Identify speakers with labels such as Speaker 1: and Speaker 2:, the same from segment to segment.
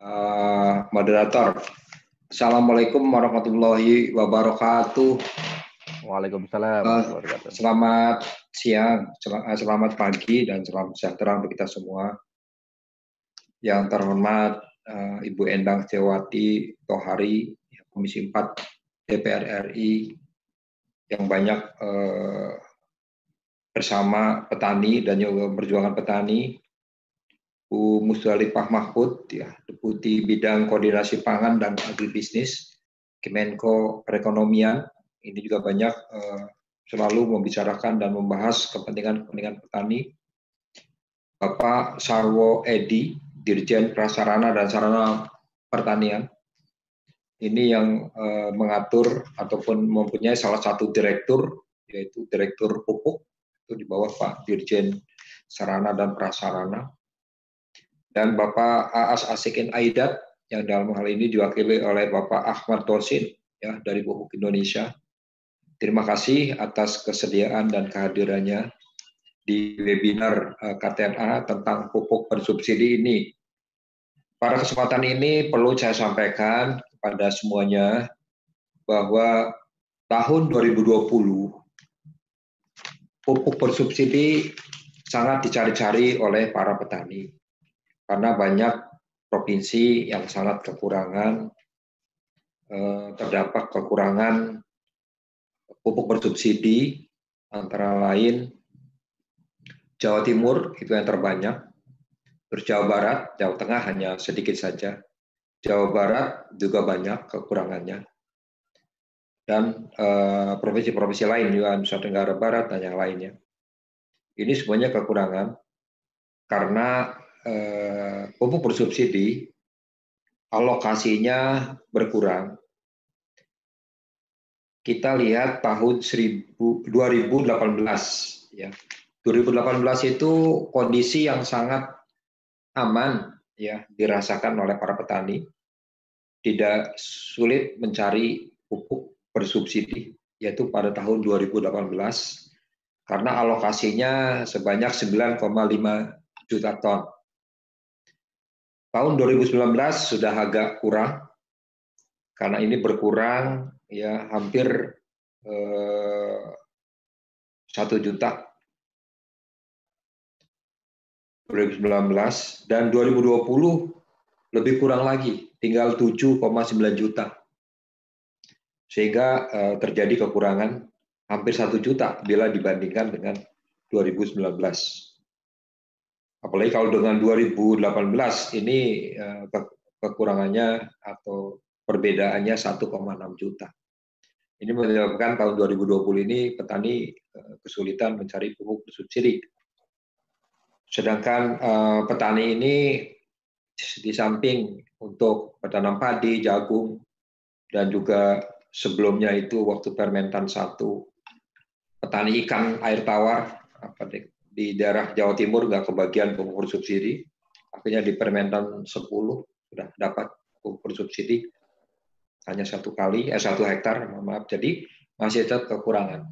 Speaker 1: uh, moderator. Assalamualaikum warahmatullahi wabarakatuh.
Speaker 2: Waalaikumsalam.
Speaker 1: Uh, selamat siang, eh, selamat pagi, dan selamat sejahtera untuk kita semua. Yang terhormat uh, Ibu Endang Setiawati Tohari, Komisi 4 DPR RI, yang banyak uh, bersama petani dan juga perjuangan petani, Bu Musdalifah Mahfud, ya, Deputi Bidang Koordinasi Pangan dan Agribisnis, Kemenko Perekonomian, ini juga banyak uh, selalu membicarakan dan membahas kepentingan-kepentingan petani. Bapak Sarwo Edi, Dirjen Prasarana dan Sarana Pertanian, ini yang uh, mengatur ataupun mempunyai salah satu direktur, yaitu Direktur Pupuk, itu di bawah Pak Dirjen Sarana dan Prasarana. Dan Bapak Aas Asikin Aidat, yang dalam hal ini diwakili oleh Bapak Ahmad Tosin, ya dari Pupuk Indonesia. Terima kasih atas kesediaan dan kehadirannya di webinar eh, KTNA tentang pupuk bersubsidi ini. Pada kesempatan ini perlu saya sampaikan kepada semuanya bahwa tahun 2020 pupuk bersubsidi sangat dicari-cari oleh para petani karena banyak provinsi yang sangat kekurangan eh, terdapat kekurangan pupuk bersubsidi antara lain Jawa Timur itu yang terbanyak, terus Jawa Barat, Jawa Tengah hanya sedikit saja, Jawa Barat juga banyak kekurangannya, dan eh, provinsi-provinsi uh, lain juga Nusa Tenggara Barat dan yang lainnya. Ini semuanya kekurangan karena uh, pupuk bersubsidi alokasinya berkurang kita lihat tahun 2018 ya. 2018 itu kondisi yang sangat aman ya dirasakan oleh para petani. Tidak sulit mencari pupuk bersubsidi yaitu pada tahun 2018 karena alokasinya sebanyak 9,5 juta ton. Tahun 2019 sudah agak kurang karena ini berkurang ya hampir eh, satu juta. 2019 dan 2020 lebih kurang lagi tinggal 7,9 juta. Sehingga eh, terjadi kekurangan hampir satu juta bila dibandingkan dengan 2019 apalagi kalau dengan 2018 ini eh, kekurangannya atau perbedaannya 1,6 juta. Ini menyebabkan tahun 2020 ini petani eh, kesulitan mencari pupuk bersubsidi. Sedangkan eh, petani ini di samping untuk petanam padi, jagung, dan juga sebelumnya itu waktu permentan satu petani ikan air tawar di daerah Jawa Timur nggak kebagian pupuk bersubsidi, akhirnya di permentan 10 sudah dapat pupuk bersubsidi hanya satu kali, eh, satu hektar, maaf. Jadi masih tetap kekurangan.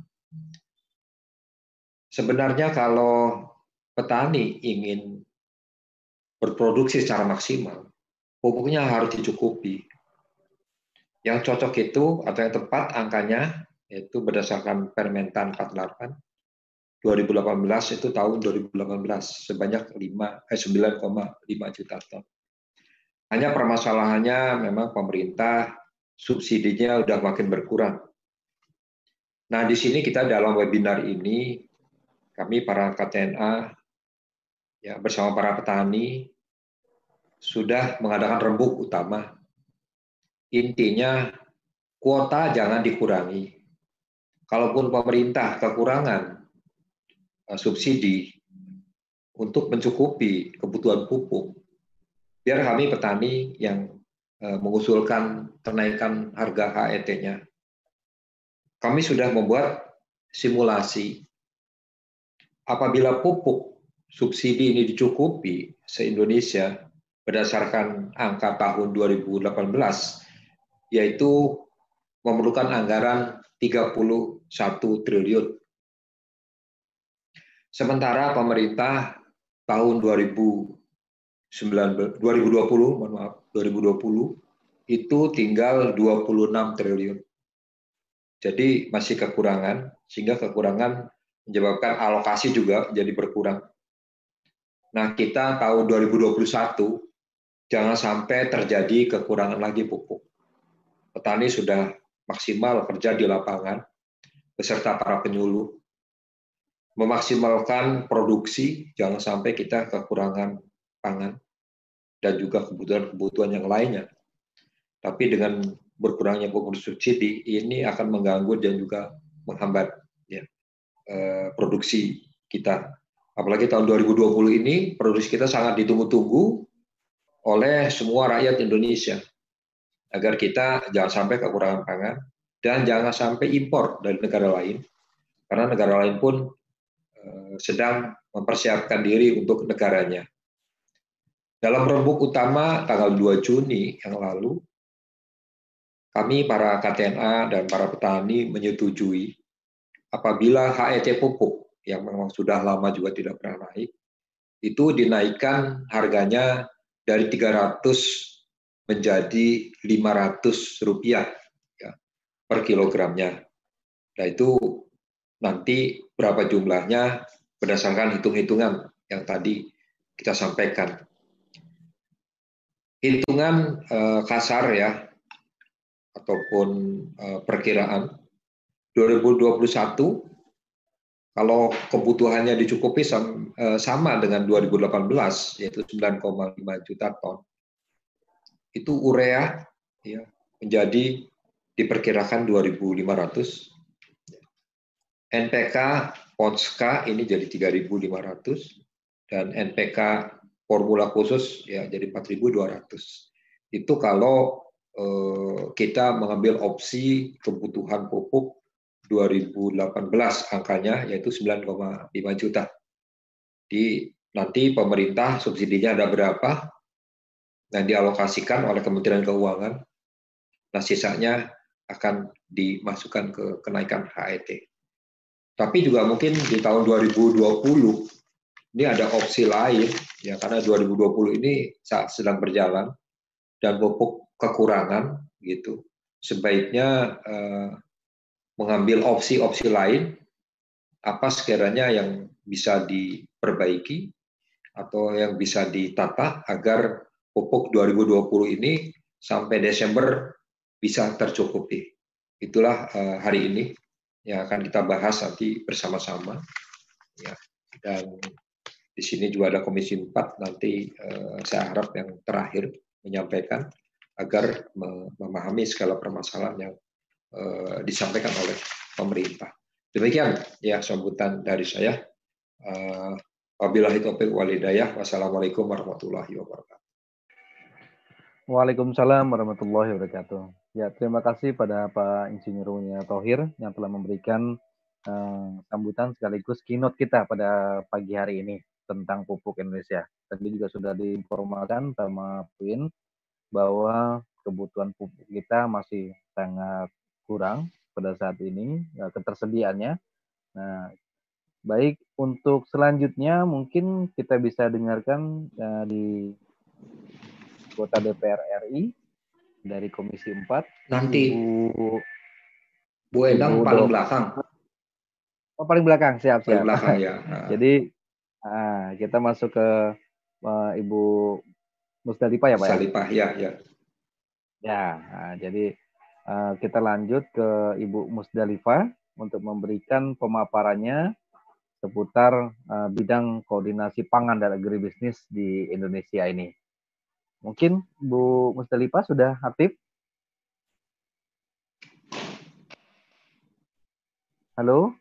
Speaker 1: Sebenarnya kalau petani ingin berproduksi secara maksimal, pupuknya harus dicukupi. Yang cocok itu atau yang tepat angkanya yaitu berdasarkan Permentan 48 2018 itu tahun 2018 sebanyak 5 eh 9,5 juta ton. Hanya permasalahannya memang pemerintah subsidinya udah makin berkurang. Nah, di sini kita dalam webinar ini, kami para KTNA ya bersama para petani sudah mengadakan rembuk utama. Intinya kuota jangan dikurangi. Kalaupun pemerintah kekurangan subsidi untuk mencukupi kebutuhan pupuk, biar kami petani yang Eh, mengusulkan kenaikan harga HET-nya. Kami sudah membuat simulasi. Apabila pupuk subsidi ini dicukupi se-Indonesia berdasarkan angka tahun 2018, yaitu memerlukan anggaran 31 triliun. Sementara pemerintah tahun 2019 2020, mohon maaf, 2020 itu tinggal 26 triliun. Jadi masih kekurangan, sehingga kekurangan menyebabkan alokasi juga jadi berkurang. Nah, kita tahun 2021 jangan sampai terjadi kekurangan lagi pupuk. Petani sudah maksimal kerja di lapangan beserta para penyuluh memaksimalkan produksi, jangan sampai kita kekurangan pangan dan juga kebutuhan-kebutuhan yang lainnya. Tapi dengan berkurangnya pupuk subsidi ini akan mengganggu dan juga menghambat ya, eh, produksi kita. Apalagi tahun 2020 ini produksi kita sangat ditunggu-tunggu oleh semua rakyat Indonesia agar kita jangan sampai kekurangan pangan dan jangan sampai impor dari negara lain karena negara lain pun sedang mempersiapkan diri untuk negaranya. Dalam rembuk utama tanggal 2 Juni yang lalu kami para KTNA dan para petani menyetujui apabila HET pupuk yang memang sudah lama juga tidak pernah naik, itu dinaikkan harganya dari 300 menjadi 500 rupiah ya, per kilogramnya. Nah itu nanti berapa jumlahnya berdasarkan hitung-hitungan yang tadi kita sampaikan. Hitungan eh, kasar ya ataupun uh, perkiraan 2021 kalau kebutuhannya dicukupi uh, sama dengan 2018 yaitu 9,5 juta ton itu urea ya menjadi diperkirakan 2.500 NPK Ponska ini jadi 3.500 dan NPK formula khusus ya jadi 4.200 itu kalau Eh, kita mengambil opsi kebutuhan pupuk 2018 angkanya yaitu 9,5 juta. Di nanti pemerintah subsidinya ada berapa dan dialokasikan oleh Kementerian Keuangan. Nah, sisanya akan dimasukkan ke kenaikan HET. Tapi juga mungkin di tahun 2020 ini ada opsi lain ya karena 2020 ini sedang berjalan dan pupuk kekurangan gitu sebaiknya eh, mengambil opsi-opsi lain apa sekiranya yang bisa diperbaiki atau yang bisa ditata agar pupuk 2020 ini sampai Desember bisa tercukupi. Itulah eh, hari ini yang akan kita bahas nanti bersama-sama. Ya, dan di sini juga ada Komisi 4 nanti eh, saya harap yang terakhir menyampaikan agar memahami segala permasalahan yang uh, disampaikan oleh pemerintah. Demikian ya sambutan dari saya. Uh, Wabillahi taufiq walidayah. Wassalamualaikum warahmatullahi wabarakatuh.
Speaker 2: Waalaikumsalam warahmatullahi wabarakatuh. Ya, terima kasih pada Pak Insinyur Unia Tohir yang telah memberikan uh, sambutan sekaligus keynote kita pada pagi hari ini tentang pupuk Indonesia. Tadi juga sudah diinformasikan sama Puin bahwa kebutuhan pupuk kita masih sangat kurang pada saat ini ya, ketersediaannya. Nah, baik untuk selanjutnya mungkin kita bisa dengarkan ya, di kota DPR RI dari Komisi 4.
Speaker 1: Nanti Bu, Bu Endang paling belakang.
Speaker 2: Oh, paling belakang, siap, siap.
Speaker 1: Paling belakang ya.
Speaker 2: Jadi nah, kita masuk ke uh, Ibu Musdalifah ya Pak
Speaker 1: ya? Musdalifah, ya? ya,
Speaker 2: ya. nah, jadi uh, kita lanjut ke Ibu Musdalifah untuk memberikan pemaparannya seputar uh, bidang koordinasi pangan dan agribisnis di Indonesia ini. Mungkin Bu Musdalifah sudah aktif? Halo?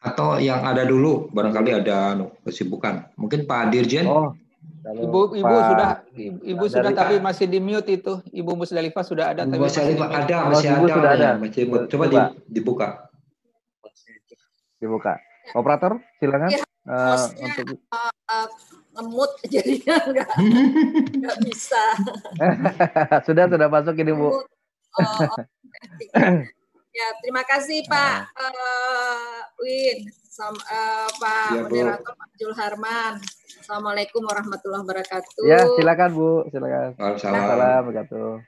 Speaker 1: Atau yang ada dulu, barangkali ada anu, kesibukan. Mungkin Pak Dirjen.
Speaker 3: Oh, Ibu, Ibu Pak, sudah, Ibu sudah tapi masih di mute itu. Ibu Musdalifah sudah ada.
Speaker 1: Ibu Musdalifah ada, masih oh, ada. Sudah ada. Masih, coba, coba di, dibuka.
Speaker 2: Dibuka. Operator, silakan. Ya,
Speaker 4: uh, untuk uh, ngemut jadinya nggak nggak bisa.
Speaker 2: sudah sudah masuk ini Bu. Oh,
Speaker 4: Ya, terima kasih Pak uh, Win. Sam, uh, Pak ya, Moderator Pak Jul Harman. Assalamualaikum warahmatullahi wabarakatuh.
Speaker 2: Ya, silakan Bu, silakan.
Speaker 1: Waalaikumsalam.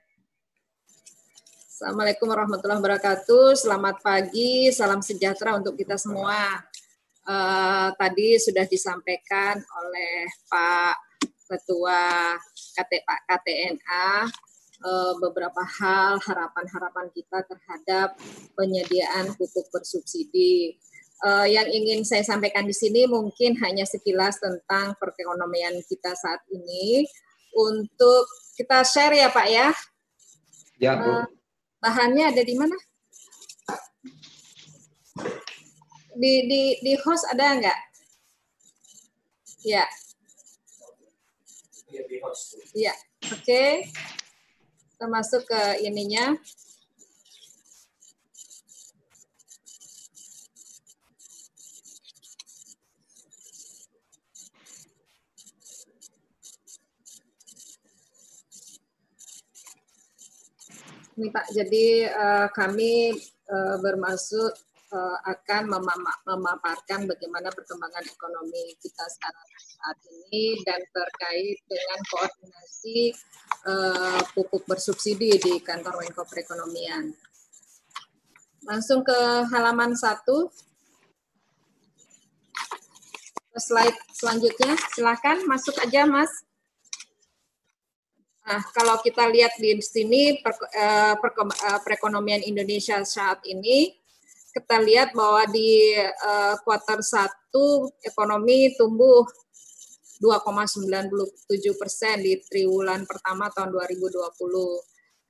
Speaker 4: Assalamualaikum warahmatullahi wabarakatuh. Selamat pagi, salam sejahtera untuk kita semua. Uh, tadi sudah disampaikan oleh Pak Ketua KT, Pak KTNA uh, beberapa hal harapan-harapan kita terhadap penyediaan pupuk bersubsidi. Uh, yang ingin saya sampaikan di sini mungkin hanya sekilas tentang perekonomian kita saat ini. Untuk kita share ya Pak ya.
Speaker 1: Ya Bu. Uh,
Speaker 4: bahannya ada di mana? Di di di host ada nggak? Ya. Ya, oke. Okay. Kita masuk ke ininya. Ini Pak, jadi uh, kami uh, bermaksud akan memaparkan bagaimana perkembangan ekonomi kita saat ini dan terkait dengan koordinasi uh, pupuk bersubsidi di kantor Menko Perekonomian. Langsung ke halaman satu. Slide selanjutnya, silakan masuk aja Mas. Nah, kalau kita lihat di sini uh, perekonomian Indonesia saat ini, kita lihat bahwa di uh, kuartal 1 ekonomi tumbuh 2,97 persen di triwulan pertama tahun 2020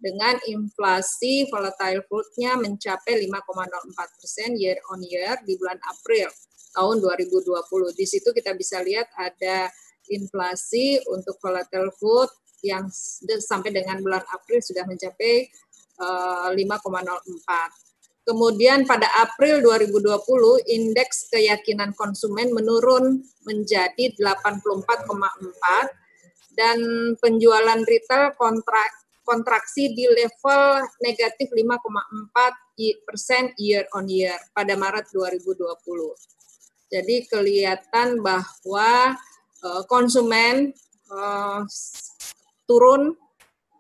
Speaker 4: dengan inflasi volatile food-nya mencapai 5,04 persen year on year di bulan April tahun 2020. Di situ kita bisa lihat ada inflasi untuk volatile food yang sampai dengan bulan April sudah mencapai uh, eh, 5,04. Kemudian pada April 2020 indeks keyakinan konsumen menurun menjadi 84,4 dan penjualan retail kontrak kontraksi di level negatif 5,4 persen year on year pada Maret 2020. Jadi kelihatan bahwa uh, konsumen uh, turun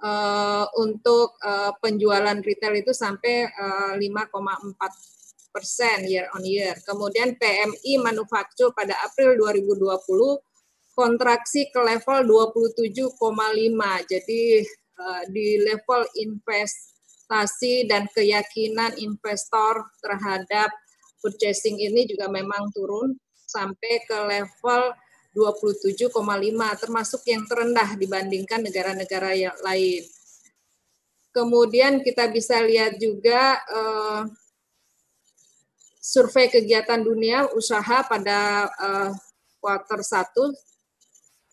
Speaker 4: uh, untuk uh, penjualan retail itu sampai uh, eh, 5,4 persen year on year. Kemudian PMI manufaktur pada April 2020 kontraksi ke level 27,5. Jadi di level investasi dan keyakinan investor terhadap purchasing ini juga memang turun sampai ke level 27,5 termasuk yang terendah dibandingkan negara-negara yang lain. Kemudian kita bisa lihat juga uh, survei kegiatan dunia usaha pada uh, kuartal 1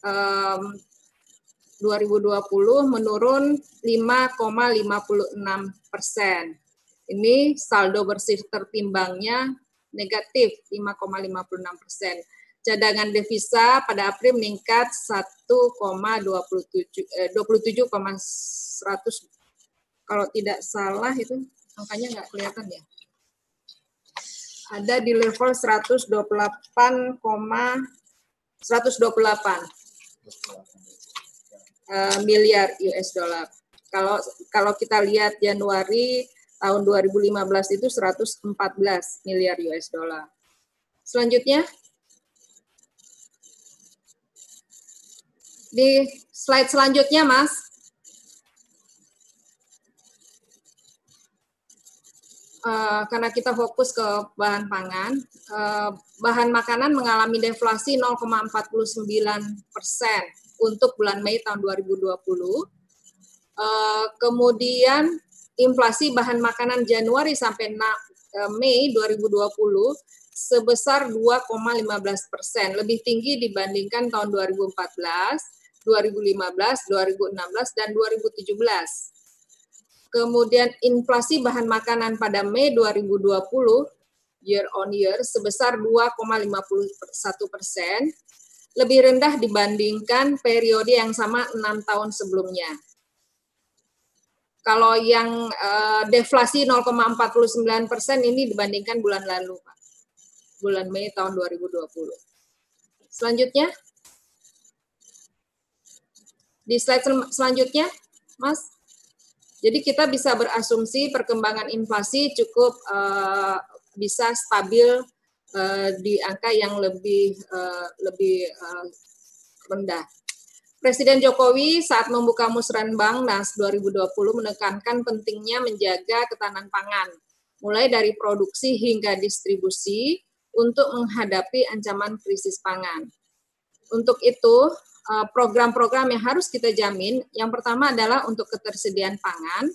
Speaker 4: um, 2020 menurun 5,56 persen. Ini saldo bersih tertimbangnya negatif 5,56 persen cadangan devisa pada April meningkat 1,27 eh, 27,100 kalau tidak salah itu angkanya nggak kelihatan ya. Ada di level 128, 128 uh, miliar US dollar. Kalau kalau kita lihat Januari tahun 2015 itu 114 miliar US dollar. Selanjutnya Di slide selanjutnya, Mas. Uh, karena kita fokus ke bahan pangan, uh, bahan makanan mengalami deflasi 0,49 persen untuk bulan Mei tahun 2020. Uh, eh, kemudian inflasi bahan makanan Januari sampai Mei 2020 sebesar 2,15 persen, lebih tinggi dibandingkan tahun 2014 2015, 2016, dan 2017. Kemudian inflasi bahan makanan pada Mei 2020 year on year sebesar 2,51 persen, lebih rendah dibandingkan periode yang sama enam tahun sebelumnya. Kalau yang uh, deflasi 0,49 persen ini dibandingkan bulan lalu, Pak. bulan Mei tahun 2020. Selanjutnya, di slide selanjutnya, Mas. Jadi kita bisa berasumsi perkembangan inflasi cukup uh, bisa stabil uh, di angka yang lebih uh, lebih uh, rendah. Presiden Jokowi saat membuka Musrenbang Nas 2020 menekankan pentingnya menjaga ketahanan pangan, mulai dari produksi hingga distribusi untuk menghadapi ancaman krisis pangan. Untuk itu, program-program yang harus kita jamin, yang pertama adalah untuk ketersediaan pangan,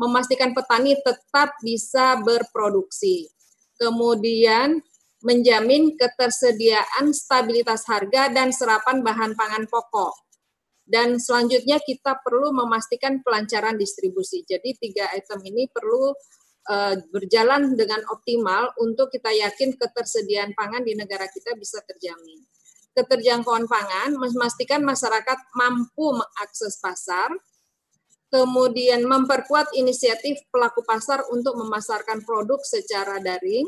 Speaker 4: memastikan petani tetap bisa berproduksi. Kemudian menjamin ketersediaan stabilitas harga dan serapan bahan pangan pokok dan selanjutnya kita perlu memastikan pelancaran distribusi. Jadi tiga item ini perlu uh, berjalan dengan optimal untuk kita yakin ketersediaan pangan di negara kita bisa terjamin. Keterjangkauan pangan memastikan masyarakat mampu mengakses pasar, kemudian memperkuat inisiatif pelaku pasar untuk memasarkan produk secara daring,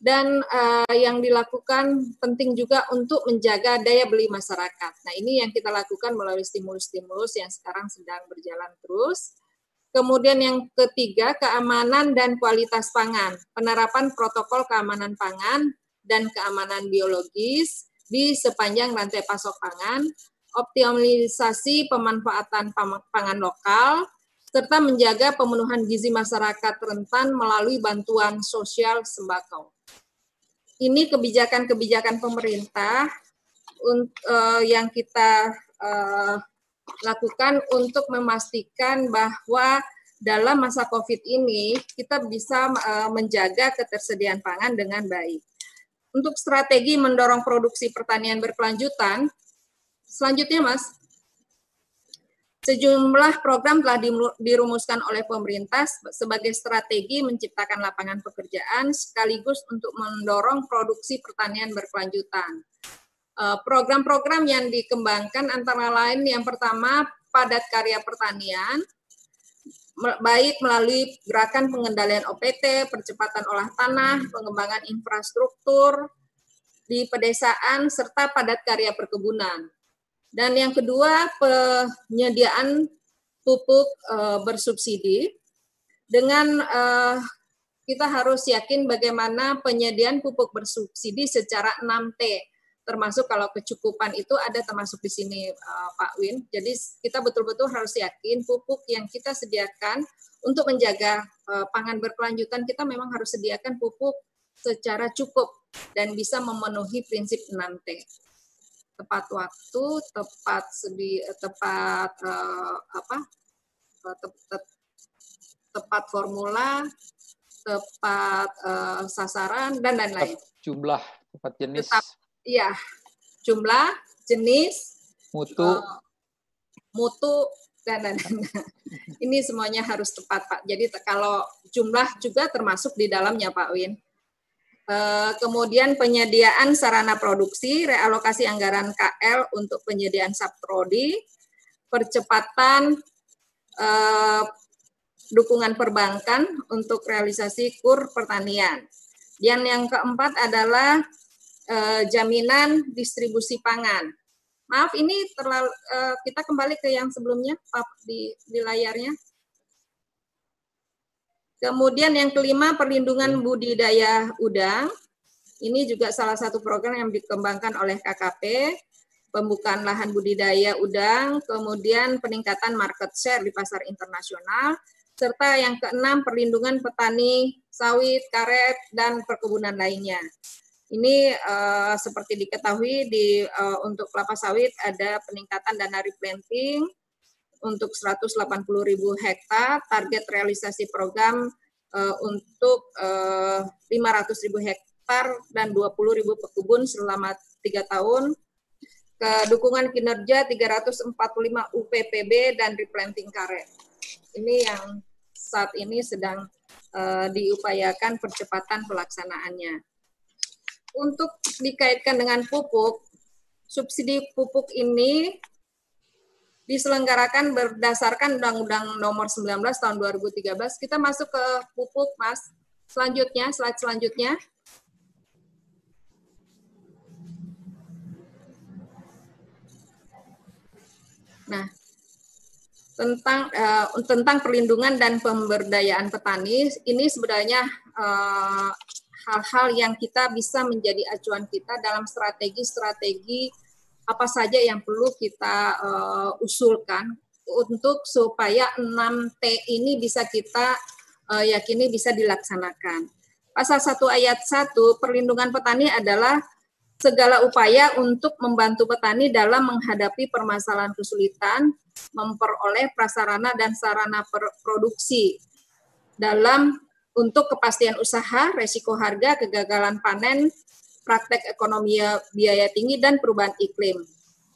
Speaker 4: dan uh, yang dilakukan penting juga untuk menjaga daya beli masyarakat. Nah, ini yang kita lakukan melalui stimulus-stimulus yang sekarang sedang berjalan terus. Kemudian yang ketiga, keamanan dan kualitas pangan. Penerapan protokol keamanan pangan dan keamanan biologis di sepanjang rantai pasok pangan, optimalisasi pemanfaatan pangan lokal, serta menjaga pemenuhan gizi masyarakat rentan melalui bantuan sosial sembako ini kebijakan-kebijakan pemerintah uh, yang kita uh, lakukan untuk memastikan bahwa dalam masa COVID ini kita bisa uh, menjaga ketersediaan pangan dengan baik. Untuk strategi mendorong produksi pertanian berkelanjutan, selanjutnya Mas, Sejumlah program telah dirumuskan oleh pemerintah sebagai strategi menciptakan lapangan pekerjaan sekaligus untuk mendorong produksi pertanian berkelanjutan. Eh, program-program yang dikembangkan antara lain yang pertama padat karya pertanian, baik melalui gerakan pengendalian OPT, percepatan olah tanah, pengembangan infrastruktur di pedesaan, serta padat karya perkebunan. Dan yang kedua, penyediaan pupuk uh, bersubsidi dengan uh, kita harus yakin bagaimana penyediaan pupuk bersubsidi secara 6T termasuk kalau kecukupan itu ada termasuk di sini uh, Pak Win. Jadi kita betul-betul harus yakin pupuk yang kita sediakan untuk menjaga uh, pangan berkelanjutan kita memang harus sediakan pupuk secara cukup dan bisa memenuhi prinsip 6T tepat waktu, tepat sedi, tepat uh, apa? Eh, te, te, tepat formula, tepat uh, sasaran dan lain-lain.
Speaker 3: Jumlah, tepat jenis.
Speaker 4: Tetap, iya, jumlah, jenis,
Speaker 3: mutu, uh,
Speaker 4: mutu dan lain-lain. Ini semuanya harus tepat, Pak. Jadi kalau jumlah juga termasuk di dalamnya, Pak Win. Eh, kemudian penyediaan sarana produksi, realokasi anggaran KL untuk penyediaan subprodi, percepatan eh, dukungan perbankan untuk realisasi kur pertanian. Dan yang keempat adalah eh, jaminan distribusi pangan. Maaf, ini terlalu, kita kembali ke yang sebelumnya di, di layarnya. Kemudian yang kelima perlindungan budidaya udang. Ini juga salah satu program yang dikembangkan oleh KKP, pembukaan lahan budidaya udang, kemudian peningkatan market share di pasar internasional, serta yang keenam perlindungan petani sawit, karet, dan perkebunan lainnya. Ini uh, seperti diketahui di uh, untuk kelapa sawit ada peningkatan dana replanting, untuk 180 ribu hektar, target realisasi program uh, untuk uh, 500 ribu hektar dan 20 ribu pekebun selama tiga tahun, ke dukungan kinerja 345 UPPB dan replanting karet. Ini yang saat ini sedang uh, diupayakan percepatan pelaksanaannya untuk dikaitkan dengan pupuk, subsidi pupuk ini diselenggarakan berdasarkan Undang-Undang Nomor 19 Tahun 2013. Kita masuk ke pupuk, Mas. Selanjutnya, slide selanjutnya. Nah, tentang uh, tentang perlindungan dan pemberdayaan petani ini sebenarnya uh, hal-hal yang kita bisa menjadi acuan kita dalam strategi-strategi apa saja yang perlu kita uh, usulkan untuk supaya 6T ini bisa kita uh, yakini bisa dilaksanakan. Pasal 1 ayat 1 perlindungan petani adalah segala upaya untuk membantu petani dalam menghadapi permasalahan kesulitan, memperoleh prasarana dan sarana produksi dalam untuk kepastian usaha, resiko harga, kegagalan panen, praktek ekonomi biaya tinggi, dan perubahan iklim.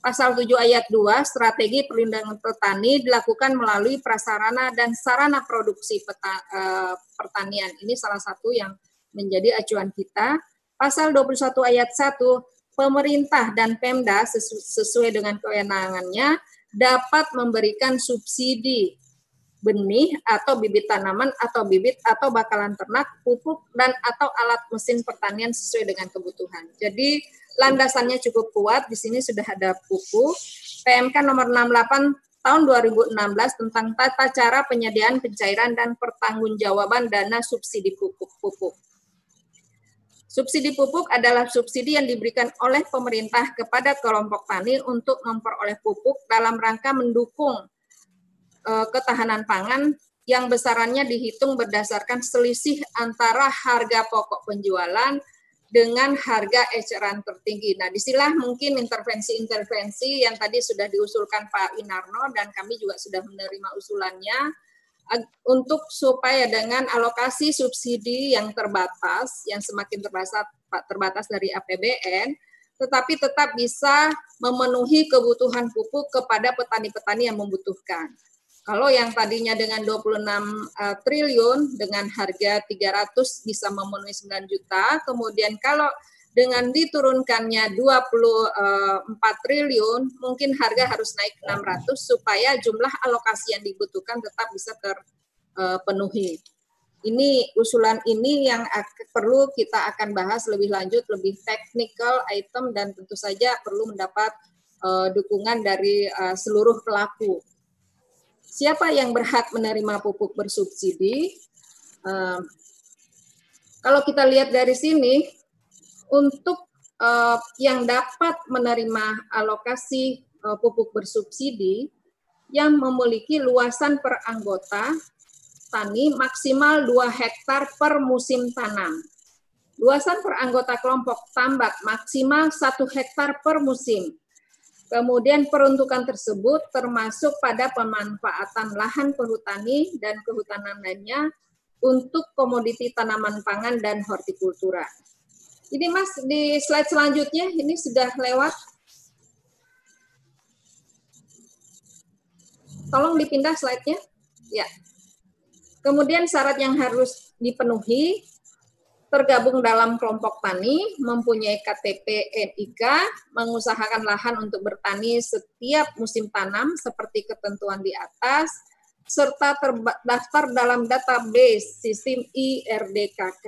Speaker 4: Pasal 7 ayat 2, strategi perlindungan petani dilakukan melalui prasarana dan sarana produksi peta, uh, pertanian. Ini salah satu yang menjadi acuan kita Pasal 21 ayat 1, pemerintah dan Pemda sesuai dengan kewenangannya dapat memberikan subsidi benih atau bibit tanaman atau bibit atau bakalan ternak, pupuk dan atau alat mesin pertanian sesuai dengan kebutuhan. Jadi landasannya cukup kuat. Di sini sudah ada buku PMK nomor 68 tahun 2016 tentang tata cara penyediaan pencairan dan pertanggungjawaban dana subsidi pupuk-pupuk. Subsidi pupuk adalah subsidi yang diberikan oleh pemerintah kepada kelompok tani untuk memperoleh pupuk dalam rangka mendukung ketahanan pangan yang besarannya dihitung berdasarkan selisih antara harga pokok penjualan dengan harga eceran tertinggi. Nah, di sinilah mungkin intervensi-intervensi yang tadi sudah diusulkan Pak Inarno dan kami juga sudah menerima usulannya untuk supaya dengan alokasi subsidi yang terbatas, yang semakin terbatas, terbatas dari APBN, tetapi tetap bisa memenuhi kebutuhan pupuk kepada petani-petani yang membutuhkan. Kalau yang tadinya dengan 26 uh, triliun dengan harga 300 bisa memenuhi 9 juta, kemudian kalau dengan diturunkannya 24 eh, triliun, mungkin harga harus naik 600 supaya jumlah alokasi yang dibutuhkan tetap bisa terpenuhi. Ini usulan ini yang perlu kita akan bahas lebih lanjut, lebih technical item dan tentu saja perlu mendapat uh, dukungan dari uh, seluruh pelaku. Siapa yang berhak menerima pupuk bersubsidi? Uh, kalau kita lihat dari sini, untuk uh, yang dapat menerima alokasi uh, pupuk bersubsidi yang memiliki luasan per anggota tani maksimal 2 hektar per musim tanam. Luasan per anggota kelompok tambak maksimal 1 hektar per musim. Kemudian peruntukan tersebut termasuk pada pemanfaatan lahan perhutani dan kehutanan lainnya untuk komoditi tanaman pangan dan hortikultura. Ini Mas di slide selanjutnya ini sudah lewat. Tolong dipindah slide-nya. Ya. Kemudian syarat yang harus dipenuhi tergabung dalam kelompok tani, mempunyai KTP NIK, mengusahakan lahan untuk bertani setiap musim tanam seperti ketentuan di atas, serta terdaftar dalam database sistem IRDKK.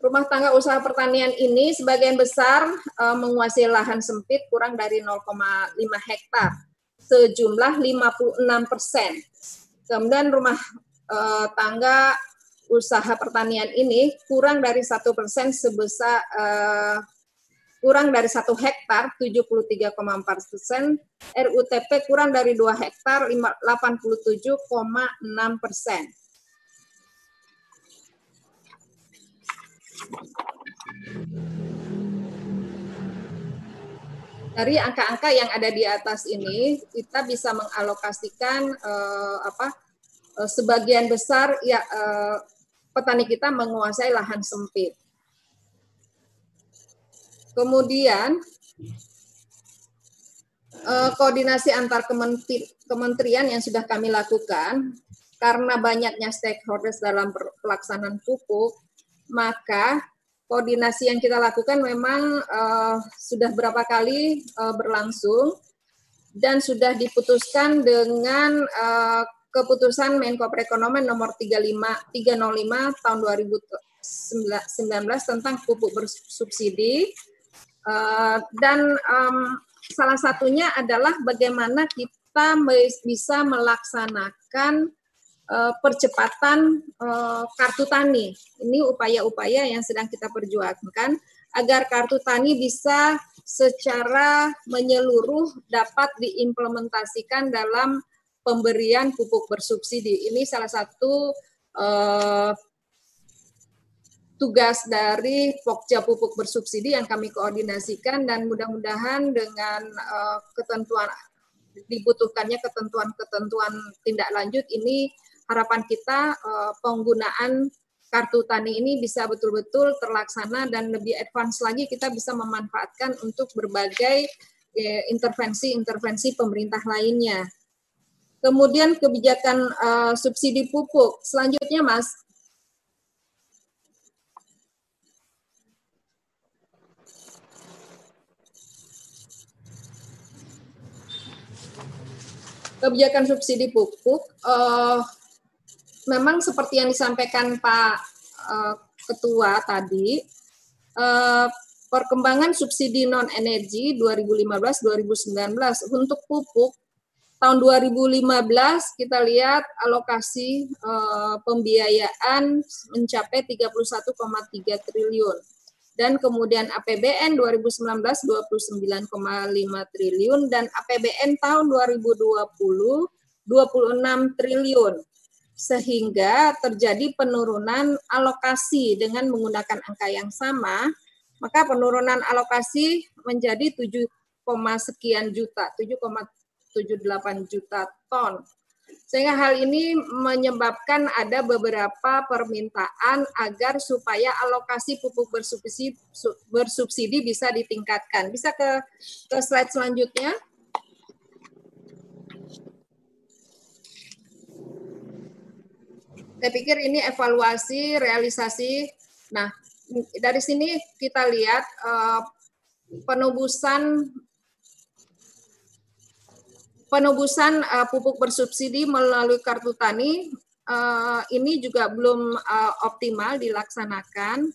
Speaker 4: Rumah tangga usaha pertanian ini sebagian besar uh, menguasai lahan sempit kurang dari 0,5 hektar, sejumlah 56 persen. Kemudian rumah uh, tangga usaha pertanian ini kurang dari satu persen sebesar uh, kurang dari satu hektar 73,4 persen, RUTP kurang dari dua hektar 87,6 persen. Dari angka-angka yang ada di atas ini, kita bisa mengalokasikan eh, apa eh, sebagian besar ya petani kita menguasai lahan sempit. Kemudian eh, koordinasi antar kementerian yang sudah kami lakukan karena banyaknya stakeholders dalam pelaksanaan pupuk, maka koordinasi yang kita lakukan memang uh, sudah berapa kali uh, berlangsung dan sudah diputuskan dengan uh, keputusan Menko Perekonomian nomor 35 305 tahun 2019 tentang pupuk bersubsidi uh, dan um, salah satunya adalah bagaimana kita bisa melaksanakan uh, percepatan uh, kartu tani. Ini upaya-upaya yang sedang kita perjuangkan agar kartu tani bisa secara menyeluruh dapat diimplementasikan dalam pemberian pupuk bersubsidi. Ini salah satu uh, tugas dari Pokja Pupuk Bersubsidi yang kami koordinasikan dan mudah-mudahan dengan uh, ketentuan dibutuhkannya ketentuan-ketentuan tindak lanjut ini harapan kita uh, penggunaan kartu tani ini bisa betul-betul terlaksana dan lebih advance lagi kita bisa memanfaatkan untuk berbagai intervensi-intervensi pemerintah lainnya. Kemudian kebijakan uh, subsidi pupuk. Selanjutnya, Mas. Kebijakan subsidi pupuk. Uh, memang seperti yang disampaikan Pak uh, Ketua tadi, uh, perkembangan subsidi non energi 2015-2019 untuk pupuk tahun 2015 kita lihat alokasi uh, pembiayaan mencapai 31,3 triliun. Dan kemudian APBN 2019 29,5 triliun dan APBN tahun 2020 26 triliun. Sehingga terjadi penurunan alokasi dengan menggunakan angka yang sama, maka penurunan alokasi menjadi 7, sekian juta, 7,78 juta ton. Sehingga hal ini menyebabkan ada beberapa permintaan agar supaya alokasi pupuk bersubsidi, bersubsidi bisa ditingkatkan. Bisa ke, ke slide selanjutnya. Saya pikir ini evaluasi, realisasi. Nah, dari sini kita lihat uh, penubusan penubusan uh, pupuk bersubsidi melalui kartu tani uh, ini juga belum uh, optimal dilaksanakan,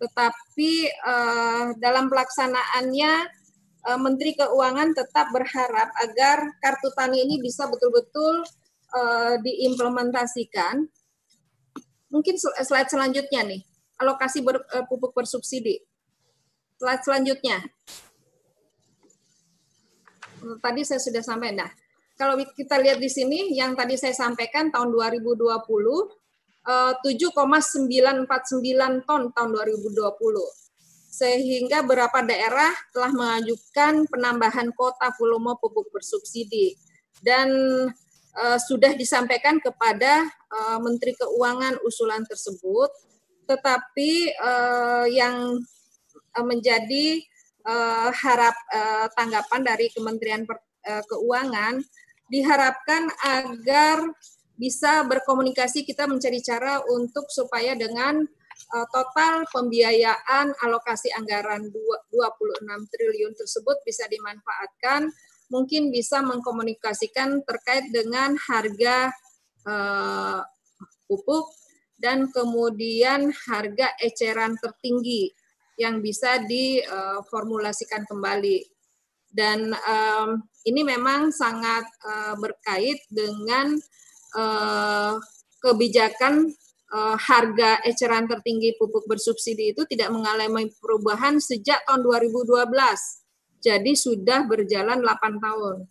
Speaker 4: tetapi uh, dalam pelaksanaannya uh, Menteri Keuangan tetap berharap agar kartu tani ini bisa betul-betul uh, diimplementasikan Mungkin slide selanjutnya nih, alokasi ber, uh, pupuk bersubsidi. Slide selanjutnya. Tadi saya sudah sampai. Nah, kalau kita lihat di sini, yang tadi saya sampaikan tahun 2020, uh, 7,949 ton tahun 2020 sehingga beberapa daerah telah mengajukan penambahan kota volume pupuk bersubsidi. Dan uh, sudah disampaikan kepada uh, Menteri Keuangan usulan tersebut, tetapi uh, yang menjadi uh, harap uh, tanggapan dari Kementerian per, uh, Keuangan diharapkan agar bisa berkomunikasi kita mencari cara untuk supaya dengan uh, total pembiayaan alokasi anggaran 26 triliun tersebut bisa dimanfaatkan mungkin bisa mengkomunikasikan terkait dengan harga uh, pupuk dan kemudian harga eceran tertinggi yang bisa diformulasikan kembali. Dan um, ini memang sangat uh, berkait dengan uh, kebijakan uh, harga eceran tertinggi pupuk bersubsidi itu tidak mengalami perubahan sejak tahun 2012 jadi sudah berjalan 8 tahun.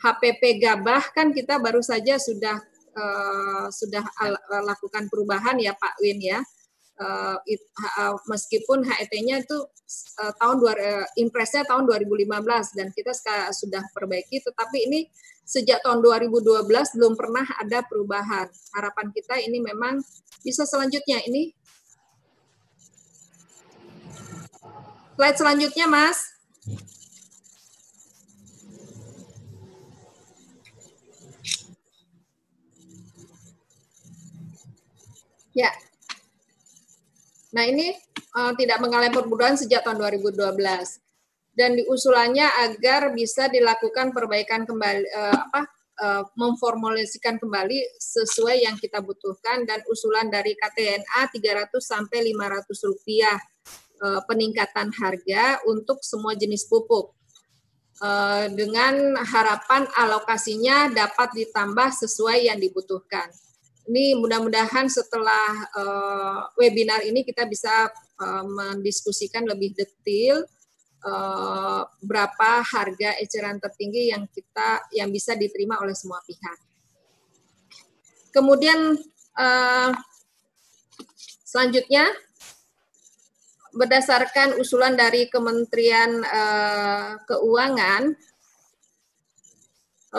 Speaker 4: HPP Gabah kan kita baru saja sudah uh, sudah lakukan perubahan ya Pak Win ya. Uh, it, uh, meskipun HET-nya itu uh, tahun dua, uh, impresnya tahun 2015 dan kita sudah perbaiki tetapi ini sejak tahun 2012 belum pernah ada perubahan. Harapan kita ini memang bisa selanjutnya ini slide selanjutnya Mas. Ya. Nah, ini uh, tidak mengalami perubahan sejak tahun 2012 dan diusulannya agar bisa dilakukan perbaikan kembali uh, apa uh, memformulasikan kembali sesuai yang kita butuhkan dan usulan dari KTNA 300 sampai 500 rupiah uh, peningkatan harga untuk semua jenis pupuk. dengan harapan alokasinya dapat ditambah sesuai yang dibutuhkan. Ini mudah-mudahan setelah uh, webinar ini kita bisa uh, mendiskusikan lebih detail uh, berapa harga eceran tertinggi yang kita yang bisa diterima oleh semua pihak. Kemudian uh, selanjutnya berdasarkan usulan dari Kementerian uh, Keuangan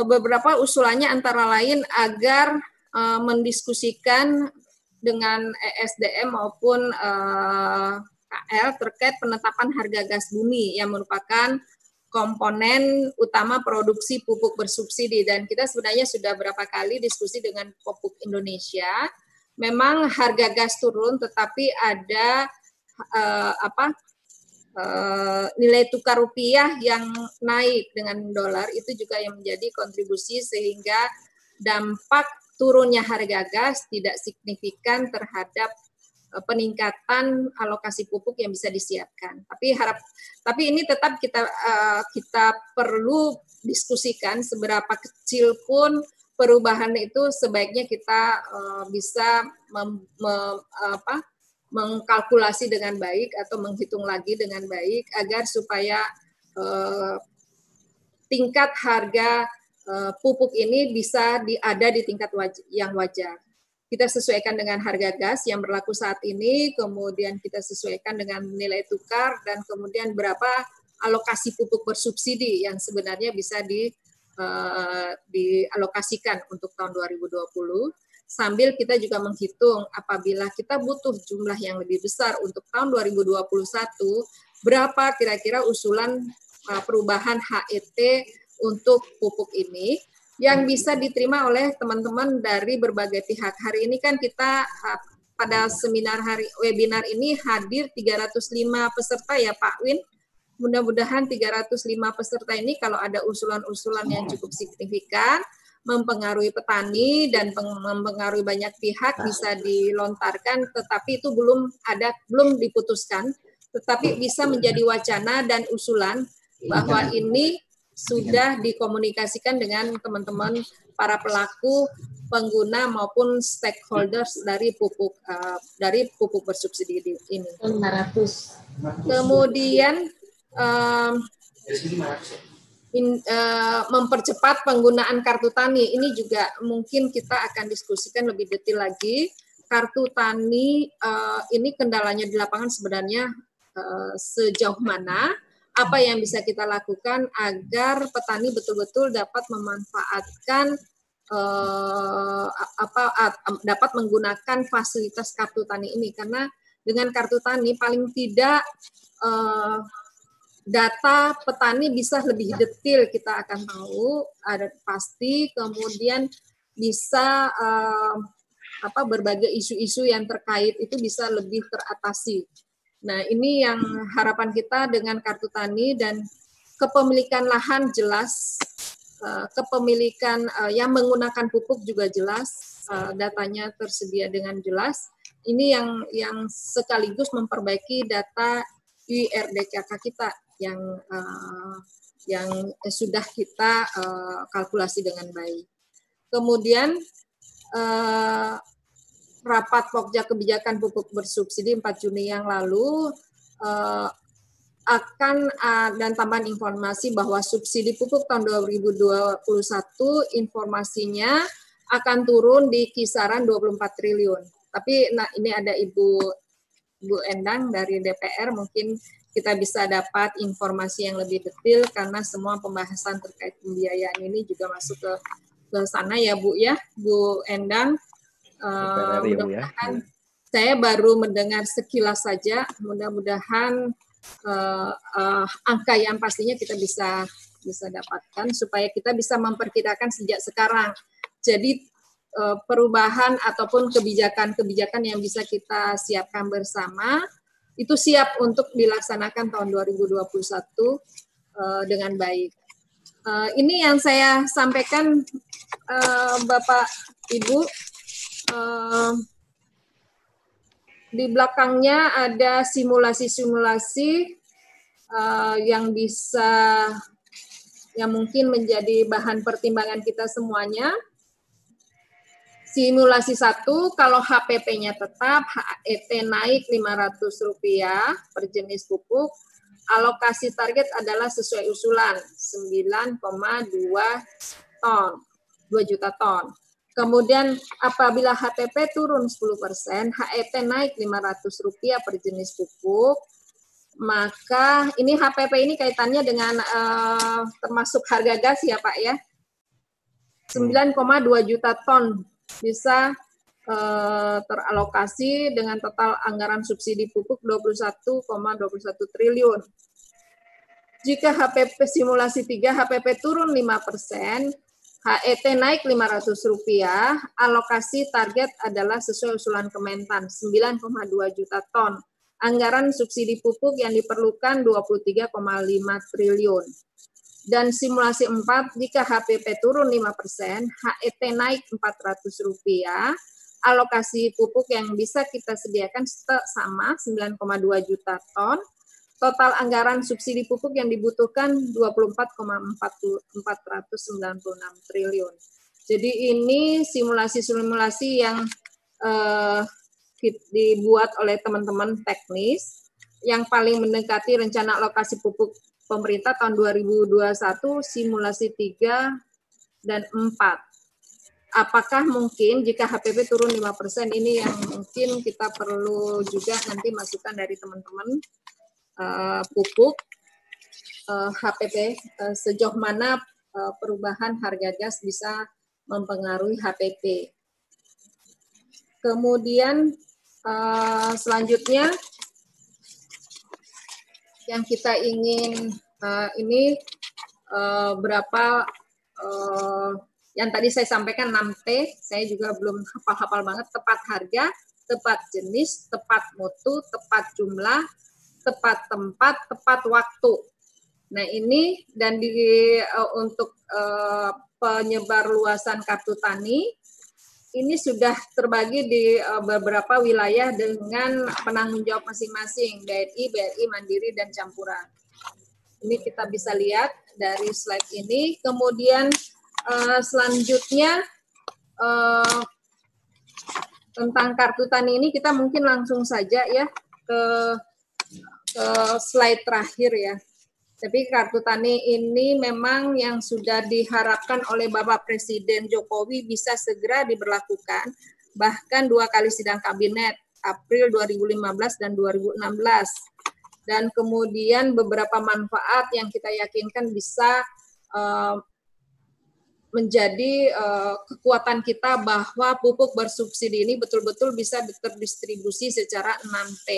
Speaker 4: beberapa usulannya antara lain agar uh, mendiskusikan dengan ESDM maupun KL terkait penetapan harga gas bumi yang merupakan komponen utama produksi pupuk bersubsidi dan kita sebenarnya sudah berapa kali diskusi dengan Pupuk Indonesia. Memang harga gas turun tetapi ada uh, apa uh, nilai tukar rupiah yang naik dengan dolar itu juga yang menjadi kontribusi sehingga dampak turunnya harga gas tidak signifikan terhadap Eh, peningkatan alokasi pupuk yang bisa disiapkan. Tapi harap tapi ini tetap kita uh, kita perlu diskusikan seberapa kecil pun perubahan itu sebaiknya kita uh, bisa mem, me, apa, mengkalkulasi dengan baik atau menghitung lagi dengan baik agar supaya tingkat harga pupuk ini bisa di, ada di tingkat waj yang wajar kita sesuaikan dengan harga gas yang berlaku saat ini, kemudian kita sesuaikan dengan nilai tukar, dan kemudian berapa alokasi pupuk bersubsidi yang sebenarnya bisa di, uh, dialokasikan untuk tahun 2020. Sambil kita juga menghitung apabila kita butuh jumlah yang lebih besar untuk tahun 2021, berapa kira-kira usulan uh, perubahan HET untuk pupuk ini yang bisa diterima oleh teman-teman dari berbagai pihak. Hari ini kan kita pada seminar hari webinar ini hadir 305 peserta ya Pak Win. Mudah-mudahan 305 peserta ini kalau ada usulan-usulan yang cukup signifikan mempengaruhi petani dan mempengaruhi banyak pihak bisa dilontarkan tetapi itu belum ada belum diputuskan tetapi bisa menjadi wacana dan usulan bahwa ini sudah dikomunikasikan dengan teman-teman para pelaku pengguna maupun stakeholders dari pupuk uh, dari pupuk bersubsidi ini. 500. Kemudian um, in, uh, mempercepat penggunaan kartu tani ini juga mungkin kita akan diskusikan lebih detail lagi. Kartu tani uh, ini kendalanya di lapangan sebenarnya uh, sejauh mana? Apa yang bisa kita lakukan agar petani betul-betul dapat memanfaatkan uh, apa dapat menggunakan fasilitas kartu tani ini. Karena dengan kartu tani paling tidak uh, data petani bisa lebih detail kita akan tahu ada pasti kemudian bisa uh, apa berbagai isu-isu yang terkait itu bisa lebih teratasi Nah, ini yang harapan kita dengan kartu tani dan kepemilikan lahan jelas, eh, kepemilikan eh, yang menggunakan pupuk juga jelas, eh, datanya tersedia dengan jelas. Ini yang yang sekaligus memperbaiki data IRDKK kita yang yang sudah kita kalkulasi dengan baik. Kemudian rapat Pokja Kebijakan Pupuk Bersubsidi 4 Juni yang lalu uh, akan uh, dan tambahan informasi bahwa subsidi pupuk tahun 2021 informasinya akan turun di kisaran 24 triliun. Tapi nah ini ada Ibu Bu Endang dari DPR mungkin kita bisa dapat informasi yang lebih detail karena semua pembahasan terkait pembiayaan ini juga masuk ke ke sana ya Bu ya, Bu Endang. Uh, mudah-mudahan ya. saya baru mendengar sekilas saja. Mudah-mudahan uh, uh, angka yang pastinya kita bisa bisa dapatkan supaya kita bisa memperkirakan sejak sekarang. Jadi uh, perubahan ataupun kebijakan-kebijakan yang bisa kita siapkan bersama itu siap untuk dilaksanakan tahun 2021 uh, dengan baik. Uh, ini yang saya sampaikan uh, Bapak Ibu di belakangnya ada simulasi-simulasi uh, yang bisa yang mungkin menjadi bahan pertimbangan kita semuanya. Simulasi satu, kalau HPP-nya tetap, HET naik Rp500 per jenis pupuk, alokasi target adalah sesuai usulan 9,2 ton, 2 juta ton. Kemudian apabila HPP turun 10%, HET naik Rp500 per jenis pupuk, maka ini HPP ini kaitannya dengan uh, termasuk harga gas ya Pak ya. 9,2 juta ton bisa uh, teralokasi dengan total anggaran subsidi pupuk 21,21 ,21 triliun. Jika HPP simulasi 3 HPP turun 5 persen, HET naik Rp500, alokasi target adalah sesuai usulan Kementan 9,2 juta ton. Anggaran subsidi pupuk yang diperlukan 23,5 triliun. Dan simulasi 4, jika HPP turun 5 persen, HET naik Rp400, alokasi pupuk yang bisa kita sediakan sama 9,2 juta ton, total anggaran subsidi pupuk yang dibutuhkan 24,496 triliun. Jadi ini simulasi-simulasi yang uh, dibuat oleh teman-teman teknis yang paling mendekati rencana alokasi pupuk pemerintah tahun 2021 simulasi 3 dan 4. Apakah mungkin jika HPP turun 5% ini yang mungkin kita perlu juga nanti masukan dari teman-teman uh, pupuk uh, eh, HPP uh, eh, sejauh mana uh, perubahan harga gas bisa mempengaruhi HPP. Kemudian uh, selanjutnya yang kita ingin uh, ini uh, berapa uh, yang tadi saya sampaikan 6T, saya juga belum hafal-hafal banget, tepat harga, tepat jenis, tepat mutu, tepat jumlah, tepat tempat, tepat waktu. Nah ini dan di uh, untuk uh, penyebar luasan kartu tani ini sudah terbagi di uh, beberapa wilayah dengan penanggung jawab masing-masing BRI, BRI Mandiri dan campuran. Ini kita bisa lihat dari slide ini. Kemudian uh, selanjutnya uh, tentang kartu tani ini kita mungkin langsung saja ya ke ke slide terakhir ya. Tapi kartu tani ini memang yang sudah diharapkan oleh Bapak Presiden Jokowi bisa segera diberlakukan, bahkan dua kali sidang kabinet, April 2015 dan 2016. Dan kemudian beberapa manfaat yang kita yakinkan bisa uh, menjadi uh, kekuatan kita bahwa pupuk bersubsidi ini betul-betul bisa terdistribusi secara 6T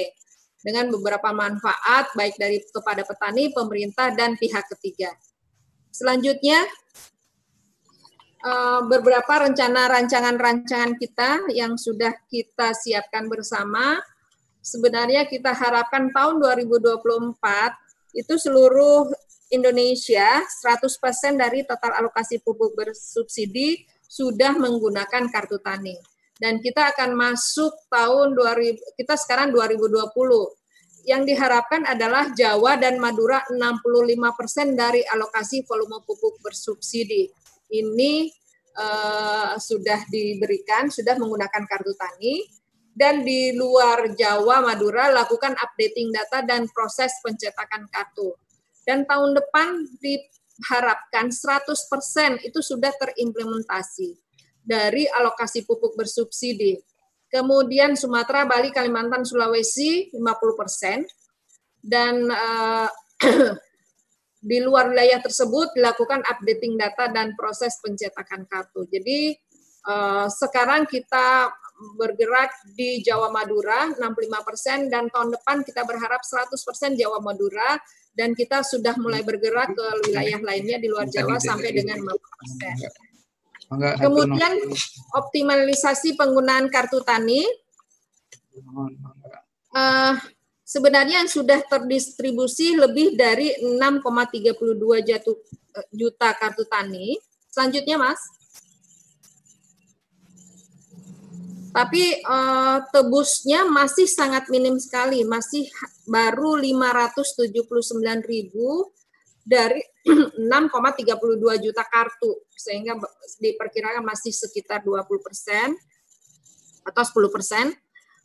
Speaker 4: dengan beberapa manfaat baik dari kepada petani, pemerintah dan pihak ketiga. Selanjutnya eh, beberapa rencana rancangan-rancangan kita yang sudah kita siapkan bersama. Sebenarnya kita harapkan tahun 2024 itu seluruh Indonesia 100% dari total alokasi pupuk bersubsidi sudah menggunakan kartu tani dan kita akan masuk tahun 2000 kita sekarang 2020 yang diharapkan adalah Jawa dan Madura 65% dari alokasi volume pupuk bersubsidi. Ini uh, sudah diberikan, sudah menggunakan kartu tani, dan di luar Jawa, Madura lakukan updating data dan proses pencetakan kartu. Dan tahun depan diharapkan 100% itu sudah terimplementasi dari alokasi pupuk bersubsidi. Kemudian Sumatera, Bali, Kalimantan, Sulawesi 50 persen. Dan uh, di luar wilayah tersebut dilakukan updating data dan proses pencetakan kartu. Jadi uh, sekarang kita bergerak di Jawa Madura 65 persen dan tahun depan kita berharap 100 persen Jawa Madura dan kita sudah mulai bergerak ke wilayah lainnya di luar Jawa sampai dengan 50 persen. Kemudian optimalisasi penggunaan kartu tani. Uh, sebenarnya yang sudah terdistribusi lebih dari 6,32 jatuh eh, juta kartu tani. Selanjutnya, Mas. Tapi uh, tebusnya masih sangat minim sekali, masih baru 579 ribu dari 6,32 juta kartu sehingga diperkirakan masih sekitar 20 persen atau 10 persen.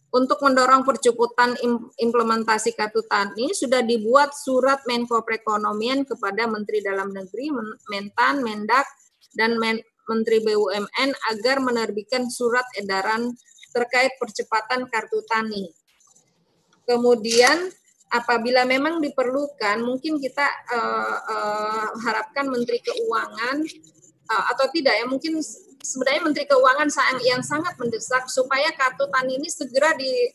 Speaker 4: Untuk mendorong percepatan implementasi kartu tani sudah dibuat surat Menko Perekonomian kepada Menteri Dalam Negeri, Mentan, Mendak, dan Men Menteri BUMN agar menerbitkan surat edaran terkait percepatan kartu tani. Kemudian apabila memang diperlukan, mungkin kita uh, uh, harapkan Menteri Keuangan uh, atau tidak ya, mungkin sebenarnya Menteri Keuangan yang sangat mendesak supaya kartu tani ini segera di,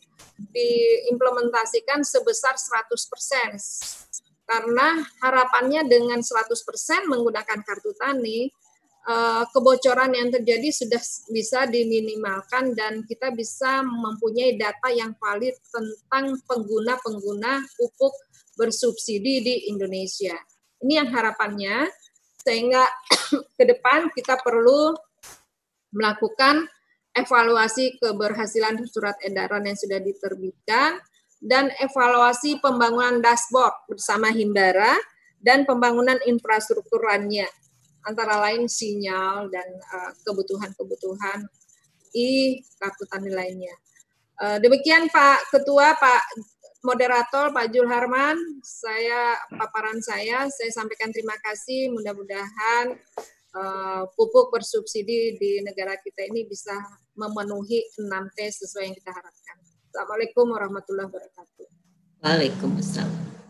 Speaker 4: diimplementasikan sebesar 100%. Karena harapannya dengan 100% menggunakan kartu tani, Eh, kebocoran yang terjadi sudah bisa diminimalkan dan kita bisa mempunyai data yang valid tentang pengguna-pengguna pupuk bersubsidi di Indonesia. Ini yang harapannya sehingga ke depan kita perlu melakukan evaluasi keberhasilan surat edaran yang sudah diterbitkan dan evaluasi pembangunan dashboard bersama Himbara dan pembangunan infrastruktur lainnya antara lain sinyal dan uh, kebutuhan-kebutuhan i kartu tani lainnya. Uh, demikian Pak Ketua, Pak Moderator, Pak Jul Harman, saya paparan saya, saya sampaikan terima kasih. Mudah-mudahan uh, pupuk bersubsidi di negara kita ini bisa memenuhi 6T sesuai yang kita harapkan. Assalamualaikum warahmatullahi wabarakatuh.
Speaker 5: Waalaikumsalam.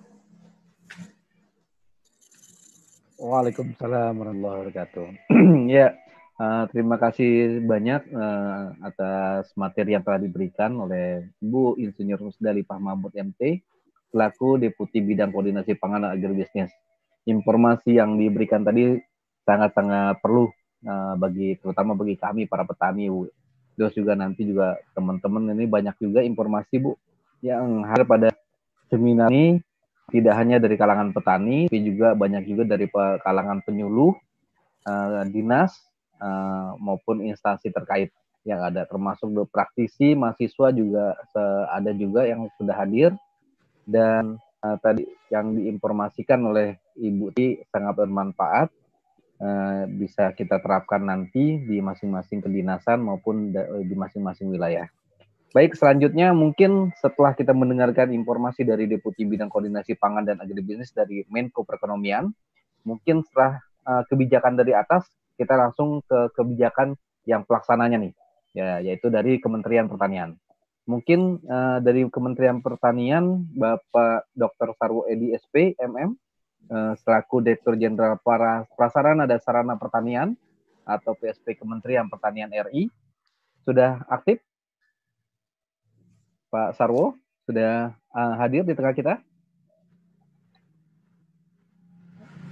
Speaker 2: Waalaikumsalam warahmatullahi wabarakatuh. ya, uh, terima kasih banyak uh, atas materi yang telah diberikan oleh Bu Insinyur Musdali Mahmud MT selaku Deputi Bidang Koordinasi Pangan Agribisnis. Informasi yang diberikan tadi sangat-sangat perlu uh, bagi terutama bagi kami para petani Bu. Terus juga nanti juga teman-teman ini banyak juga informasi Bu yang harus pada seminar ini tidak hanya dari kalangan petani, tapi juga banyak juga dari kalangan penyuluh, uh, dinas uh, maupun instansi terkait yang ada, termasuk praktisi, mahasiswa juga ada juga yang sudah hadir dan uh, tadi yang diinformasikan oleh Ibu Ti sangat bermanfaat. Uh, bisa kita terapkan nanti di masing-masing kedinasan maupun di masing-masing wilayah. Baik, selanjutnya mungkin setelah kita mendengarkan informasi dari Deputi Bidang Koordinasi Pangan dan Agribisnis dari Menko Perekonomian, mungkin setelah uh, kebijakan dari atas, kita langsung ke kebijakan yang pelaksananya nih, ya, yaitu dari Kementerian Pertanian. Mungkin uh, dari Kementerian Pertanian, Bapak Dr. Sarwo Edi SP, MM, uh, selaku Direktur Jenderal para Prasarana dan Sarana Pertanian atau PSP Kementerian Pertanian RI, sudah aktif Pak Sarwo sudah uh, hadir di tengah kita.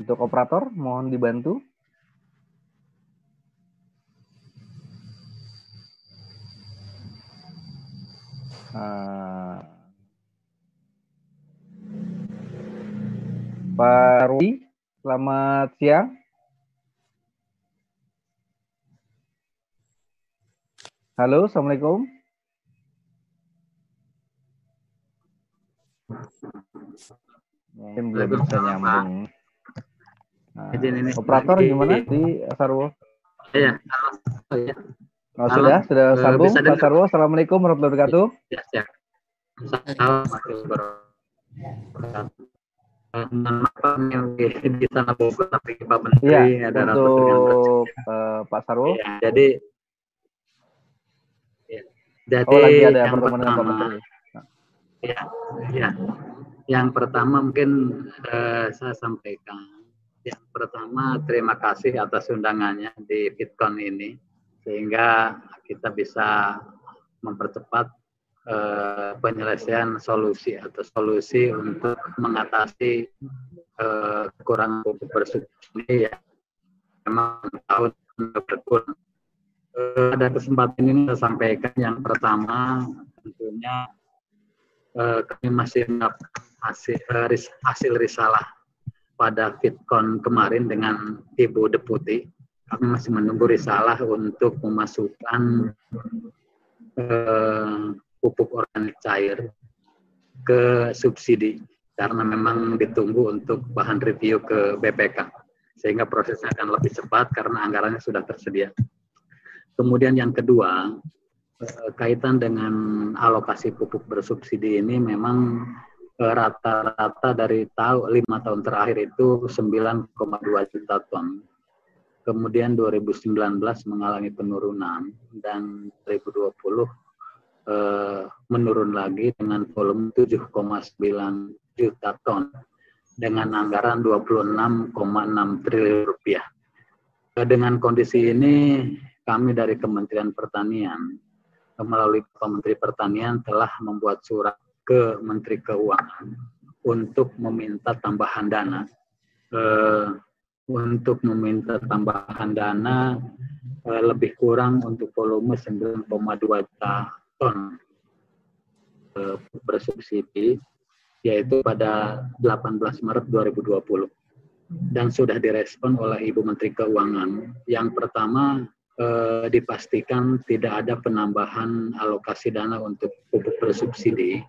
Speaker 2: Untuk operator, mohon dibantu. Uh, Pak Rudi, selamat siang. Halo, Assalamualaikum. Mungkin belum bisa nyambung. Nah, ini, operator gimana di Sarwo?
Speaker 5: Iya. Ya.
Speaker 2: Oh, sudah, sudah uh, sambung Pak Sarwo. Assalamualaikum warahmatullahi wabarakatuh. Ya, ya.
Speaker 5: di sana Bogor tapi Pak Menteri
Speaker 2: ya, ada untuk uh, Pak Sarwo.
Speaker 5: Ya, jadi
Speaker 2: ya, jadi oh, lagi ada pertemuan Pak Menteri.
Speaker 5: Ya, ya. Yang pertama mungkin eh, saya sampaikan. Yang pertama terima kasih atas undangannya di Fitcon ini sehingga kita bisa mempercepat eh, penyelesaian solusi atau solusi untuk mengatasi eh, kekurangan pupuk bersubsidi ya memang tahun berkurang. Eh, ada kesempatan ini saya sampaikan yang pertama tentunya Eh, kami masih hasil, eh, hasil risalah pada Fitcon kemarin dengan Ibu Deputi. Kami masih menunggu risalah untuk memasukkan uh, pupuk organik cair ke subsidi. karena memang ditunggu untuk bahan review ke BPK sehingga prosesnya akan lebih cepat karena anggarannya sudah tersedia. Kemudian yang kedua, eh, kaitan dengan alokasi pupuk bersubsidi ini memang eh, rata-rata dari tahun lima tahun terakhir itu 9,2 juta ton. Kemudian 2019 mengalami penurunan dan 2020 eh, menurun lagi dengan volume 7,9 juta ton dengan anggaran 26,6 triliun rupiah. Dengan kondisi ini kami dari Kementerian Pertanian melalui Pak Menteri Pertanian telah membuat surat ke Menteri Keuangan untuk meminta tambahan dana eh, untuk meminta tambahan dana eh, lebih kurang untuk volume 9,2 juta ton eh, bersubsidi yaitu pada 18 Maret 2020 dan sudah direspon oleh Ibu Menteri Keuangan. Yang pertama eh, dipastikan tidak ada penambahan alokasi dana untuk pupuk bersubsidi.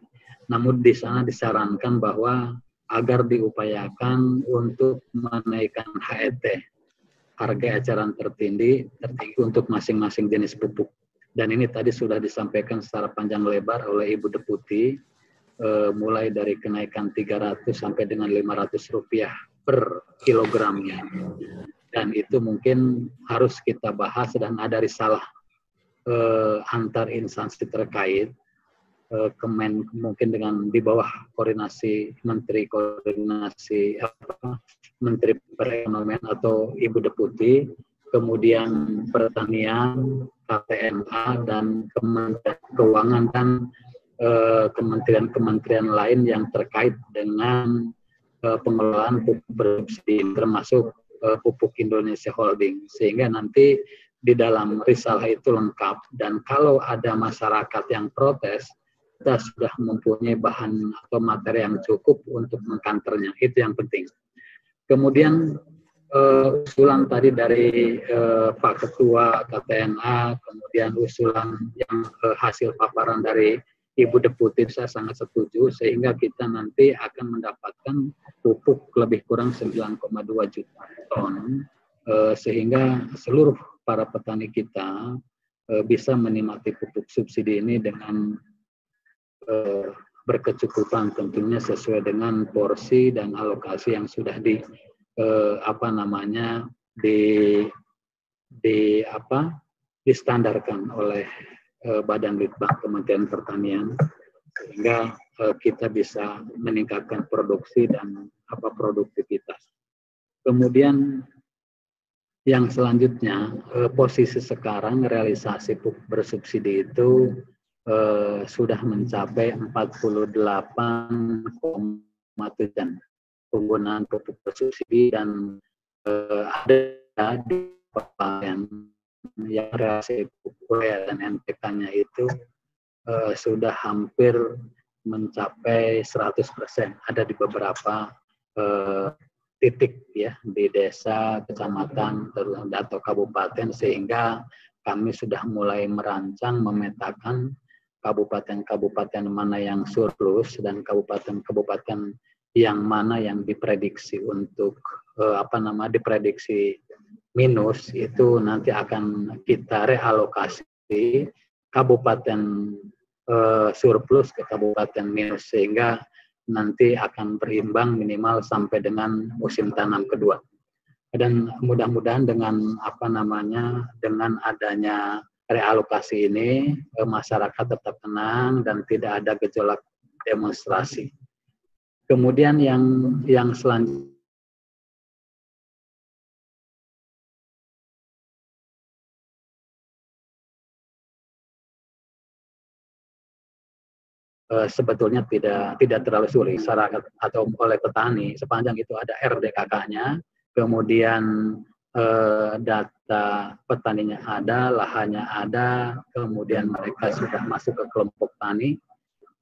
Speaker 5: Namun di sana disarankan bahwa agar diupayakan untuk menaikkan HET, harga eceran tertinggi, tertinggi untuk masing-masing jenis pupuk. Dan ini tadi sudah disampaikan secara panjang lebar oleh Ibu Deputi, eh, mulai dari kenaikan 300 sampai dengan 500 rupiah per kilogramnya dan itu mungkin harus kita bahas dan ada risalah eh, antar instansi terkait eh, kemen mungkin dengan di bawah koordinasi menteri koordinasi apa menteri perekonomian atau ibu deputi kemudian pertanian KTNA dan kementerian keuangan dan eh, kementerian-kementerian lain yang terkait dengan eh, pengelolaan bersubsidi termasuk uh, pupuk Indonesia Holding. Sehingga nanti di dalam risalah itu lengkap. Dan kalau ada masyarakat yang protes kita sudah mempunyai bahan atau materi yang cukup untuk mengkanternya. Itu yang penting. Kemudian uh, usulan tadi dari uh, Pak Ketua KTNA kemudian usulan yang uh, hasil paparan dari Ibu Deputi saya sangat setuju sehingga kita nanti akan mendapatkan pupuk lebih kurang 9,2 juta ton eh, sehingga seluruh para petani kita eh, bisa menikmati pupuk subsidi ini dengan eh, berkecukupan tentunya sesuai dengan porsi dan alokasi yang sudah di apa namanya di di apa distandarkan oleh Eh, Badan Litbang Kementerian Pertanian sehingga uh, kita bisa meningkatkan produksi dan apa produktivitas. Kemudian yang selanjutnya uh, posisi sekarang realisasi pupuk bersubsidi itu sudah mencapai 48,7 penggunaan pupuk bersubsidi dan ada di yang reaksi populer dan NPK-nya itu uh, sudah hampir mencapai 100%. Ada di beberapa uh, titik ya di desa, kecamatan, atau kabupaten sehingga kami sudah mulai merancang memetakan kabupaten-kabupaten mana yang surplus dan kabupaten-kabupaten yang mana yang diprediksi untuk uh, apa nama diprediksi minus itu nanti akan kita realokasi kabupaten eh, surplus ke kabupaten minus sehingga nanti akan berimbang minimal sampai dengan musim tanam kedua. Dan mudah-mudahan dengan apa namanya dengan adanya realokasi ini eh, masyarakat tetap tenang dan tidak ada gejolak demonstrasi. Kemudian yang yang selanjutnya Eh, sebetulnya tidak tidak terlalu sulit secara atau oleh petani sepanjang itu ada RDKK-nya, kemudian eh, data petaninya ada, lahannya ada, kemudian mereka sudah masuk ke kelompok tani,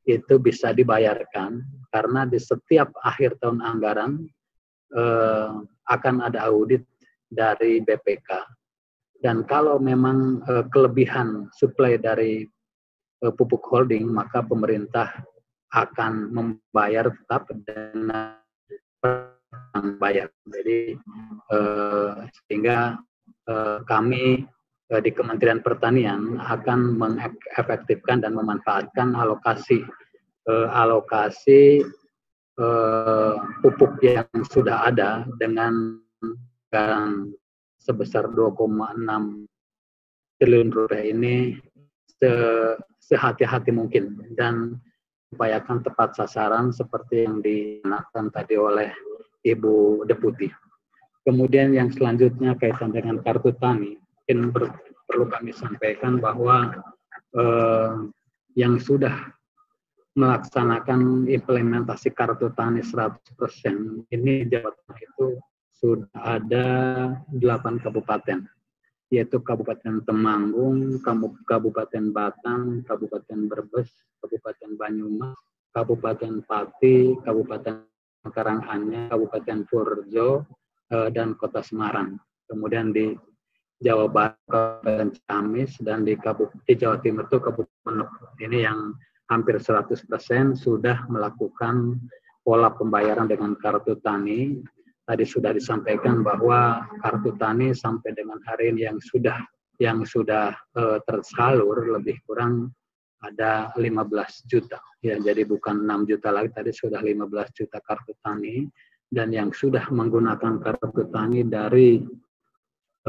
Speaker 5: itu bisa dibayarkan. Karena di setiap akhir tahun anggaran eh, akan ada audit dari BPK dan kalau memang eh, kelebihan suplai dari pupuk holding, maka pemerintah akan membayar tetap dana bayar. Jadi eh, sehingga eh, kami eh, di Kementerian Pertanian akan mengefektifkan dan memanfaatkan alokasi eh, alokasi eh, pupuk yang sudah ada dengan sebesar 2,6 triliun rupiah ini se sehati-hati mungkin dan upayakan tepat sasaran seperti yang dikenakan tadi oleh Ibu Deputi. Kemudian yang selanjutnya kaitan dengan kartu tani, mungkin perlu kami sampaikan bahwa eh, yang sudah melaksanakan implementasi kartu tani 100% ini Jawa Tengah itu sudah ada 8 kabupaten yaitu Kabupaten Temanggung, Kabupaten Batang, Kabupaten Brebes, Kabupaten Banyumas, Kabupaten Pati, Kabupaten Karanganyar, Kabupaten Purjo, eh, dan Kota Semarang. Kemudian di Jawa Barat, Kabupaten Ciamis, dan di, Kabupaten, Jawa Timur itu Kabupaten ini yang hampir 100% sudah melakukan pola pembayaran dengan kartu tani tadi sudah disampaikan bahwa kartu tani sampai dengan hari ini yang sudah yang sudah uh, tersalur lebih kurang ada 15 juta. Ya jadi bukan 6 juta lagi tadi sudah 15 juta kartu tani. Dan yang sudah menggunakan kartu tani dari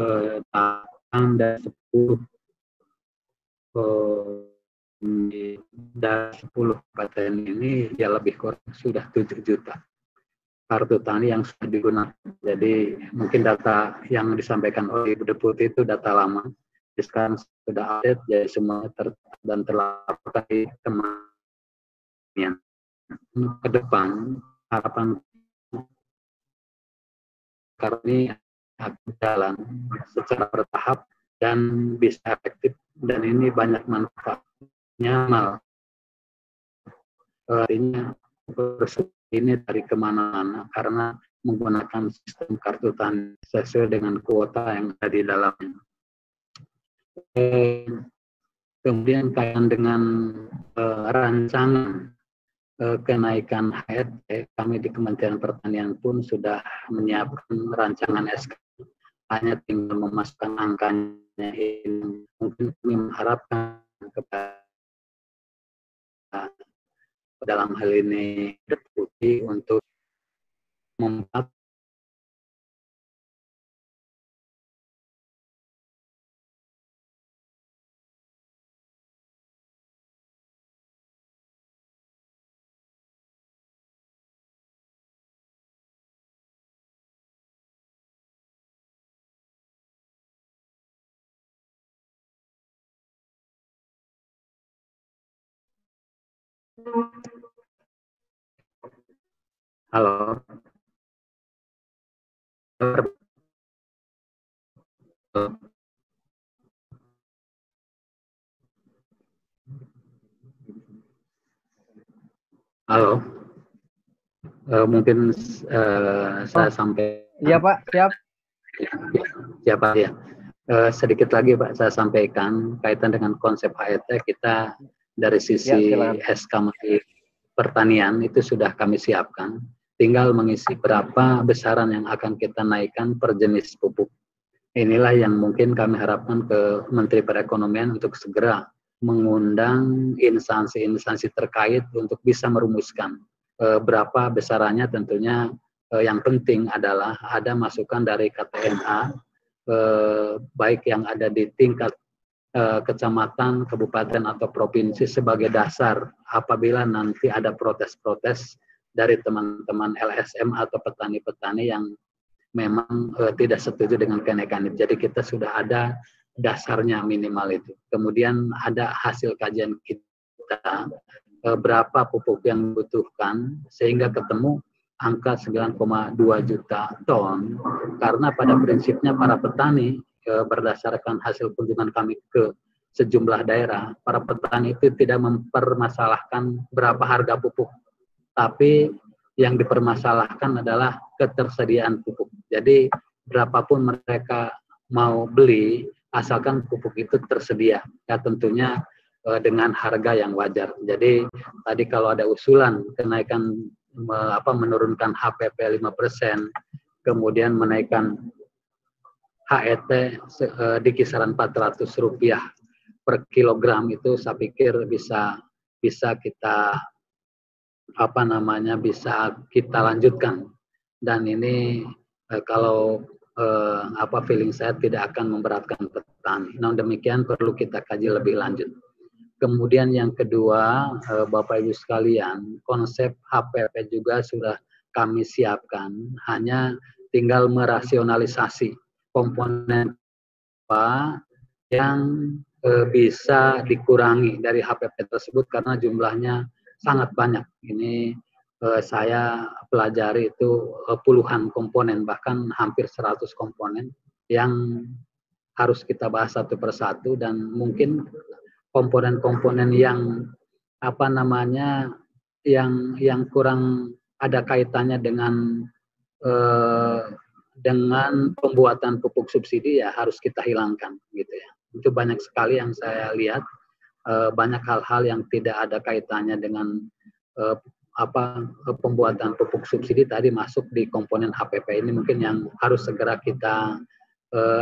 Speaker 5: uh, dari 10 uh, dari 10 kabupaten ini ya lebih kurang sudah 7 juta kartu tani yang sudah digunakan. Jadi mungkin data yang disampaikan oleh Ibu Deputi itu data lama. Jadi sekarang sudah update, jadi semua ter dan terlaporkan di teman ke depan harapan karena ini akan jalan secara bertahap dan bisa efektif dan ini banyak manfaatnya mal artinya ini dari ke mana-mana karena menggunakan sistem kartu tani sesuai dengan kuota yang ada di dalamnya. Kemudian kaitan dengan uh, rancangan uh, kenaikan HRT, kami di Kementerian Pertanian pun sudah menyiapkan rancangan SK. Hanya tinggal memasukkan angkanya ini. Mungkin kami mengharapkan kepada dalam hal ini deputi untuk membuat Halo. Halo. Uh, mungkin uh, saya oh. sampai.
Speaker 2: Iya Pak, siap.
Speaker 5: Siapa ya? Uh, sedikit lagi Pak, saya sampaikan kaitan dengan konsep HET kita dari sisi ya, SK Menteri Pertanian itu sudah kami siapkan. Tinggal mengisi berapa besaran yang akan kita naikkan per jenis pupuk. Inilah yang mungkin kami harapkan ke Menteri Perekonomian untuk segera mengundang instansi-instansi terkait untuk bisa merumuskan e, berapa besarannya tentunya e, yang penting adalah ada masukan dari KTNA e, eh, baik yang ada di tingkat Eh, kecamatan, kabupaten atau provinsi sebagai dasar apabila nanti ada protes-protes dari teman-teman LSM atau petani-petani yang memang uh, tidak setuju dengan kenaikan itu. Jadi kita sudah ada dasarnya minimal itu. Kemudian ada hasil kajian kita uh, berapa pupuk yang dibutuhkan sehingga ketemu angka 9,2 juta ton karena pada prinsipnya para petani berdasarkan hasil kunjungan kami ke sejumlah daerah, para petani itu tidak mempermasalahkan berapa harga pupuk, tapi yang dipermasalahkan adalah ketersediaan pupuk. Jadi berapapun mereka mau beli, asalkan pupuk itu tersedia. Ya tentunya dengan harga yang wajar. Jadi tadi kalau ada usulan kenaikan apa menurunkan HPP 5%, kemudian menaikkan HET di kisaran 400 rupiah per kilogram itu saya pikir bisa bisa kita apa namanya bisa kita lanjutkan dan ini eh, kalau eh, apa feeling saya tidak akan memberatkan petani. Nah demikian perlu kita kaji lebih lanjut. Kemudian yang kedua, Bapak Ibu sekalian, konsep HPP juga sudah kami siapkan, hanya tinggal merasionalisasi komponen apa yang eh, bisa dikurangi dari HPP tersebut karena jumlahnya sangat banyak. Ini eh, saya pelajari itu eh, puluhan komponen bahkan hampir 100 komponen yang harus kita bahas satu persatu dan mungkin komponen-komponen yang apa namanya yang yang kurang ada kaitannya dengan eh, dengan pembuatan pupuk subsidi ya harus kita hilangkan gitu ya. Itu banyak sekali yang saya lihat Eh, banyak hal-hal yang tidak ada kaitannya dengan uh, apa pembuatan pupuk subsidi tadi masuk di komponen HPP ini mungkin yang harus segera kita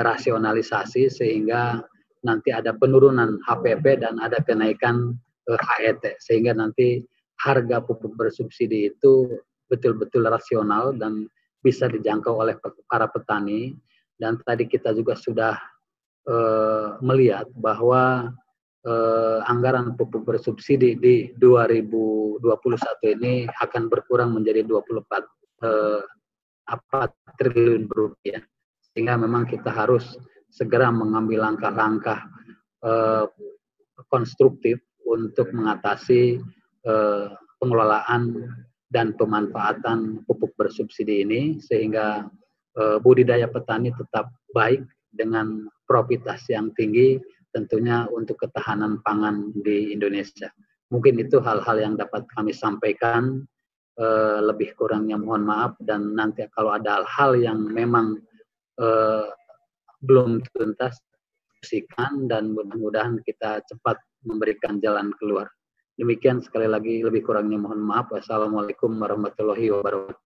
Speaker 5: rasionalisasi sehingga nanti ada penurunan HPP dan ada kenaikan uh, HET sehingga nanti harga pupuk bersubsidi itu betul-betul rasional dan bisa dijangkau oleh para petani. Dan tadi kita juga sudah uh, melihat bahwa eh, anggaran pupuk bersubsidi di 2021 ini akan berkurang menjadi 24 eh, apa triliun rupiah. Sehingga memang kita harus segera mengambil langkah-langkah eh, konstruktif untuk mengatasi eh, pengelolaan dan pemanfaatan pupuk bersubsidi ini sehingga eh, budidaya petani tetap baik dengan profitas yang tinggi tentunya untuk ketahanan pangan di Indonesia. Mungkin itu hal-hal yang dapat kami sampaikan. Eh, lebih kurangnya mohon maaf dan nanti kalau ada hal-hal yang memang eh, belum tuntas diskusikan dan mudah-mudahan kita cepat memberikan jalan keluar. Demikian sekali lagi lebih kurangnya mohon maaf. Wassalamualaikum warahmatullahi wabarakatuh.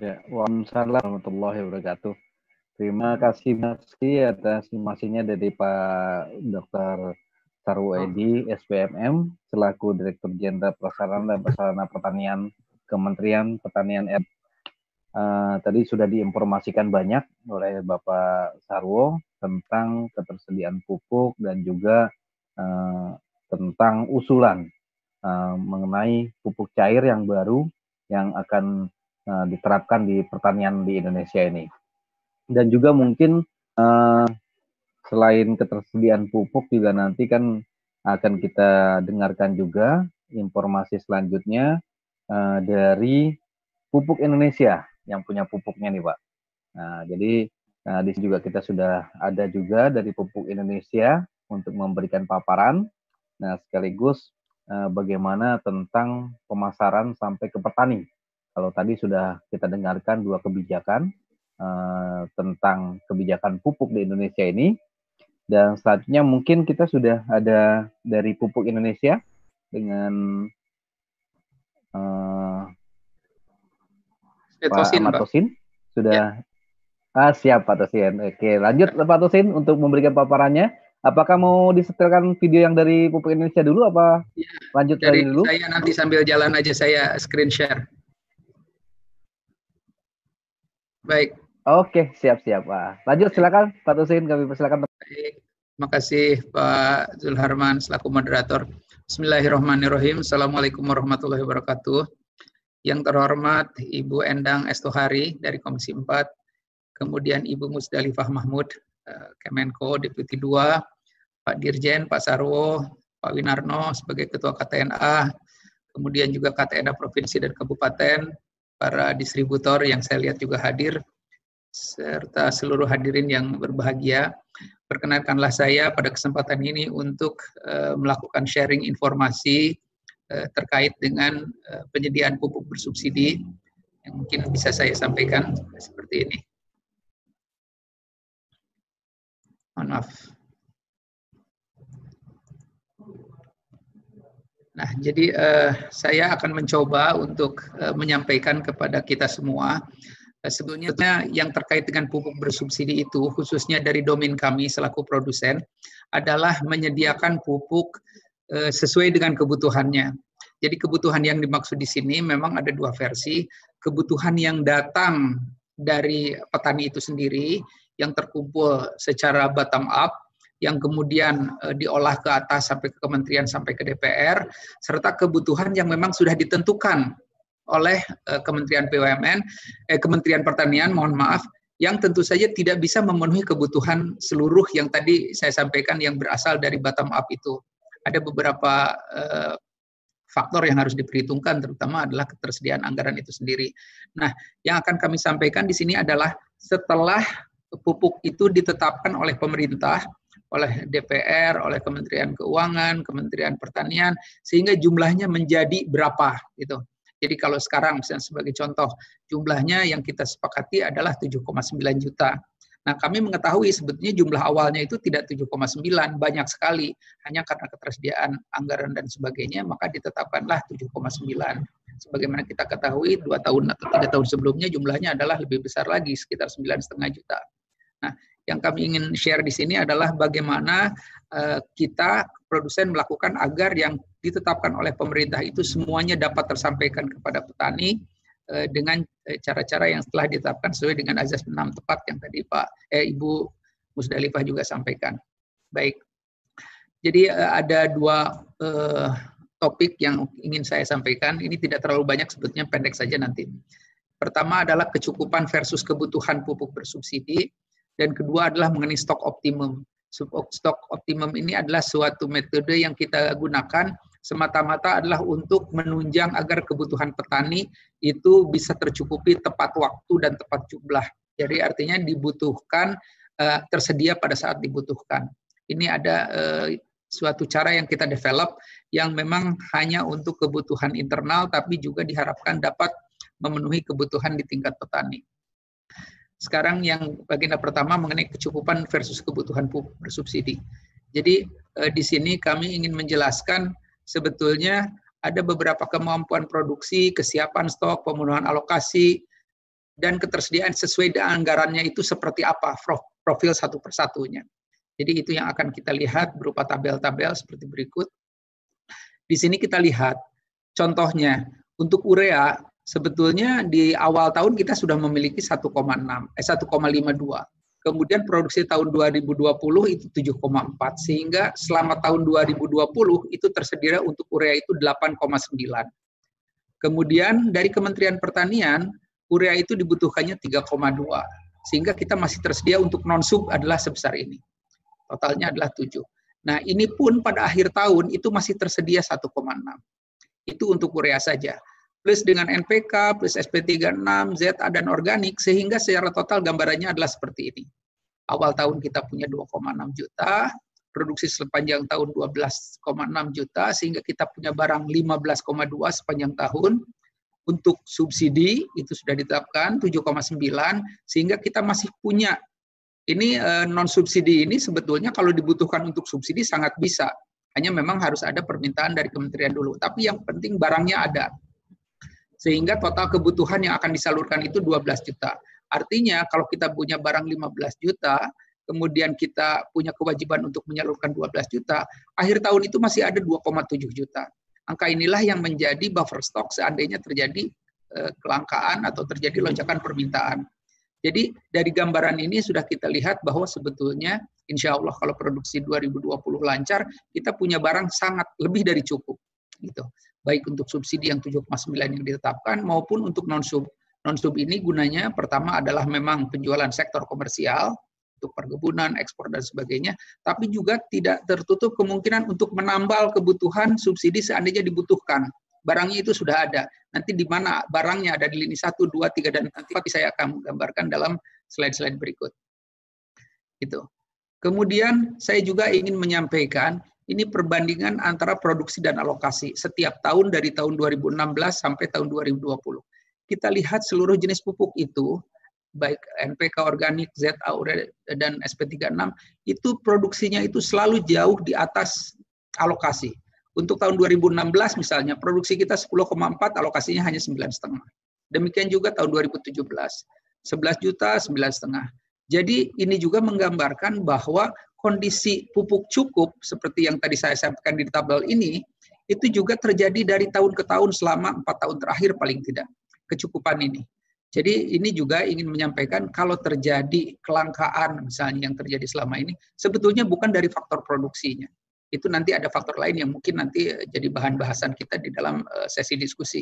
Speaker 2: Ya, waalaikumsalam warahmatullahi wabarakatuh. Terima kasih Masih atas informasinya dari Pak Dr. Saru Edi, SPMM, selaku Direktur Jenderal Prasarana dan Prasarana Pertanian Kementerian Pertanian R. Uh, tadi sudah diinformasikan banyak oleh Bapak Sarwo tentang ketersediaan pupuk dan juga uh, tentang usulan uh, mengenai pupuk cair yang baru yang akan uh, diterapkan di pertanian di Indonesia ini dan juga mungkin uh, selain ketersediaan pupuk juga nanti kan akan kita dengarkan juga informasi selanjutnya uh, dari pupuk Indonesia yang punya pupuknya nih Pak. Nah, jadi nah, di sini juga kita sudah ada juga dari pupuk Indonesia untuk memberikan paparan. Nah, sekaligus uh, bagaimana tentang pemasaran sampai ke petani. Kalau tadi sudah kita dengarkan dua kebijakan uh, tentang kebijakan pupuk di Indonesia ini. Dan selanjutnya mungkin kita sudah ada dari pupuk Indonesia dengan uh, Pak Ahmad Tosin. Sudah ya. Ah, siap Pak Tosin. Oke, lanjut Pak Tosin untuk memberikan paparannya. Apakah mau disetelkan video yang dari Pupuk Indonesia dulu apa ya, lanjut dari dulu?
Speaker 3: Saya nanti sambil jalan aja saya screen share. Baik.
Speaker 2: Oke, siap-siap Pak. Lanjut silakan Pak Tusin, kami persilakan.
Speaker 3: Baik. Terima kasih Pak Zulharman selaku moderator. Bismillahirrahmanirrahim. Assalamualaikum warahmatullahi wabarakatuh. Yang terhormat Ibu Endang Estohari dari Komisi 4, kemudian Ibu Musdalifah Mahmud, eh, Kemenko Deputi 2, Pak Dirjen, Pak Sarwo, Pak Winarno sebagai Ketua KTNA, kemudian juga KTNA Provinsi dan Kabupaten, para distributor yang saya lihat juga hadir, serta seluruh hadirin yang berbahagia. Perkenankanlah saya pada kesempatan ini untuk uh, melakukan sharing informasi uh, terkait dengan penyediaan pupuk bersubsidi yang mungkin bisa saya sampaikan seperti ini. on off. Nah, jadi eh, saya akan mencoba untuk eh, menyampaikan kepada kita semua eh, sebetulnya yang terkait dengan pupuk bersubsidi itu khususnya dari domain kami selaku produsen adalah menyediakan pupuk eh, sesuai dengan kebutuhannya. Jadi kebutuhan yang dimaksud di sini memang ada dua versi, kebutuhan yang datang dari petani itu sendiri yang terkumpul secara bottom up yang kemudian uh, diolah ke atas sampai ke kementerian sampai ke DPR serta kebutuhan yang memang sudah ditentukan oleh uh, Kementerian BUMN eh Kementerian Pertanian mohon maaf yang tentu saja tidak bisa memenuhi kebutuhan seluruh yang tadi saya sampaikan yang berasal dari bottom up itu. Ada beberapa uh, faktor yang harus diperhitungkan terutama adalah ketersediaan anggaran itu sendiri. Nah, yang akan kami sampaikan di sini adalah setelah pupuk itu ditetapkan oleh pemerintah oleh DPR, oleh Kementerian Keuangan, Kementerian Pertanian, sehingga jumlahnya menjadi berapa gitu. Jadi kalau sekarang misalnya sebagai contoh jumlahnya yang kita sepakati adalah 7,9 juta. Nah, kami mengetahui sebetulnya jumlah awalnya itu tidak 7,9, banyak sekali. Hanya karena ketersediaan anggaran dan sebagainya, maka ditetapkanlah 7,9. Sebagaimana kita ketahui, dua tahun atau tiga tahun sebelumnya jumlahnya adalah lebih besar lagi, sekitar 9,5 juta. Nah, yang kami ingin share di sini adalah bagaimana uh, kita produsen melakukan agar yang ditetapkan oleh pemerintah itu semuanya dapat tersampaikan kepada petani uh, dengan eh, cara-cara yang setelah ditetapkan sesuai dengan azas 6 tepat yang tadi Pak eh, Ibu Musdalifah juga sampaikan. Baik. Jadi ada dua uh, topik yang ingin saya sampaikan. Ini tidak terlalu banyak sebetulnya pendek saja nanti. Pertama adalah kecukupan versus kebutuhan pupuk bersubsidi dan kedua adalah mengenai stok optimum. Stok optimum ini adalah suatu metode yang kita gunakan semata-mata adalah untuk menunjang agar kebutuhan petani itu bisa tercukupi tepat waktu dan tepat jumlah. Jadi artinya dibutuhkan uh, tersedia pada saat dibutuhkan. Ini ada uh, suatu cara yang kita develop yang memang hanya untuk kebutuhan internal tapi juga diharapkan dapat memenuhi kebutuhan di tingkat petani. Sekarang yang agenda pertama mengenai kecukupan versus kebutuhan pupuk bersubsidi. Jadi eh, di sini kami ingin menjelaskan sebetulnya ada beberapa kemampuan produksi, kesiapan stok, pemenuhan alokasi, dan ketersediaan sesuai dengan anggarannya itu seperti apa, profil satu persatunya. Jadi itu yang akan kita lihat berupa tabel-tabel seperti berikut. Di sini kita lihat contohnya untuk urea sebetulnya di awal tahun kita sudah memiliki 1,6 eh 1,52. Kemudian produksi tahun 2020 itu 7,4 sehingga selama tahun 2020 itu tersedia untuk urea itu 8,9. Kemudian dari Kementerian Pertanian urea itu dibutuhkannya 3,2 sehingga kita masih tersedia untuk non sub adalah sebesar ini. Totalnya adalah 7. Nah, ini pun pada akhir tahun itu masih tersedia 1,6. Itu untuk urea saja plus dengan NPK, plus SP36, ZA, dan organik, sehingga secara total gambarannya adalah seperti ini. Awal tahun kita punya 2,6 juta, produksi sepanjang tahun 12,6 juta, sehingga kita punya barang 15,2 sepanjang tahun. Untuk subsidi itu sudah ditetapkan 7,9, sehingga kita masih punya ini eh, non subsidi ini sebetulnya kalau dibutuhkan untuk subsidi sangat bisa. Hanya memang harus ada permintaan dari kementerian dulu. Tapi yang penting barangnya ada sehingga total kebutuhan yang akan disalurkan itu 12 juta. Artinya kalau kita punya barang 15 juta, kemudian kita punya kewajiban untuk menyalurkan 12 juta, akhir tahun itu masih ada 2,7 juta. Angka inilah yang menjadi buffer stock seandainya terjadi eh, kelangkaan atau terjadi lonjakan permintaan. Jadi dari gambaran ini sudah kita lihat bahwa sebetulnya insya Allah kalau produksi 2020 lancar, kita punya barang sangat lebih dari cukup. Gitu baik untuk subsidi yang 7,9 yang ditetapkan maupun untuk non sub. Non sub ini gunanya pertama adalah memang penjualan sektor komersial untuk perkebunan, ekspor dan sebagainya, tapi juga tidak tertutup kemungkinan untuk menambal kebutuhan subsidi seandainya dibutuhkan. Barangnya itu sudah ada. Nanti di mana barangnya ada di lini 1, 2, 3 dan nanti saya akan gambarkan dalam slide-slide berikut. Itu. Kemudian saya juga ingin menyampaikan ini perbandingan antara produksi dan alokasi setiap tahun dari tahun 2016 sampai tahun 2020. Kita lihat seluruh jenis pupuk itu, baik NPK organik, ZA dan SP36, itu produksinya itu selalu jauh di atas alokasi. Untuk tahun 2016 misalnya, produksi kita 10,4, alokasinya hanya 9,5. Demikian juga tahun 2017, 11 juta, 9,5. Jadi ini juga menggambarkan bahwa kondisi pupuk cukup seperti yang tadi saya sampaikan di tabel ini, itu juga terjadi dari tahun ke tahun selama empat tahun terakhir paling tidak kecukupan ini. Jadi ini juga ingin menyampaikan kalau terjadi kelangkaan misalnya yang terjadi selama ini sebetulnya bukan dari faktor produksinya. Itu nanti ada faktor lain yang mungkin nanti jadi bahan bahasan kita di dalam eh, sesi diskusi.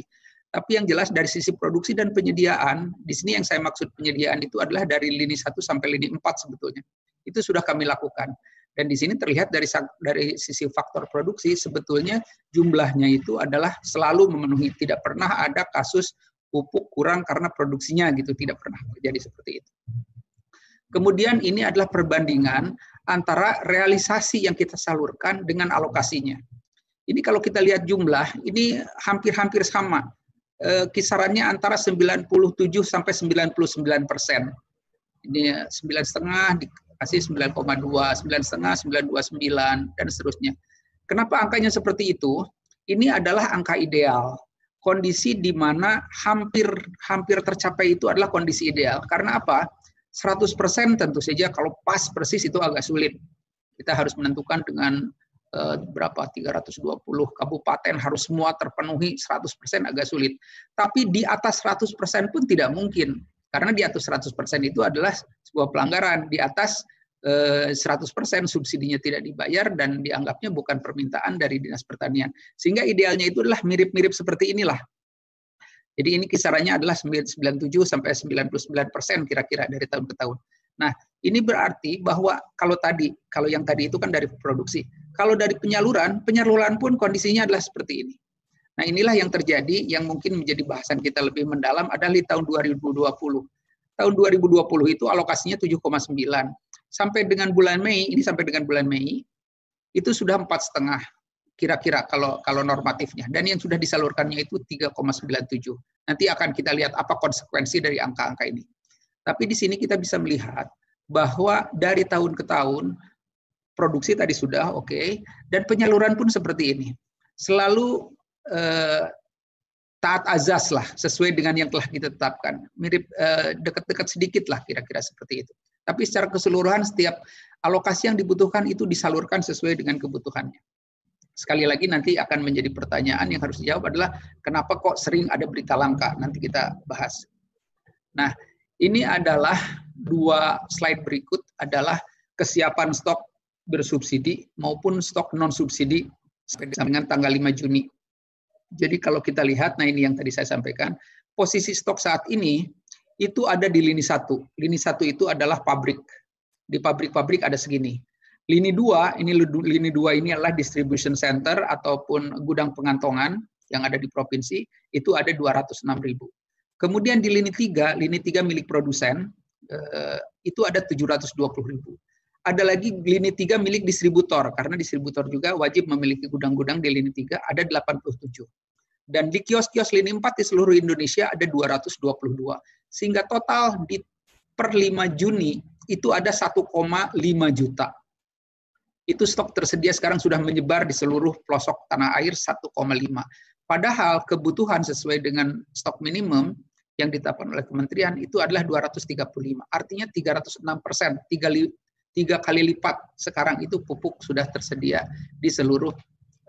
Speaker 3: Tapi yang jelas dari sisi produksi dan penyediaan, di sini yang saya maksud penyediaan itu adalah dari lini 1 sampai lini 4 sebetulnya. Itu sudah kami lakukan. Dan di sini terlihat dari dari sisi faktor produksi sebetulnya jumlahnya itu adalah selalu memenuhi, tidak pernah ada kasus pupuk kurang karena produksinya gitu tidak pernah terjadi seperti itu. Kemudian ini adalah perbandingan antara realisasi yang kita salurkan dengan alokasinya. Ini kalau kita lihat jumlah, ini hampir-hampir sama. E, kisarannya antara 97 sampai 99 persen. Ini sembilan setengah dikasih 9,2, sembilan setengah, 929 dan seterusnya. Kenapa angkanya seperti itu? Ini adalah angka ideal kondisi di mana hampir hampir tercapai itu adalah kondisi ideal. Karena apa? 100% tentu saja kalau pas persis itu agak sulit. Kita harus menentukan dengan berapa 320 kabupaten harus semua terpenuhi 100% agak sulit. Tapi di atas 100% pun tidak mungkin. Karena di atas 100% itu adalah sebuah pelanggaran. Di atas 100% eh, subsidinya tidak dibayar dan dianggapnya bukan permintaan dari Dinas Pertanian. Sehingga idealnya itu adalah mirip-mirip seperti inilah. Jadi ini kisarannya adalah 97 sampai 99 persen kira-kira dari tahun ke tahun. Nah, ini berarti bahwa kalau tadi, kalau yang tadi itu kan dari produksi. Kalau dari penyaluran, penyaluran pun kondisinya adalah seperti ini. Nah, inilah yang terjadi yang mungkin menjadi bahasan kita lebih mendalam adalah di tahun 2020. Tahun 2020 itu alokasinya 7,9 sampai dengan bulan Mei, ini sampai dengan bulan Mei, itu sudah empat setengah kira-kira kalau kalau normatifnya dan yang sudah disalurkannya itu 3,97. Nanti akan kita lihat apa konsekuensi dari angka-angka ini. Tapi di sini kita bisa melihat bahwa dari tahun ke tahun produksi tadi sudah oke okay, dan penyaluran pun seperti ini. Selalu eh, taat azas lah sesuai dengan yang telah kita tetapkan. Mirip eh, dekat-dekat sedikit lah kira-kira seperti itu. Tapi secara keseluruhan setiap alokasi yang dibutuhkan itu disalurkan sesuai dengan kebutuhannya. Sekali lagi nanti akan menjadi pertanyaan yang harus dijawab adalah kenapa kok sering ada berita langka. Nanti kita bahas. Nah, ini adalah dua slide berikut adalah kesiapan stok bersubsidi maupun stok non subsidi sampai dengan tanggal 5 Juni. Jadi kalau kita lihat, nah ini yang tadi saya sampaikan, posisi stok saat ini itu ada di lini satu. Lini satu itu adalah pabrik. Di pabrik-pabrik ada segini. Lini dua, ini lini dua ini adalah distribution center ataupun gudang pengantongan yang ada di provinsi, itu ada 206 ribu. Kemudian di lini tiga, lini tiga milik produsen, eh, itu ada 720 ribu. Ada lagi lini tiga milik distributor, karena distributor juga wajib memiliki gudang-gudang di lini tiga, ada 87. Dan di kios-kios lini 4 di seluruh Indonesia ada 222. Sehingga total di per 5 Juni itu ada 1,5 juta. Itu stok tersedia sekarang sudah menyebar di seluruh pelosok tanah air 1,5. Padahal kebutuhan sesuai dengan stok minimum yang ditetapkan oleh kementerian itu adalah 235. Artinya 306 persen, tiga, kali lipat sekarang itu pupuk sudah tersedia di seluruh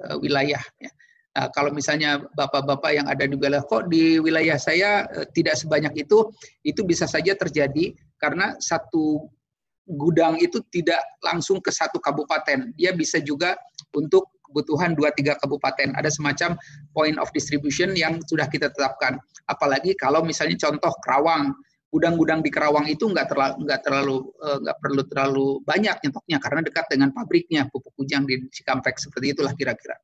Speaker 3: uh, wilayah. Ya. Nah, kalau misalnya bapak-bapak yang ada di wilayah kok di wilayah saya eh, tidak sebanyak itu, itu bisa saja terjadi karena satu gudang itu tidak langsung ke satu kabupaten. Dia bisa juga untuk kebutuhan dua tiga kabupaten. Ada semacam point of distribution yang sudah kita tetapkan. Apalagi kalau misalnya contoh Kerawang, gudang-gudang di Kerawang itu nggak terlalu nggak terlalu eh, nggak perlu terlalu banyak nyetoknya karena dekat dengan pabriknya pupuk kujang di Cikampek seperti itulah kira-kira.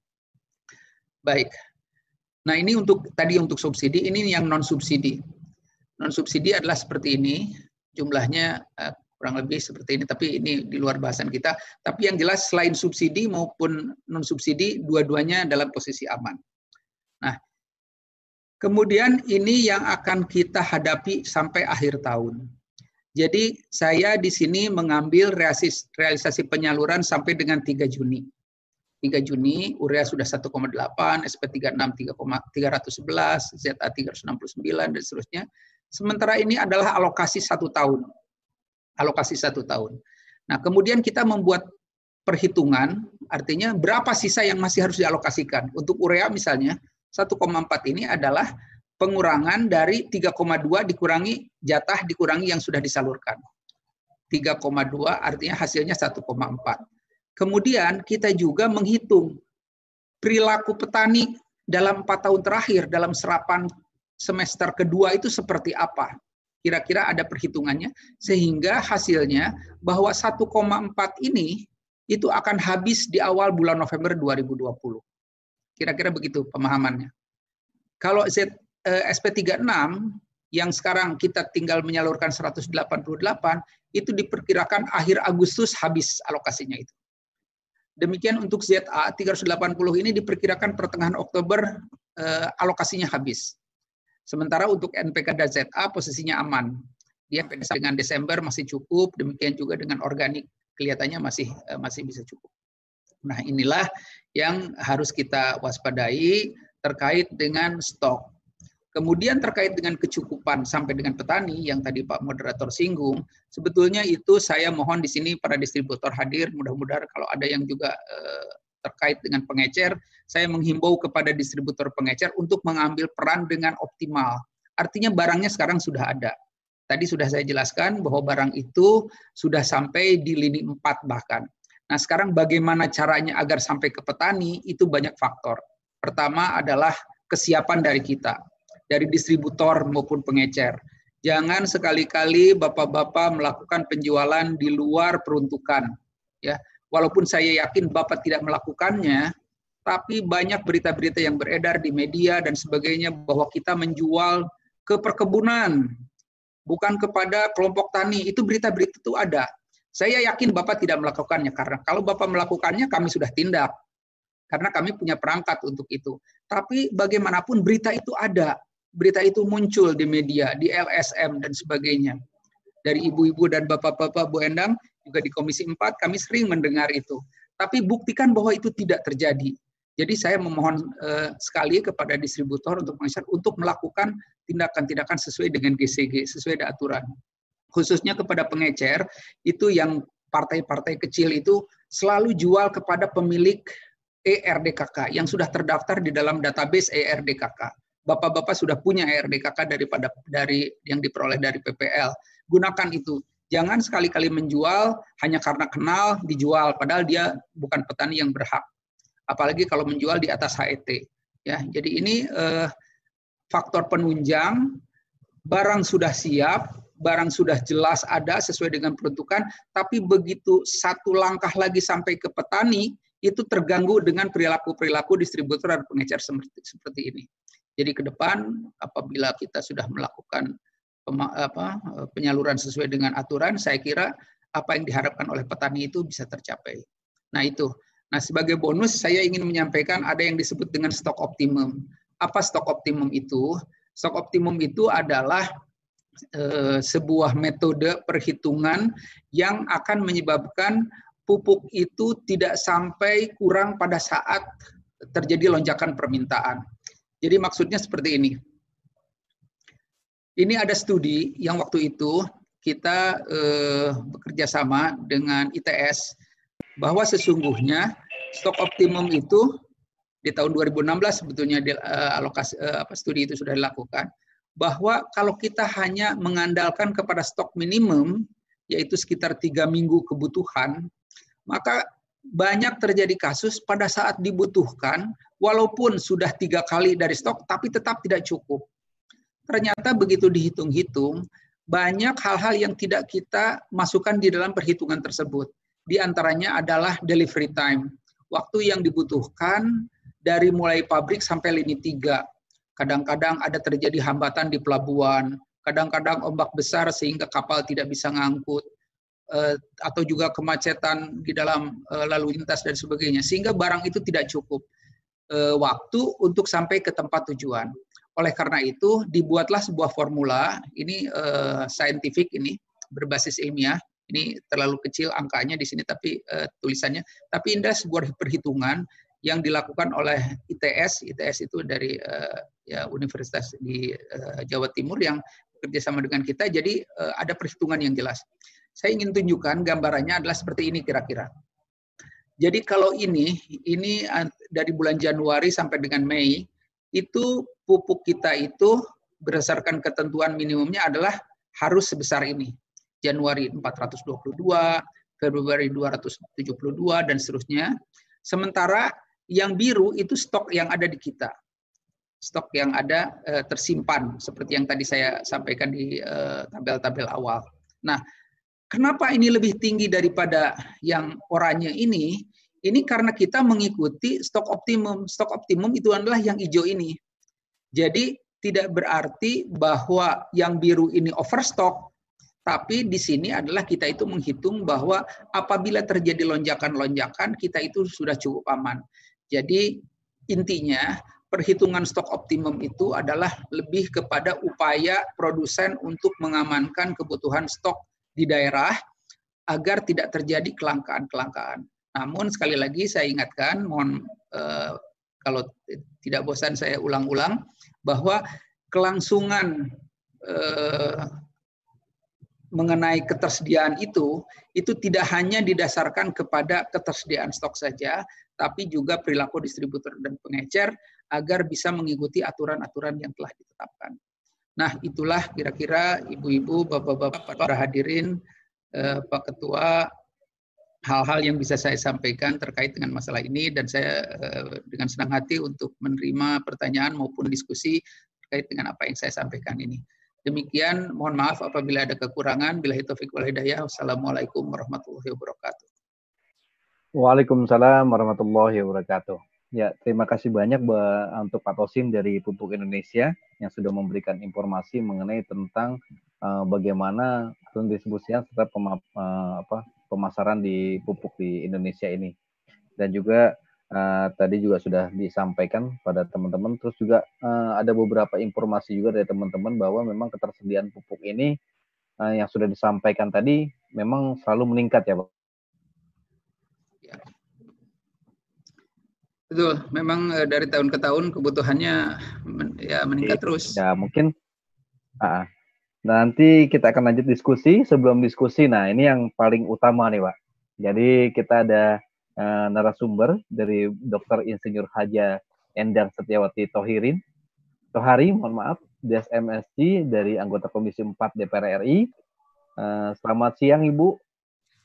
Speaker 3: Baik. Nah, ini untuk tadi untuk subsidi, ini yang non subsidi. Non subsidi adalah seperti ini, jumlahnya uh, kurang lebih seperti ini, tapi ini di luar bahasan kita. Tapi yang jelas selain subsidi maupun non subsidi, dua-duanya dalam posisi aman. Nah, kemudian ini yang akan kita hadapi sampai akhir tahun. Jadi saya di sini mengambil realisasi penyaluran sampai dengan 3 Juni. 3 Juni, urea sudah 1,8, SP36 3,311, ZA 369 dan seterusnya. Sementara ini adalah alokasi satu tahun. Alokasi satu tahun. Nah, kemudian kita membuat perhitungan, artinya berapa sisa yang masih harus dialokasikan. Untuk urea misalnya, 1,4 ini adalah pengurangan dari 3,2 dikurangi jatah dikurangi yang sudah disalurkan. 3,2 artinya hasilnya 1,4. Kemudian kita juga menghitung perilaku petani dalam empat tahun terakhir dalam serapan semester kedua itu seperti apa. Kira-kira ada perhitungannya sehingga hasilnya bahwa 1,4 ini itu akan habis di awal bulan November 2020. Kira-kira begitu pemahamannya. Kalau Z, eh, SP36 yang sekarang kita tinggal menyalurkan 188 itu diperkirakan akhir Agustus habis alokasinya itu. Demikian untuk ZA 380 ini diperkirakan pertengahan Oktober eh, alokasinya habis. Sementara untuk NPK dan ZA posisinya aman. Dia dengan Desember masih cukup, demikian juga dengan organik kelihatannya masih eh, masih bisa cukup. Nah, inilah yang harus kita waspadai terkait dengan stok. Kemudian terkait dengan kecukupan sampai dengan petani yang tadi Pak Moderator singgung, sebetulnya itu saya mohon di sini para distributor hadir, mudah-mudahan kalau ada yang juga eh, terkait dengan pengecer, saya menghimbau kepada distributor pengecer untuk mengambil peran dengan optimal. Artinya barangnya sekarang sudah ada. Tadi sudah saya jelaskan bahwa barang itu sudah sampai di lini 4 bahkan. Nah sekarang bagaimana caranya agar sampai ke petani itu banyak faktor. Pertama adalah kesiapan dari kita dari distributor maupun pengecer. Jangan sekali-kali Bapak-bapak melakukan penjualan di luar peruntukan. Ya, walaupun saya yakin Bapak tidak melakukannya, tapi banyak berita-berita yang beredar di media dan sebagainya bahwa kita menjual ke perkebunan, bukan kepada kelompok tani. Itu berita-berita itu ada. Saya yakin Bapak tidak melakukannya karena kalau Bapak melakukannya kami sudah tindak. Karena kami punya perangkat untuk itu. Tapi bagaimanapun berita itu ada berita itu muncul di media, di LSM dan sebagainya. Dari ibu-ibu dan bapak-bapak Bu Endang, juga di Komisi 4 kami sering mendengar itu. Tapi buktikan bahwa itu tidak terjadi. Jadi saya memohon eh, sekali kepada distributor untuk untuk melakukan tindakan-tindakan sesuai dengan GCG, sesuai dengan aturan. Khususnya kepada pengecer, itu yang partai-partai kecil itu selalu jual kepada pemilik ERDKK yang sudah terdaftar di dalam database ERDKK bapak-bapak sudah punya RDKK daripada dari yang diperoleh dari PPL. Gunakan itu. Jangan sekali-kali menjual hanya karena kenal dijual padahal dia bukan petani yang berhak. Apalagi kalau menjual di atas HET. Ya, jadi ini eh, faktor penunjang barang sudah siap, barang sudah jelas ada sesuai dengan peruntukan, tapi begitu satu langkah lagi sampai ke petani, itu terganggu dengan perilaku-perilaku distributor dan pengecer seperti, seperti ini. Jadi ke depan apabila kita sudah melakukan apa, penyaluran sesuai dengan aturan, saya kira apa yang diharapkan oleh petani itu bisa tercapai. Nah itu. Nah sebagai bonus saya ingin menyampaikan ada yang disebut dengan stok optimum. Apa stok optimum itu? Stok optimum itu adalah e, sebuah metode perhitungan yang akan menyebabkan pupuk itu tidak sampai kurang pada saat terjadi lonjakan permintaan. Jadi maksudnya seperti ini. Ini ada studi yang waktu itu kita eh, bekerja sama dengan ITS bahwa sesungguhnya stok optimum itu di tahun 2016 sebetulnya di, eh, alokasi eh, apa studi itu sudah dilakukan bahwa kalau kita hanya mengandalkan kepada stok minimum yaitu sekitar tiga minggu kebutuhan maka banyak terjadi kasus pada saat dibutuhkan walaupun sudah tiga kali dari stok, tapi tetap tidak cukup. Ternyata begitu dihitung-hitung, banyak hal-hal yang tidak kita masukkan di dalam perhitungan tersebut. Di antaranya adalah delivery time. Waktu yang dibutuhkan dari mulai pabrik sampai lini tiga. Kadang-kadang ada terjadi hambatan di pelabuhan, kadang-kadang ombak besar sehingga kapal tidak bisa ngangkut, eh, atau juga kemacetan di dalam eh, lalu lintas dan sebagainya, sehingga barang itu tidak cukup uh, waktu untuk sampai ke tempat tujuan. Oleh karena itu, dibuatlah sebuah formula, ini scientific ini, berbasis ilmiah, Ini terlalu kecil angkanya di sini tapi uh, tulisannya. Tapi indah sebuah perhitungan yang dilakukan oleh ITS. ITS itu dari uh, ya universitas di uh, Jawa Timur yang bekerjasama dengan kita. Jadi uh, ada perhitungan yang jelas. Saya ingin tunjukkan gambarannya adalah seperti ini kira-kira. Jadi kalau ini, ini dari bulan Januari sampai dengan Mei, itu pupuk kita itu berdasarkan ketentuan minimumnya adalah harus sebesar ini. Januari 422, Februari 272, dan seterusnya. Sementara yang biru itu stok yang ada di kita. Stok yang ada e, tersimpan, seperti yang tadi saya sampaikan di eh, tabel-tabel awal. Nah, kenapa ini lebih tinggi daripada yang oranye ini? Ini karena kita mengikuti stok optimum. Stok optimum itu adalah yang hijau ini. Jadi tidak berarti bahwa yang biru ini overstock, tapi di sini adalah kita itu menghitung bahwa apabila terjadi lonjakan-lonjakan, kita itu sudah cukup aman. Jadi intinya perhitungan stok optimum itu adalah lebih kepada upaya produsen untuk mengamankan kebutuhan stok di daerah agar tidak terjadi kelangkaan-kelangkaan. Namun sekali lagi saya ingatkan, mohon eh, kalau tidak bosan saya ulang-ulang, bahwa kelangsungan eh, mengenai ketersediaan itu itu tidak hanya didasarkan kepada ketersediaan stok saja, tapi juga perilaku distributor dan pengecer agar bisa mengikuti aturan-aturan yang telah ditetapkan. Nah, itulah kira-kira ibu-ibu, bapak-bapak, para hadirin, eh, Pak Ketua, hal-hal yang bisa saya sampaikan terkait dengan masalah ini dan saya eh, dengan senang hati untuk menerima pertanyaan maupun diskusi terkait dengan apa yang saya sampaikan ini. Demikian, mohon maaf apabila ada kekurangan. Bila taufik wal hidayah. Wassalamualaikum warahmatullahi wabarakatuh.
Speaker 2: Waalaikumsalam warahmatullahi wabarakatuh. Ya, terima kasih banyak untuk Pak Tosin dari Pupuk Indonesia yang sudah memberikan informasi mengenai tentang uh, bagaimana pendistribusian serta pema, uh, apa, pemasaran di pupuk di Indonesia ini. Dan juga uh, tadi juga sudah disampaikan pada teman-teman. Terus juga uh, ada beberapa informasi juga dari teman-teman bahwa memang ketersediaan pupuk ini uh, yang sudah disampaikan tadi memang selalu meningkat ya Pak.
Speaker 3: Ya. Betul, memang dari tahun ke tahun kebutuhannya men, ya meningkat terus.
Speaker 2: Ya mungkin uh, nanti kita akan lanjut diskusi. Sebelum diskusi, nah ini yang paling utama nih Pak. Jadi kita ada uh, narasumber dari Dr. Insinyur Haja Endang Setiawati Tohirin. Tohari, mohon maaf, DSMSC dari anggota Komisi 4 DPR RI. Uh, selamat siang Ibu.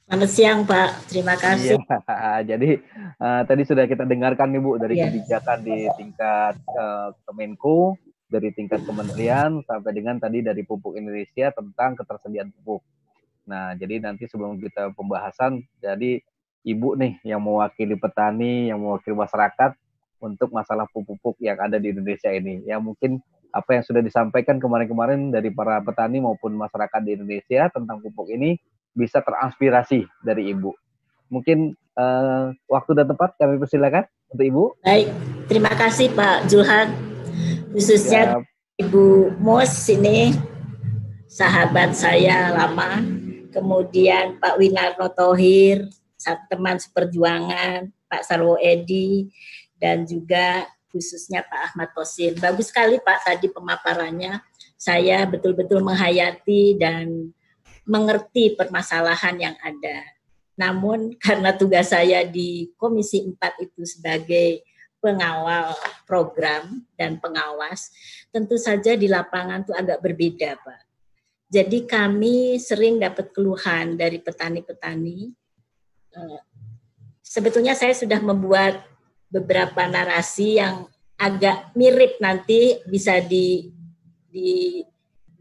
Speaker 6: Selamat siang Pak, terima kasih.
Speaker 2: Ya, jadi uh, tadi sudah kita dengarkan Ibu dari ya. kebijakan di tingkat uh, Kemenko, dari tingkat kementerian sampai dengan tadi dari Pupuk Indonesia tentang ketersediaan pupuk. Nah, jadi nanti sebelum kita pembahasan, jadi ibu nih yang mewakili petani, yang mewakili masyarakat untuk masalah pupuk-pupuk yang ada di Indonesia ini. Yang mungkin apa yang sudah disampaikan kemarin-kemarin dari para petani maupun masyarakat di Indonesia tentang pupuk ini bisa terinspirasi dari ibu. Mungkin uh, waktu dan tempat kami persilakan untuk ibu.
Speaker 6: Baik, terima kasih Pak Julhan. Khususnya Siap. Ibu Mos ini sahabat saya lama. Kemudian Pak Winarno Tohir, teman seperjuangan Pak Sarwo Edi dan juga khususnya Pak Ahmad Tosin. Bagus sekali Pak tadi pemaparannya. Saya betul-betul menghayati dan mengerti permasalahan yang ada. Namun karena tugas saya di Komisi 4 itu sebagai pengawal program dan pengawas, tentu saja di lapangan itu agak berbeda, Pak. Jadi kami sering dapat keluhan dari petani-petani sebetulnya saya sudah membuat beberapa narasi yang agak mirip nanti bisa di di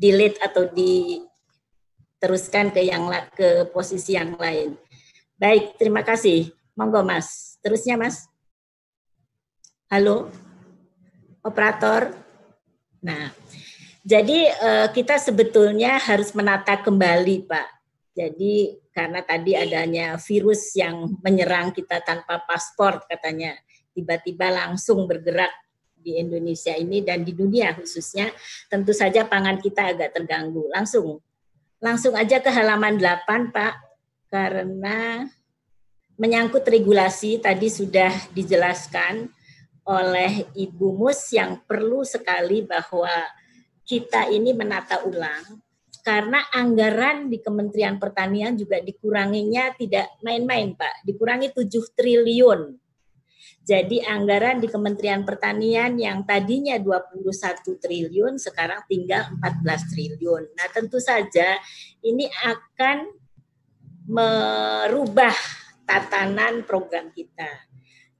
Speaker 6: delete atau diteruskan ke yang ke posisi yang lain. Baik, terima kasih. Monggo Mas. Terusnya Mas. Halo. Operator. Nah, jadi eh, kita sebetulnya harus menata kembali, Pak. Jadi karena tadi adanya virus yang menyerang kita tanpa paspor katanya tiba-tiba langsung bergerak di Indonesia ini dan di dunia khususnya tentu saja pangan kita agak terganggu. Langsung langsung aja ke halaman 8 Pak. Karena menyangkut regulasi tadi sudah dijelaskan oleh Ibu Mus yang perlu sekali bahwa kita ini menata ulang karena anggaran di Kementerian Pertanian juga dikuranginya tidak main-main Pak, dikurangi 7 triliun. Jadi anggaran di Kementerian Pertanian yang tadinya 21 triliun sekarang tinggal 14 triliun. Nah, tentu saja ini akan merubah tatanan program kita.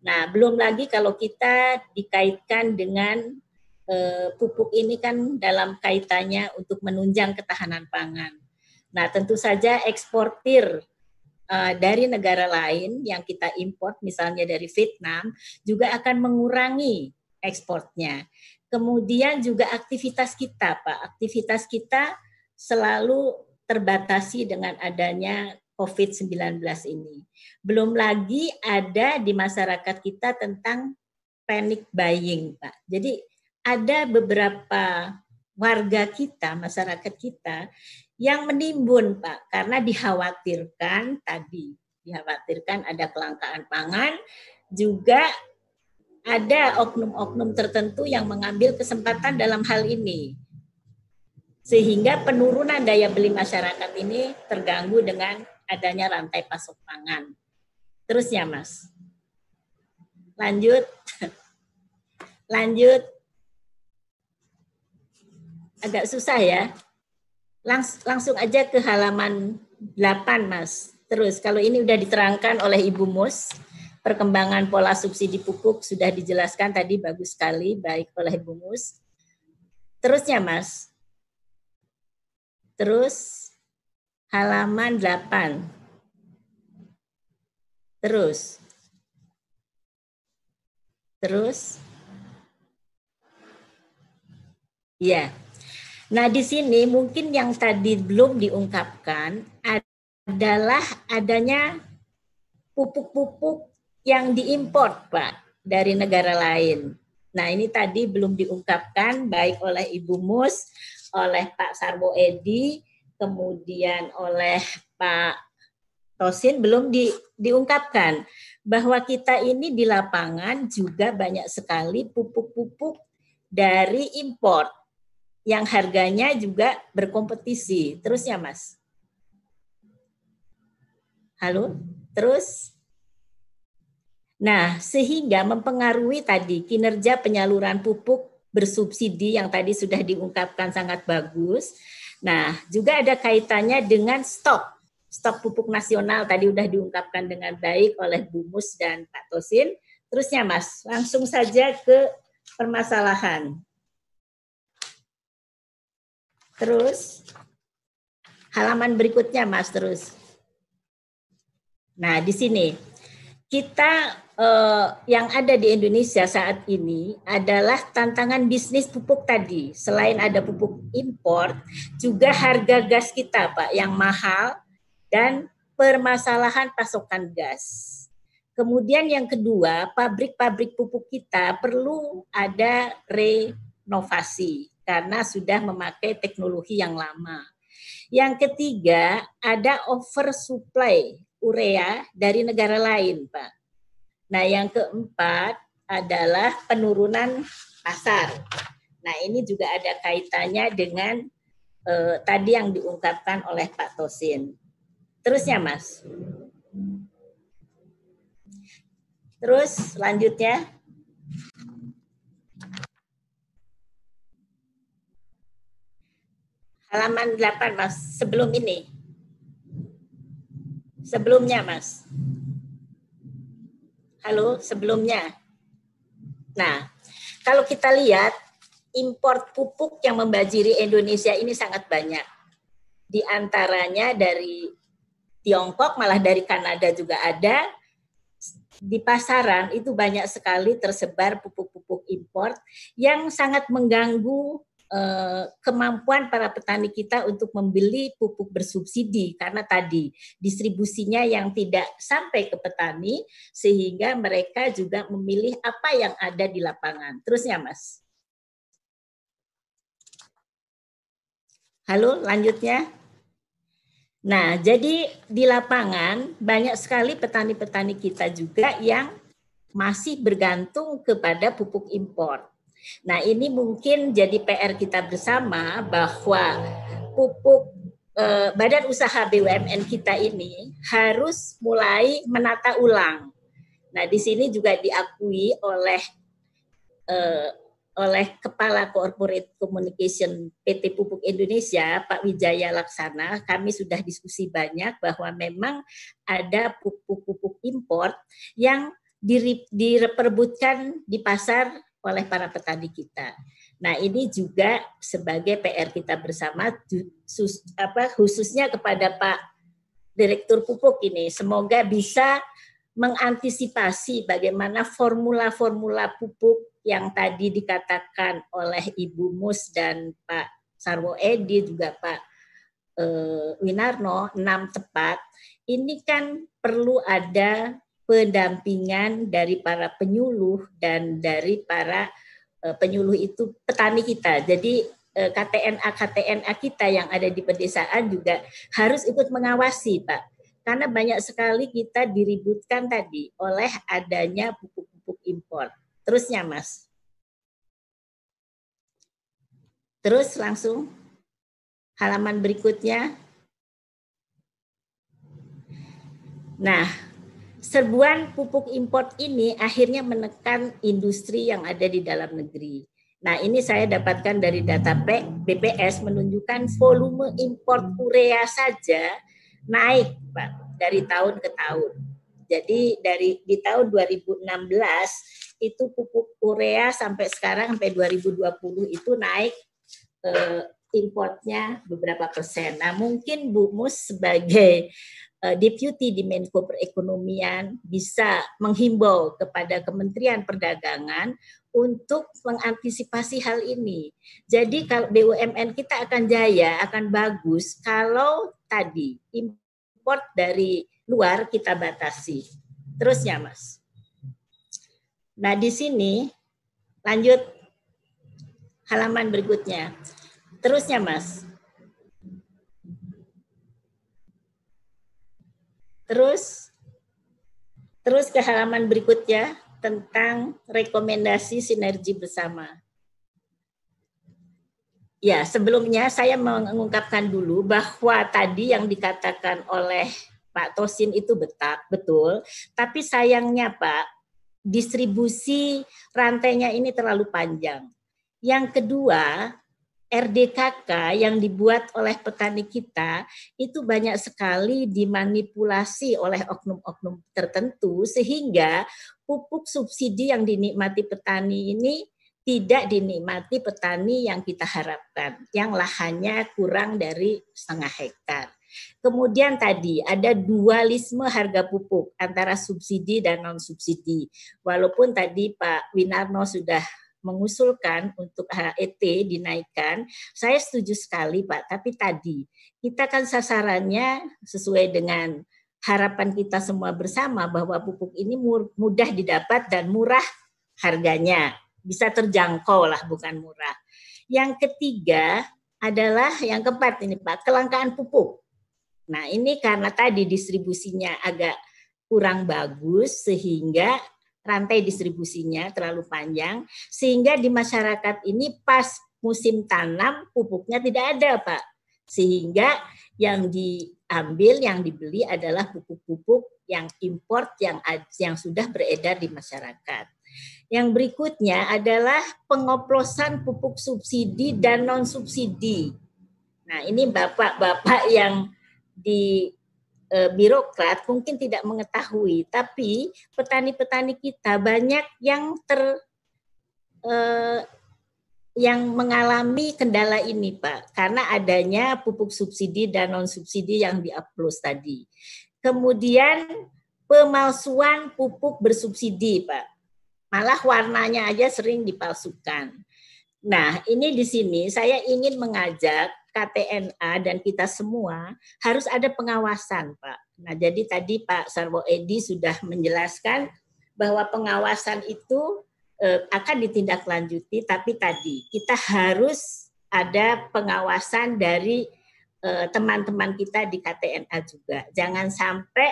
Speaker 6: Nah, belum lagi kalau kita dikaitkan dengan pupuk ini kan dalam kaitannya untuk menunjang ketahanan pangan. Nah, tentu saja eksportir eh, dari negara lain yang kita import, misalnya dari Vietnam, juga akan mengurangi ekspornya. Kemudian juga aktivitas kita, Pak. Aktivitas kita selalu terbatasi dengan adanya COVID-19 ini. Belum lagi ada di masyarakat kita tentang panic buying, Pak. Jadi ada beberapa warga kita, masyarakat kita yang menimbun, Pak, karena dikhawatirkan tadi, dikhawatirkan ada kelangkaan pangan, juga ada oknum-oknum tertentu yang mengambil kesempatan dalam hal ini. Sehingga penurunan daya beli masyarakat ini terganggu dengan adanya rantai pasok pangan. Terus ya Mas. Lanjut. Lanjut. Agak susah ya. Langs langsung aja ke halaman 8 Mas. Terus kalau ini udah diterangkan oleh Ibu Mus, perkembangan pola subsidi pupuk sudah dijelaskan tadi bagus sekali baik oleh Ibu Mus. Terusnya Mas. Terus halaman 8. Terus. Terus. Ya. Nah, di sini mungkin yang tadi belum diungkapkan adalah adanya pupuk-pupuk yang diimpor, Pak, dari negara lain. Nah, ini tadi belum diungkapkan baik oleh Ibu Mus, oleh Pak Sarwo Edi, kemudian oleh Pak Tosin belum di, diungkapkan bahwa kita ini di lapangan juga banyak sekali pupuk-pupuk dari impor yang harganya juga berkompetisi. Terus ya Mas? Halo? Terus? Nah, sehingga mempengaruhi tadi kinerja penyaluran pupuk bersubsidi yang tadi sudah diungkapkan sangat bagus Nah, juga ada kaitannya dengan stok. Stok pupuk nasional tadi sudah diungkapkan dengan baik oleh Bu Mus dan Pak Tosin. Terusnya Mas, langsung saja ke permasalahan. Terus halaman berikutnya Mas terus. Nah, di sini kita uh, yang ada di Indonesia saat ini adalah tantangan bisnis pupuk tadi. Selain ada pupuk impor, juga harga gas kita, Pak, yang mahal dan permasalahan pasokan gas. Kemudian yang kedua, pabrik-pabrik pupuk kita perlu ada renovasi karena sudah memakai teknologi yang lama. Yang ketiga, ada oversupply urea dari negara lain, Pak. Nah, yang keempat adalah penurunan pasar. Nah, ini juga ada kaitannya dengan eh, tadi yang diungkapkan oleh Pak Tosin. Terusnya, Mas. Terus selanjutnya. Halaman 8, Mas. Sebelum ini. Sebelumnya, Mas. Halo, sebelumnya. Nah, kalau kita lihat impor pupuk yang membajiri Indonesia ini sangat banyak. Di antaranya dari Tiongkok, malah dari Kanada juga ada. Di pasaran itu banyak sekali tersebar pupuk-pupuk impor yang sangat mengganggu kemampuan para petani kita untuk membeli pupuk bersubsidi karena tadi distribusinya yang tidak sampai ke petani sehingga mereka juga memilih apa yang ada di lapangan. Terusnya Mas. Halo, lanjutnya. Nah, jadi di lapangan banyak sekali petani-petani kita juga yang masih bergantung kepada pupuk impor. Nah, ini mungkin jadi PR kita bersama bahwa pupuk eh, badan usaha BUMN kita ini harus mulai menata ulang. Nah, di sini juga diakui oleh eh, oleh Kepala Corporate Communication PT Pupuk Indonesia, Pak Wijaya Laksana, kami sudah diskusi banyak bahwa memang ada pupuk-pupuk impor yang diperebutkan di pasar oleh para petani kita. Nah, ini juga sebagai PR kita bersama khususnya kepada Pak Direktur Pupuk ini. Semoga bisa mengantisipasi bagaimana formula-formula pupuk yang tadi dikatakan oleh Ibu Mus dan Pak Sarwo Edi juga Pak eh, Winarno enam tepat ini kan perlu ada pendampingan dari para penyuluh dan dari para eh, penyuluh itu petani kita jadi eh, KTNA KTNA kita yang ada di pedesaan juga harus ikut mengawasi Pak karena banyak sekali kita diributkan tadi oleh adanya pupuk-pupuk impor Terusnya, Mas. Terus langsung halaman berikutnya. Nah, serbuan pupuk import ini akhirnya menekan industri yang ada di dalam negeri. Nah, ini saya dapatkan dari data BPS menunjukkan volume import urea saja naik, Pak, dari tahun ke tahun. Jadi dari di tahun 2016 itu pupuk urea sampai sekarang sampai 2020 itu naik eh, importnya beberapa persen. Nah mungkin Bu Mus sebagai Deputy di Menko Perekonomian bisa menghimbau kepada Kementerian Perdagangan untuk mengantisipasi hal ini. Jadi kalau BUMN kita akan jaya, akan bagus kalau tadi import dari luar kita batasi. Terusnya Mas. Nah, di sini lanjut halaman berikutnya. Terusnya, Mas. Terus terus ke halaman berikutnya tentang rekomendasi sinergi bersama. Ya, sebelumnya saya mengungkapkan dulu bahwa tadi yang dikatakan oleh Pak Tosin itu betak, betul. Tapi sayangnya Pak, distribusi rantainya ini terlalu panjang. Yang kedua, RDKK yang dibuat oleh petani kita itu banyak sekali dimanipulasi oleh oknum-oknum tertentu sehingga pupuk subsidi yang dinikmati petani ini tidak dinikmati petani yang kita harapkan, yang lahannya kurang dari setengah hektar. Kemudian tadi ada dualisme harga pupuk antara subsidi dan non subsidi. Walaupun tadi Pak Winarno sudah mengusulkan untuk HET dinaikkan, saya setuju sekali Pak. Tapi tadi kita kan sasarannya sesuai dengan harapan kita semua bersama bahwa pupuk ini mudah didapat dan murah harganya. Bisa terjangkau lah, bukan murah. Yang ketiga adalah yang keempat ini Pak, kelangkaan pupuk. Nah, ini karena tadi distribusinya agak kurang bagus sehingga rantai distribusinya terlalu panjang sehingga di masyarakat ini pas musim tanam pupuknya tidak ada, Pak. Sehingga yang diambil, yang dibeli adalah pupuk-pupuk yang import yang yang sudah beredar di masyarakat. Yang berikutnya adalah pengoplosan pupuk subsidi dan non subsidi. Nah, ini bapak-bapak yang di birokrat mungkin tidak mengetahui, tapi petani-petani kita banyak yang ter e, yang mengalami kendala ini, Pak, karena adanya pupuk subsidi dan non subsidi yang diupload tadi. Kemudian pemalsuan pupuk bersubsidi, Pak. Malah warnanya aja sering dipalsukan. Nah, ini di sini saya ingin mengajak KTNA dan kita semua harus ada pengawasan, Pak. Nah, jadi tadi Pak Sarwo Edi sudah menjelaskan bahwa pengawasan itu eh, akan ditindaklanjuti, tapi tadi kita harus ada pengawasan dari eh, teman-teman kita di KTNA juga. Jangan sampai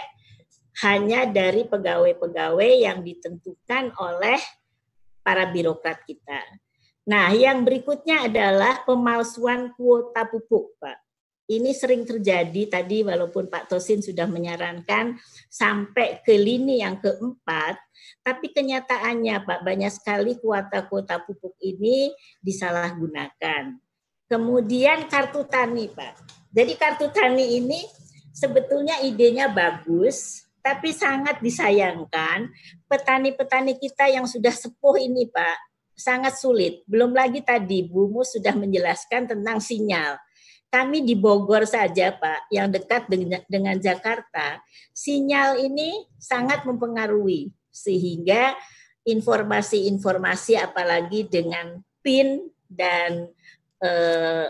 Speaker 6: hanya dari pegawai-pegawai yang ditentukan oleh para birokrat kita. Nah, yang berikutnya adalah pemalsuan kuota pupuk, Pak. Ini sering terjadi tadi walaupun Pak Tosin sudah menyarankan sampai ke lini yang keempat, tapi kenyataannya Pak banyak sekali kuota-kuota pupuk ini disalahgunakan. Kemudian kartu tani Pak. Jadi kartu tani ini sebetulnya idenya bagus, tapi sangat disayangkan petani-petani kita yang sudah sepuh ini Pak sangat sulit. Belum lagi tadi Bu Mus sudah menjelaskan tentang sinyal kami di Bogor saja, Pak, yang dekat dengan, Jakarta, sinyal ini sangat mempengaruhi sehingga informasi-informasi apalagi dengan PIN dan eh,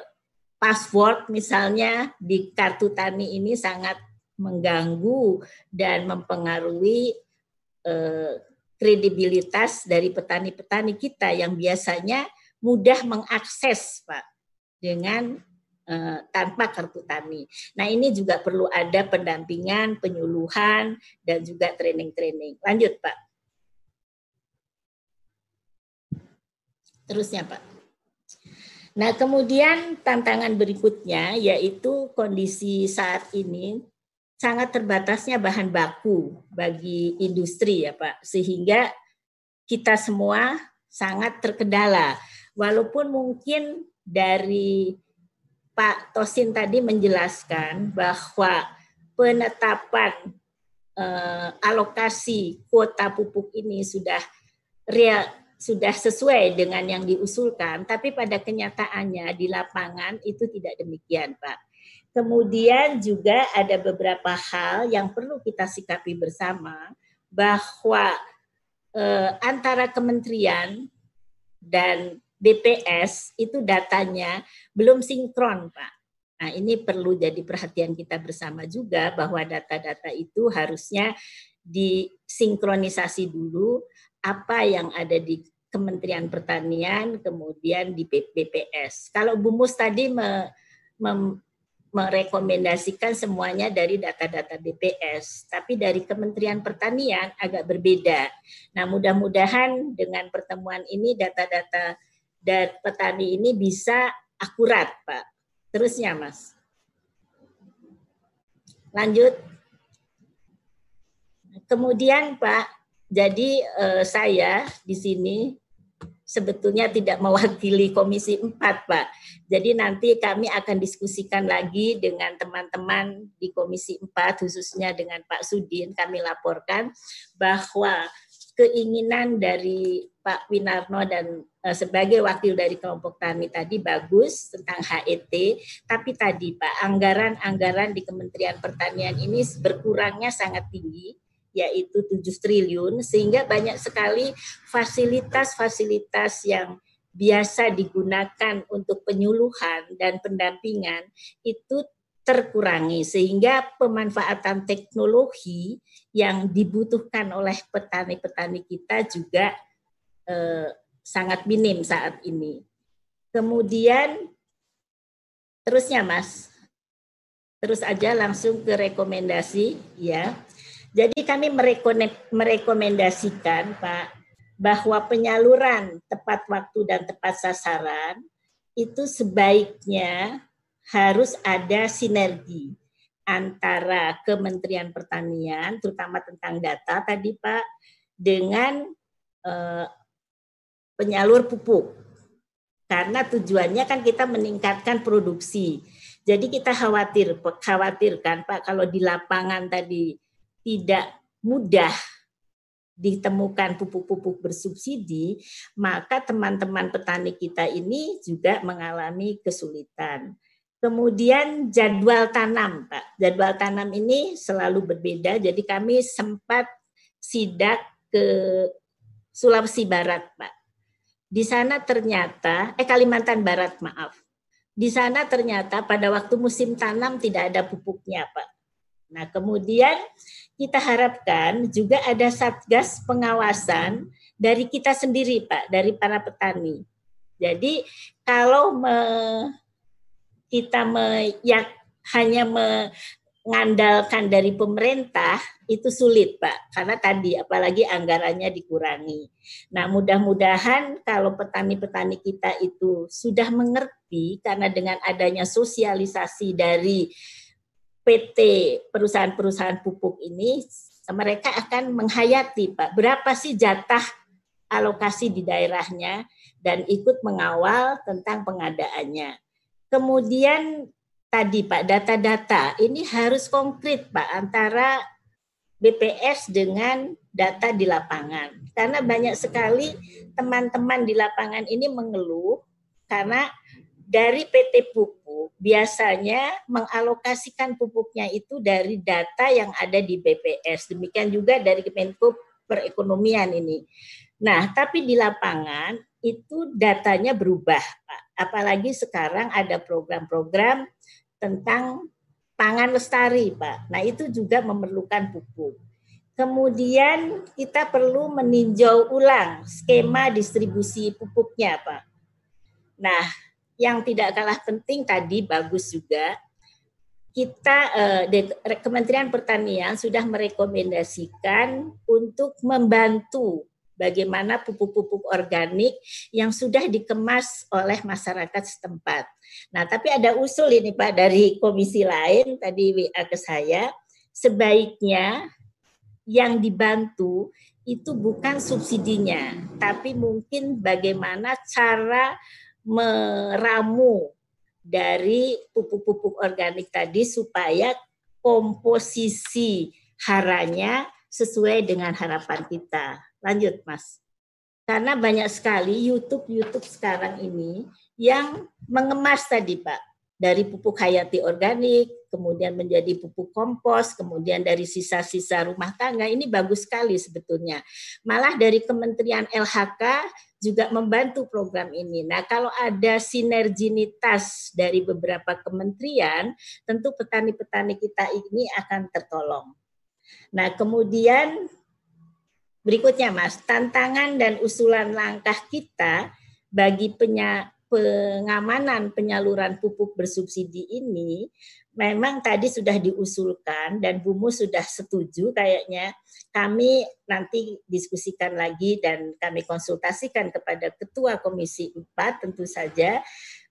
Speaker 6: password misalnya di kartu tani ini sangat mengganggu dan mempengaruhi eh, kredibilitas dari petani-petani kita yang biasanya mudah mengakses, Pak, dengan Eh, tanpa kartu tani. Nah ini juga perlu ada pendampingan, penyuluhan, dan juga training-training. Lanjut Pak. Terusnya Pak. Nah kemudian tantangan berikutnya yaitu kondisi saat ini sangat terbatasnya bahan baku bagi industri ya Pak. Sehingga kita semua sangat terkendala. Walaupun mungkin dari Pak Tosin tadi menjelaskan bahwa penetapan eh, alokasi kuota pupuk ini sudah real sudah sesuai dengan yang diusulkan, tapi pada kenyataannya di lapangan itu tidak demikian, Pak. Kemudian juga ada beberapa hal yang perlu kita sikapi bersama bahwa eh, antara kementerian dan BPS itu datanya belum sinkron, Pak. Nah, ini perlu jadi perhatian kita bersama juga bahwa data-data itu harusnya disinkronisasi dulu apa yang ada di Kementerian Pertanian, kemudian di BPS. Kalau Bu Mus tadi me, me, merekomendasikan semuanya dari data-data BPS, tapi dari Kementerian Pertanian agak berbeda. Nah, mudah-mudahan dengan pertemuan ini data-data dan petani ini bisa akurat, Pak. Terusnya, Mas. Lanjut. Kemudian, Pak, jadi eh, saya di sini sebetulnya tidak mewakili Komisi 4, Pak. Jadi nanti kami akan diskusikan lagi dengan teman-teman di Komisi 4, khususnya dengan Pak Sudin, kami laporkan bahwa keinginan dari Pak Winarno dan Eh, sebagai wakil dari kelompok tani tadi bagus tentang HET, tapi tadi Pak anggaran-anggaran di Kementerian Pertanian ini berkurangnya sangat tinggi yaitu 7 triliun sehingga banyak sekali fasilitas-fasilitas yang biasa digunakan untuk penyuluhan dan pendampingan itu terkurangi sehingga pemanfaatan teknologi yang dibutuhkan oleh petani-petani kita juga eh, sangat minim saat ini. Kemudian terusnya Mas, terus aja langsung ke rekomendasi ya. Jadi kami merekomendasikan Pak bahwa penyaluran tepat waktu dan tepat sasaran itu sebaiknya harus ada sinergi antara Kementerian Pertanian, terutama tentang data tadi Pak, dengan eh, penyalur pupuk. Karena tujuannya kan kita meningkatkan produksi. Jadi kita khawatir, khawatirkan Pak kalau di lapangan tadi tidak mudah ditemukan pupuk-pupuk bersubsidi, maka teman-teman petani kita ini juga mengalami kesulitan. Kemudian jadwal tanam, Pak. Jadwal tanam ini selalu berbeda, jadi kami sempat sidak ke Sulawesi Barat, Pak. Di sana ternyata, eh Kalimantan Barat maaf, di sana ternyata pada waktu musim tanam tidak ada pupuknya Pak. Nah kemudian kita harapkan juga ada satgas pengawasan dari kita sendiri Pak, dari para petani. Jadi kalau me, kita meyak, hanya mengandalkan dari pemerintah itu sulit Pak karena tadi apalagi anggarannya dikurangi. Nah mudah-mudahan kalau petani-petani kita itu sudah mengerti karena dengan adanya sosialisasi dari PT perusahaan-perusahaan pupuk ini mereka akan menghayati Pak berapa sih jatah alokasi di daerahnya dan ikut mengawal tentang pengadaannya. Kemudian tadi Pak, data-data ini harus konkret Pak antara BPS dengan data di lapangan. Karena banyak sekali teman-teman di lapangan ini mengeluh karena dari PT Pupuk biasanya mengalokasikan pupuknya itu dari data yang ada di BPS. Demikian juga dari Kemenko Perekonomian ini. Nah, tapi di lapangan itu datanya berubah, Pak. Apalagi sekarang ada program-program tentang pangan lestari, Pak. Nah, itu juga memerlukan pupuk. Kemudian kita perlu meninjau ulang skema distribusi pupuknya, Pak. Nah, yang tidak kalah penting tadi bagus juga kita eh, Kementerian Pertanian sudah merekomendasikan untuk membantu bagaimana pupuk-pupuk organik yang sudah dikemas oleh masyarakat setempat. Nah, tapi ada usul ini Pak dari komisi lain tadi WA ke saya, sebaiknya yang dibantu itu bukan subsidinya, tapi mungkin bagaimana cara meramu dari pupuk-pupuk organik tadi supaya komposisi haranya sesuai dengan harapan kita. Lanjut, Mas. Karena banyak sekali YouTube-YouTube sekarang ini yang mengemas tadi, Pak. Dari pupuk hayati organik, kemudian menjadi pupuk kompos, kemudian dari sisa-sisa rumah tangga. Ini bagus sekali sebetulnya. Malah dari Kementerian LHK juga membantu program ini. Nah, kalau ada sinerginitas dari beberapa kementerian, tentu petani-petani kita ini akan tertolong. Nah, kemudian Berikutnya Mas, tantangan dan usulan langkah kita bagi penya, pengamanan penyaluran pupuk bersubsidi ini memang tadi sudah diusulkan dan Bumu sudah setuju kayaknya kami nanti diskusikan lagi dan kami konsultasikan kepada Ketua Komisi 4 tentu saja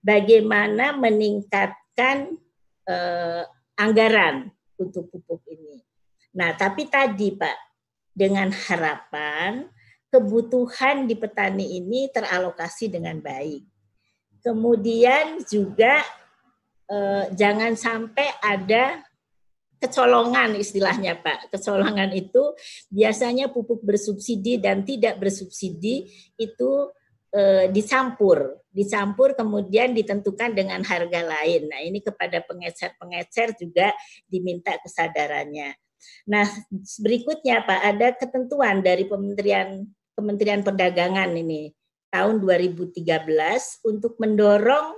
Speaker 6: bagaimana meningkatkan eh, anggaran untuk pupuk ini. Nah, tapi tadi Pak, dengan harapan kebutuhan di petani ini teralokasi dengan baik. Kemudian juga eh, jangan sampai ada kecolongan istilahnya Pak. Kecolongan itu biasanya pupuk bersubsidi dan tidak bersubsidi itu eh, dicampur, dicampur kemudian ditentukan dengan harga lain. Nah ini kepada pengecer-pengecer juga diminta kesadarannya. Nah, berikutnya Pak, ada ketentuan dari Kementerian Kementerian Perdagangan ini tahun 2013 untuk mendorong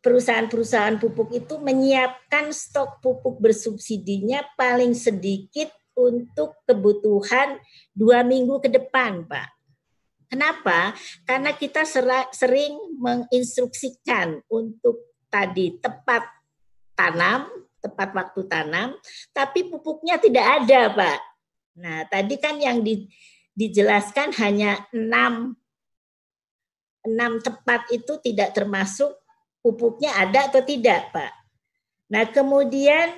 Speaker 6: perusahaan-perusahaan pupuk itu menyiapkan stok pupuk bersubsidinya paling sedikit untuk kebutuhan dua minggu ke depan, Pak. Kenapa? Karena kita sering menginstruksikan untuk tadi tepat tanam, tepat waktu tanam, tapi pupuknya tidak ada, Pak. Nah, tadi kan yang di, dijelaskan hanya enam enam tepat itu tidak termasuk pupuknya ada atau tidak, Pak. Nah, kemudian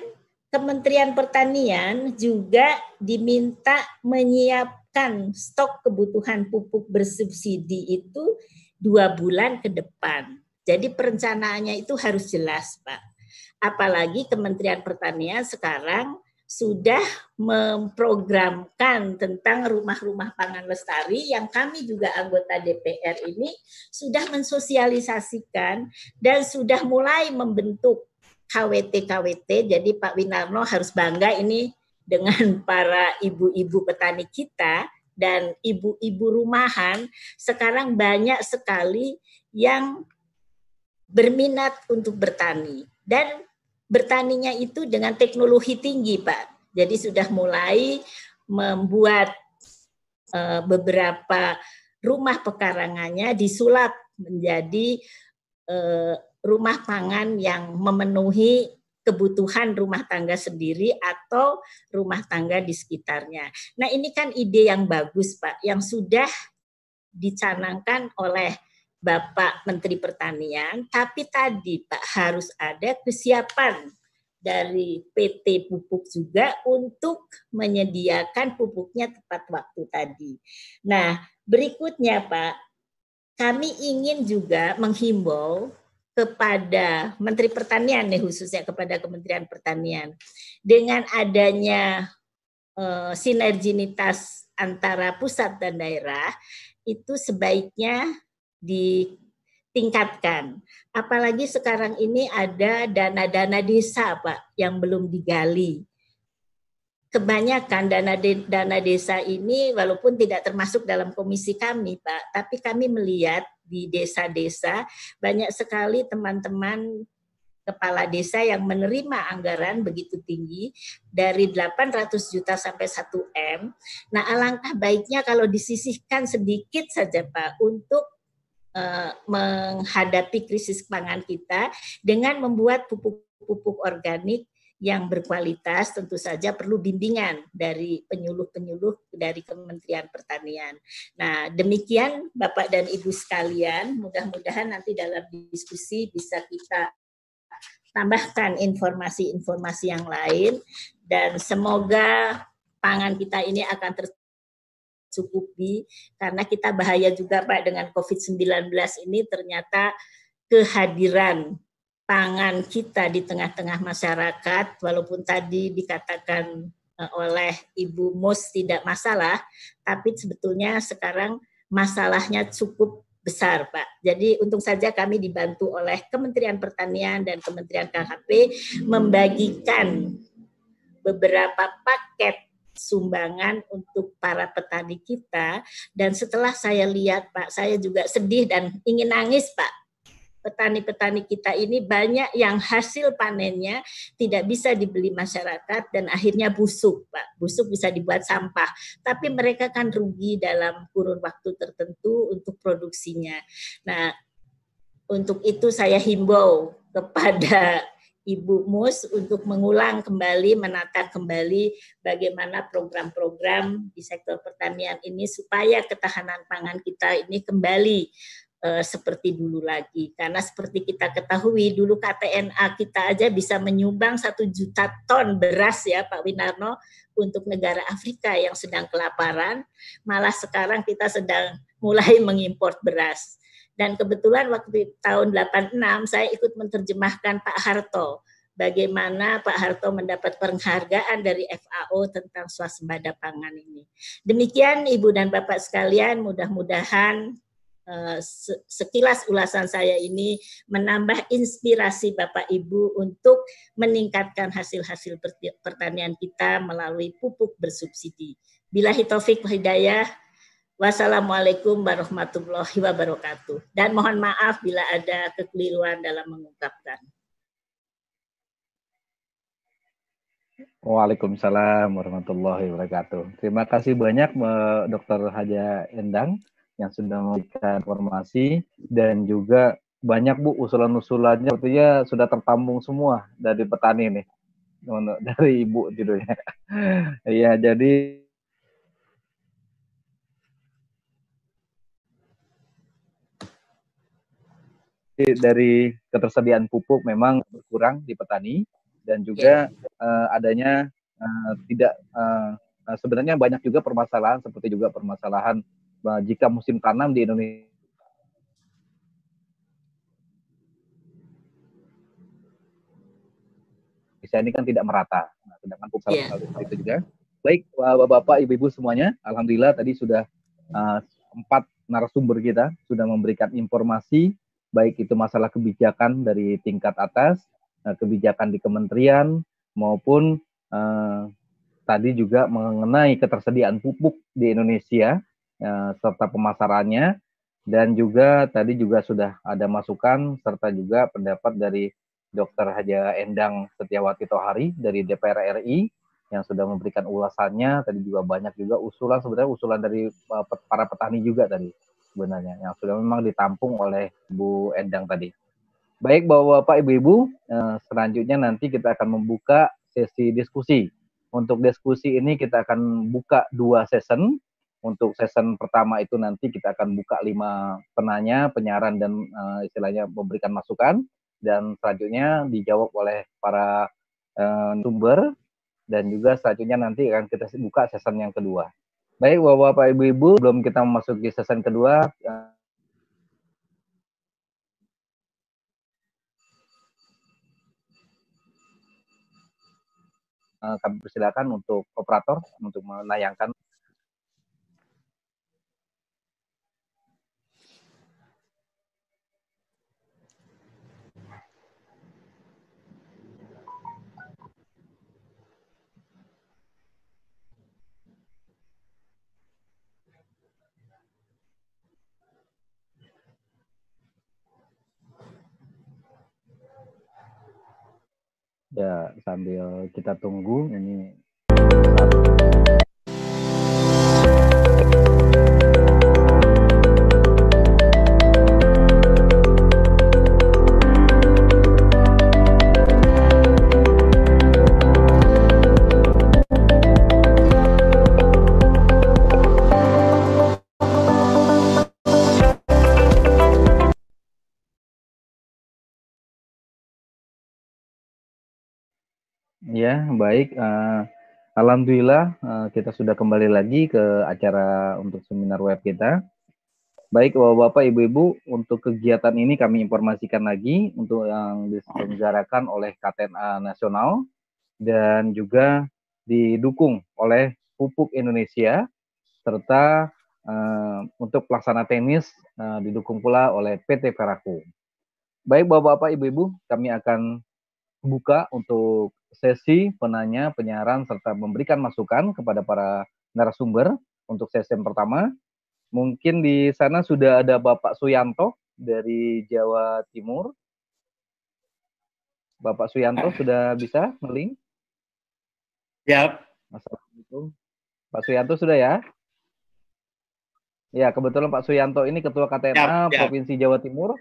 Speaker 6: Kementerian Pertanian juga diminta menyiapkan stok kebutuhan pupuk bersubsidi itu dua bulan ke depan. Jadi perencanaannya itu harus jelas, Pak. Apalagi Kementerian Pertanian sekarang sudah memprogramkan tentang rumah-rumah pangan lestari yang kami juga anggota DPR ini sudah mensosialisasikan dan sudah mulai membentuk KWT-KWT. Jadi Pak Winarno harus bangga ini dengan para ibu-ibu petani kita dan ibu-ibu rumahan sekarang banyak sekali yang berminat untuk bertani dan bertaninya itu dengan teknologi tinggi, Pak. Jadi sudah mulai membuat uh, beberapa rumah pekarangannya disulap menjadi uh, rumah pangan yang memenuhi kebutuhan rumah tangga sendiri atau rumah tangga di sekitarnya. Nah, ini kan ide yang bagus, Pak, yang sudah dicanangkan oleh Bapak Menteri Pertanian, tapi tadi Pak harus ada kesiapan dari PT Pupuk juga untuk menyediakan pupuknya tepat waktu tadi. Nah, berikutnya Pak, kami ingin juga menghimbau kepada Menteri Pertanian nih khususnya kepada Kementerian Pertanian dengan adanya uh, sinerginitas antara pusat dan daerah itu sebaiknya ditingkatkan. Apalagi sekarang ini ada dana-dana desa, Pak, yang belum digali. Kebanyakan dana de, dana desa ini walaupun tidak termasuk dalam komisi kami, Pak, tapi kami melihat di desa-desa banyak sekali teman-teman kepala desa yang menerima anggaran begitu tinggi dari 800 juta sampai 1 M. Nah, alangkah baiknya kalau disisihkan sedikit saja Pak untuk menghadapi krisis pangan kita dengan membuat pupuk-pupuk organik yang berkualitas tentu saja perlu bimbingan dari penyuluh-penyuluh dari Kementerian Pertanian. Nah, demikian Bapak dan Ibu sekalian, mudah-mudahan nanti dalam diskusi bisa kita tambahkan informasi-informasi yang lain dan semoga pangan kita ini akan tercukupi karena kita bahaya juga Pak dengan COVID-19 ini ternyata kehadiran pangan kita di tengah-tengah masyarakat, walaupun tadi dikatakan eh, oleh Ibu Mus tidak masalah, tapi sebetulnya sekarang masalahnya cukup besar, Pak. Jadi untung saja kami dibantu oleh Kementerian Pertanian dan Kementerian KHP membagikan beberapa paket sumbangan untuk para petani kita dan setelah saya lihat Pak, saya juga sedih dan ingin nangis Pak petani-petani kita ini banyak yang hasil panennya tidak bisa dibeli masyarakat dan akhirnya busuk, Pak. Busuk bisa dibuat sampah, tapi mereka kan rugi dalam kurun waktu tertentu untuk produksinya. Nah, untuk itu saya himbau kepada Ibu Mus untuk mengulang kembali, menata kembali bagaimana program-program di sektor pertanian ini supaya ketahanan pangan kita ini kembali uh, seperti dulu lagi. Karena seperti kita ketahui dulu KTNA kita aja bisa menyumbang satu juta ton beras ya Pak Winarno untuk negara Afrika yang sedang kelaparan. Malah sekarang kita sedang mulai mengimpor beras. Dan kebetulan waktu tahun 86 saya ikut menerjemahkan Pak Harto bagaimana Pak Harto mendapat penghargaan dari FAO tentang swasembada pangan ini. Demikian Ibu dan Bapak sekalian, mudah-mudahan Eh, sekilas ulasan saya ini menambah inspirasi Bapak Ibu untuk meningkatkan hasil-hasil pertanian kita melalui pupuk bersubsidi. Bila taufik hidayah, wassalamualaikum warahmatullahi wabarakatuh. Dan mohon maaf bila ada kekeliruan dalam mengungkapkan.
Speaker 2: Waalaikumsalam warahmatullahi wabarakatuh. Terima kasih banyak Dr. Haja Endang yang sudah memberikan informasi dan juga banyak Bu usulan-usulannya sepertinya sudah tertampung semua dari petani nih. Dari Ibu judulnya. Iya, jadi dari ketersediaan pupuk memang berkurang di petani dan juga uh, adanya uh, tidak uh, sebenarnya banyak juga permasalahan seperti juga permasalahan jika musim tanam di Indonesia ini kan tidak merata. Nah, sedangkan pupuk yeah. seperti itu juga. Baik, Bapak, Ibu-ibu semuanya, alhamdulillah tadi sudah uh, empat narasumber kita sudah memberikan informasi baik itu masalah kebijakan dari tingkat atas, uh, kebijakan di kementerian maupun uh, tadi juga mengenai ketersediaan pupuk di Indonesia Ya, serta pemasarannya dan juga tadi juga sudah ada masukan serta juga pendapat dari Dr. Haja Endang Setiawati Tohari dari DPR RI yang sudah memberikan ulasannya tadi juga banyak juga usulan sebenarnya usulan dari uh, para petani juga tadi sebenarnya yang sudah memang ditampung oleh Bu Endang tadi. Baik Bapak-bapak, Ibu-ibu, eh, selanjutnya nanti kita akan membuka sesi diskusi. Untuk diskusi ini kita akan buka dua session. Untuk session pertama itu nanti kita akan buka lima penanya, penyaran dan uh, istilahnya memberikan masukan. Dan selanjutnya dijawab oleh para uh, sumber dan juga selanjutnya nanti akan kita buka session yang kedua. Baik, Bapak-bapak, Ibu-ibu, sebelum kita memasuki session kedua, Eh, kami persilakan untuk operator untuk menayangkan ya sambil kita tunggu ini baik. Uh, Alhamdulillah uh, kita sudah kembali lagi ke acara untuk seminar web kita. Baik, Bapak-bapak, Ibu-ibu, untuk kegiatan ini kami informasikan lagi untuk yang diselenggarakan oleh KTNA Nasional dan juga didukung oleh Pupuk Indonesia serta uh, untuk pelaksana tenis uh, didukung pula oleh PT Veraku. Baik, Bapak-bapak, Ibu-ibu, kami akan buka untuk sesi penanya, penyaran, serta memberikan masukan kepada para narasumber untuk sesi yang pertama. Mungkin di sana sudah ada Bapak Suyanto dari Jawa Timur. Bapak Suyanto sudah bisa ngeling?
Speaker 7: Ya.
Speaker 2: Assalamualaikum. Pak Suyanto sudah ya? Ya, kebetulan Pak Suyanto ini Ketua KTNA ya, ya. Provinsi Jawa Timur.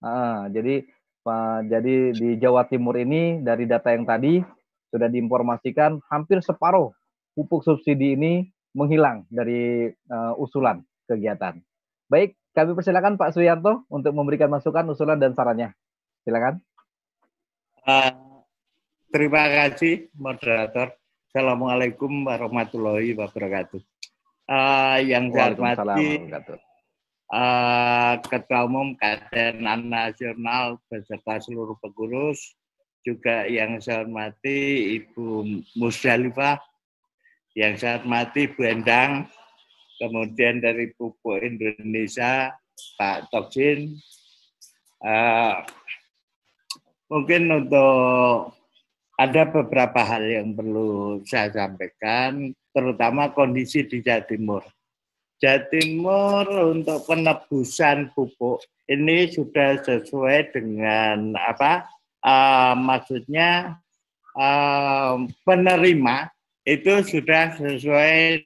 Speaker 2: Ah, jadi Pak, jadi di Jawa Timur ini dari data yang tadi sudah diinformasikan hampir separuh pupuk subsidi ini menghilang dari uh, usulan kegiatan. Baik, kami persilakan Pak Suyanto untuk memberikan masukan, usulan dan sarannya. Silakan.
Speaker 7: Uh, terima kasih moderator. Assalamualaikum warahmatullahi wabarakatuh. Uh, yang saya hormati uh, Ketua Umum KTN Nasional beserta seluruh pengurus, juga yang saya hormati Ibu Musdalifah, yang saya hormati Bu Endang, kemudian dari Pupuk Indonesia Pak Toksin. Uh, mungkin untuk ada beberapa hal yang perlu saya sampaikan, terutama kondisi di Jawa Timur. Jawa Timur untuk penebusan pupuk ini sudah sesuai dengan apa uh, maksudnya uh, penerima itu sudah sesuai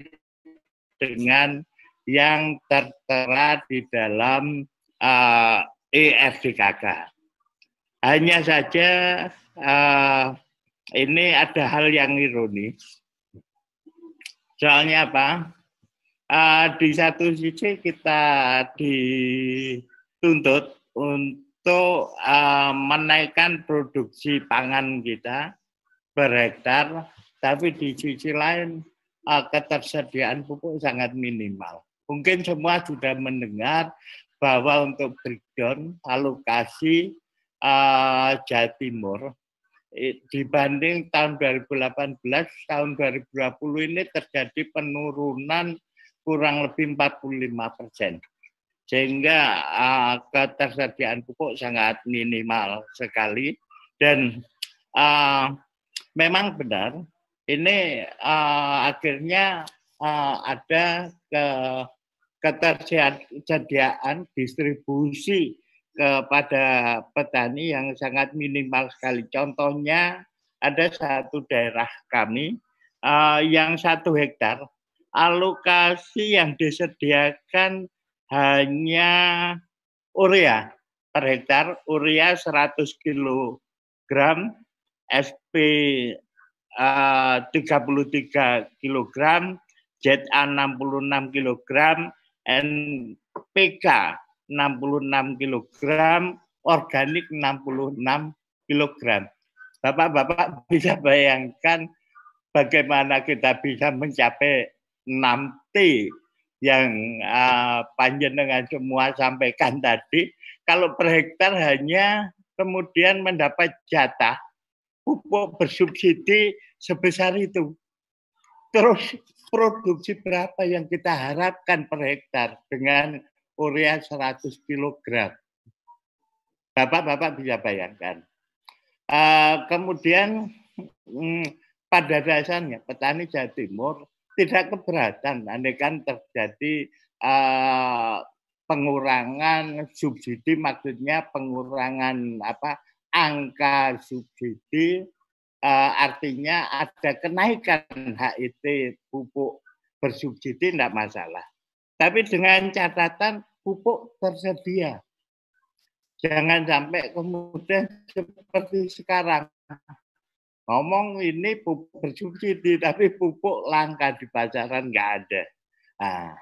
Speaker 7: dengan yang tertera di dalam uh, eh, EFDKK. Hanya saja uh, ini ada hal yang ironis. Soalnya apa? Uh, di satu sisi kita dituntut untuk untuk uh, menaikkan produksi pangan kita per hektar, tapi di sisi lain uh, ketersediaan pupuk sangat minimal. Mungkin semua sudah mendengar bahwa untuk breakdown alokasi uh, Jawa Timur dibanding tahun 2018, tahun 2020 ini terjadi penurunan kurang lebih 45 persen sehingga uh, ketersediaan pupuk sangat minimal sekali dan uh, memang benar ini uh, akhirnya uh, ada ke ketersediaan distribusi kepada petani yang sangat minimal sekali. Contohnya ada satu daerah kami uh, yang satu hektar alokasi yang disediakan hanya urea. Per hektar, urea 100 kg, SP uh, 33 kg, ZA 66 kg, NPK 66 kg, organik 66 kg. Bapak-bapak bisa bayangkan bagaimana kita bisa mencapai 6T yang uh, dengan semua sampaikan tadi. Kalau per hektar hanya kemudian mendapat jatah pupuk bersubsidi sebesar itu. Terus produksi berapa yang kita harapkan per hektar dengan urea 100 kg. Bapak-bapak bisa bayangkan. Uh, kemudian hmm, pada dasarnya petani Jawa Timur tidak keberatan. Kan terjadi uh, pengurangan subsidi maksudnya pengurangan apa angka subsidi uh, artinya ada kenaikan HIT pupuk bersubsidi tidak masalah. Tapi dengan catatan pupuk tersedia. Jangan sampai kemudian seperti sekarang ngomong ini pupuk bersubsidi tapi pupuk langka di pasaran nggak ada. Nah,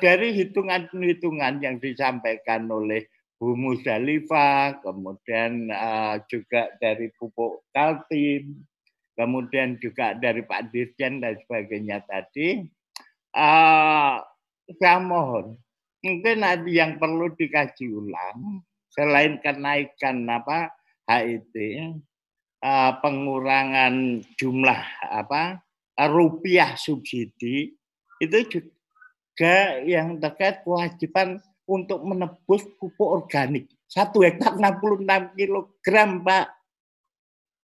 Speaker 7: dari hitungan-hitungan yang disampaikan oleh Bu Musdalifa, kemudian uh, juga dari pupuk Kaltim, kemudian juga dari Pak Dirjen dan sebagainya tadi, uh, saya mohon mungkin ada yang perlu dikaji ulang selain kenaikan apa HIT uh, pengurangan jumlah apa rupiah subsidi itu juga yang terkait kewajiban untuk menebus pupuk organik. Satu hektar 66 kilogram, Pak.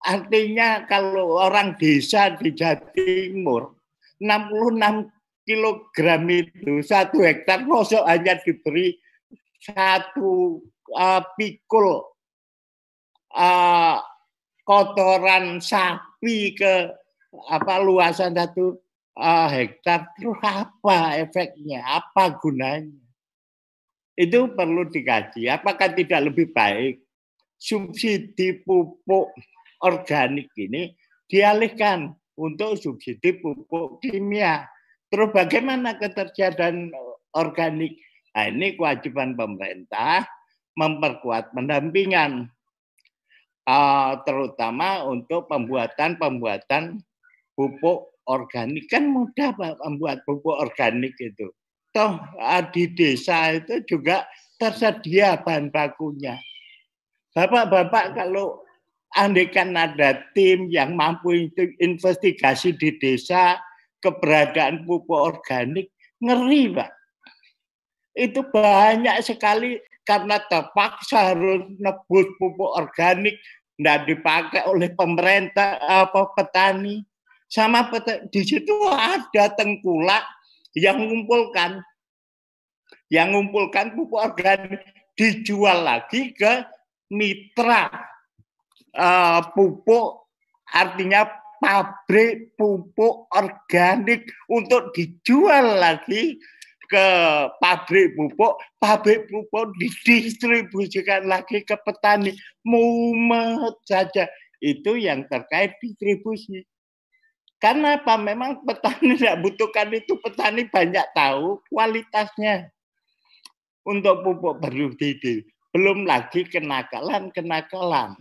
Speaker 7: Artinya kalau orang desa di Jawa Timur, 66 kilogram itu satu hektar mosok hanya diberi satu uh, pikul uh, kotoran sapi ke apa luasan satu uh, hektar terus apa efeknya? Apa gunanya? Itu perlu dikaji. Apakah tidak lebih baik subsidi pupuk organik ini dialihkan untuk subsidi pupuk kimia? Terus bagaimana ketersediaan organik? Nah ini kewajiban pemerintah memperkuat pendampingan uh, terutama untuk pembuatan-pembuatan pupuk organik kan mudah Pak membuat pupuk organik itu. Toh uh, di desa itu juga tersedia bahan bakunya. Bapak-bapak kalau andaikan ada tim yang mampu itu investigasi di desa keberadaan pupuk organik, ngeri Pak. Itu banyak sekali karena terpaksa harus nebus pupuk organik tidak dipakai oleh pemerintah apa petani. Sama di situ ada tengkulak yang mengumpulkan yang mengumpulkan pupuk organik dijual lagi ke mitra uh, pupuk artinya pabrik pupuk organik untuk dijual lagi ke pabrik pupuk, pabrik pupuk didistribusikan lagi ke petani. Mumet saja. Itu yang terkait distribusi. Karena apa? Memang petani tidak butuhkan itu. Petani banyak tahu kualitasnya untuk pupuk bersubsidi. Belum lagi kenakalan-kenakalan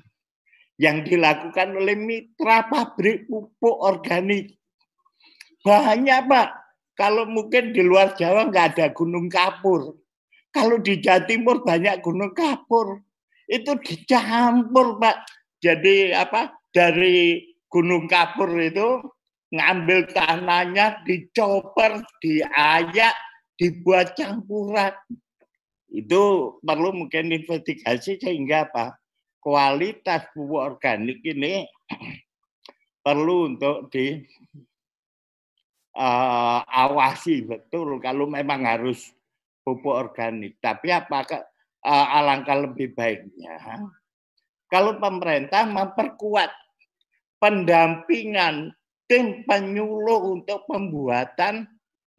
Speaker 7: yang dilakukan oleh mitra pabrik pupuk organik. Banyak, Pak kalau mungkin di luar Jawa nggak ada gunung kapur. Kalau di Jawa Timur banyak gunung kapur. Itu dicampur, Pak. Jadi apa? Dari gunung kapur itu ngambil tanahnya, dicoper, diayak, dibuat campuran. Itu perlu mungkin investigasi sehingga apa? Kualitas pupuk organik ini perlu untuk di uh, awasi betul kalau memang harus pupuk organik. Tapi apakah uh, alangkah lebih baiknya kalau pemerintah memperkuat pendampingan tim penyuluh untuk pembuatan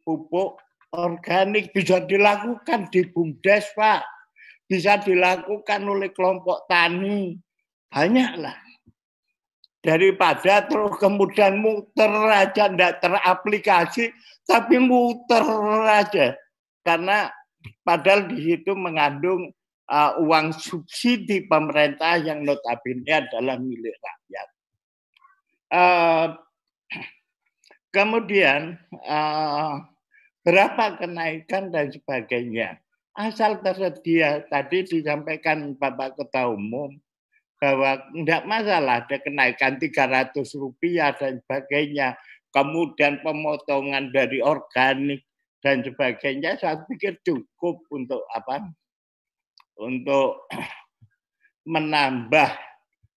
Speaker 7: pupuk organik bisa dilakukan di BUMDes, Pak. bisa dilakukan oleh kelompok tani. Banyaklah. Daripada terus kemudian muter aja, tidak teraplikasi, tapi muter aja. Karena padahal di situ mengandung uh, uang subsidi pemerintah yang notabene adalah milik rakyat. Uh, kemudian uh, berapa kenaikan dan sebagainya asal tersedia tadi disampaikan Bapak Ketua Umum bahwa tidak masalah ada kenaikan 300 rupiah dan sebagainya, kemudian pemotongan dari organik dan sebagainya, saya pikir cukup untuk apa? Untuk menambah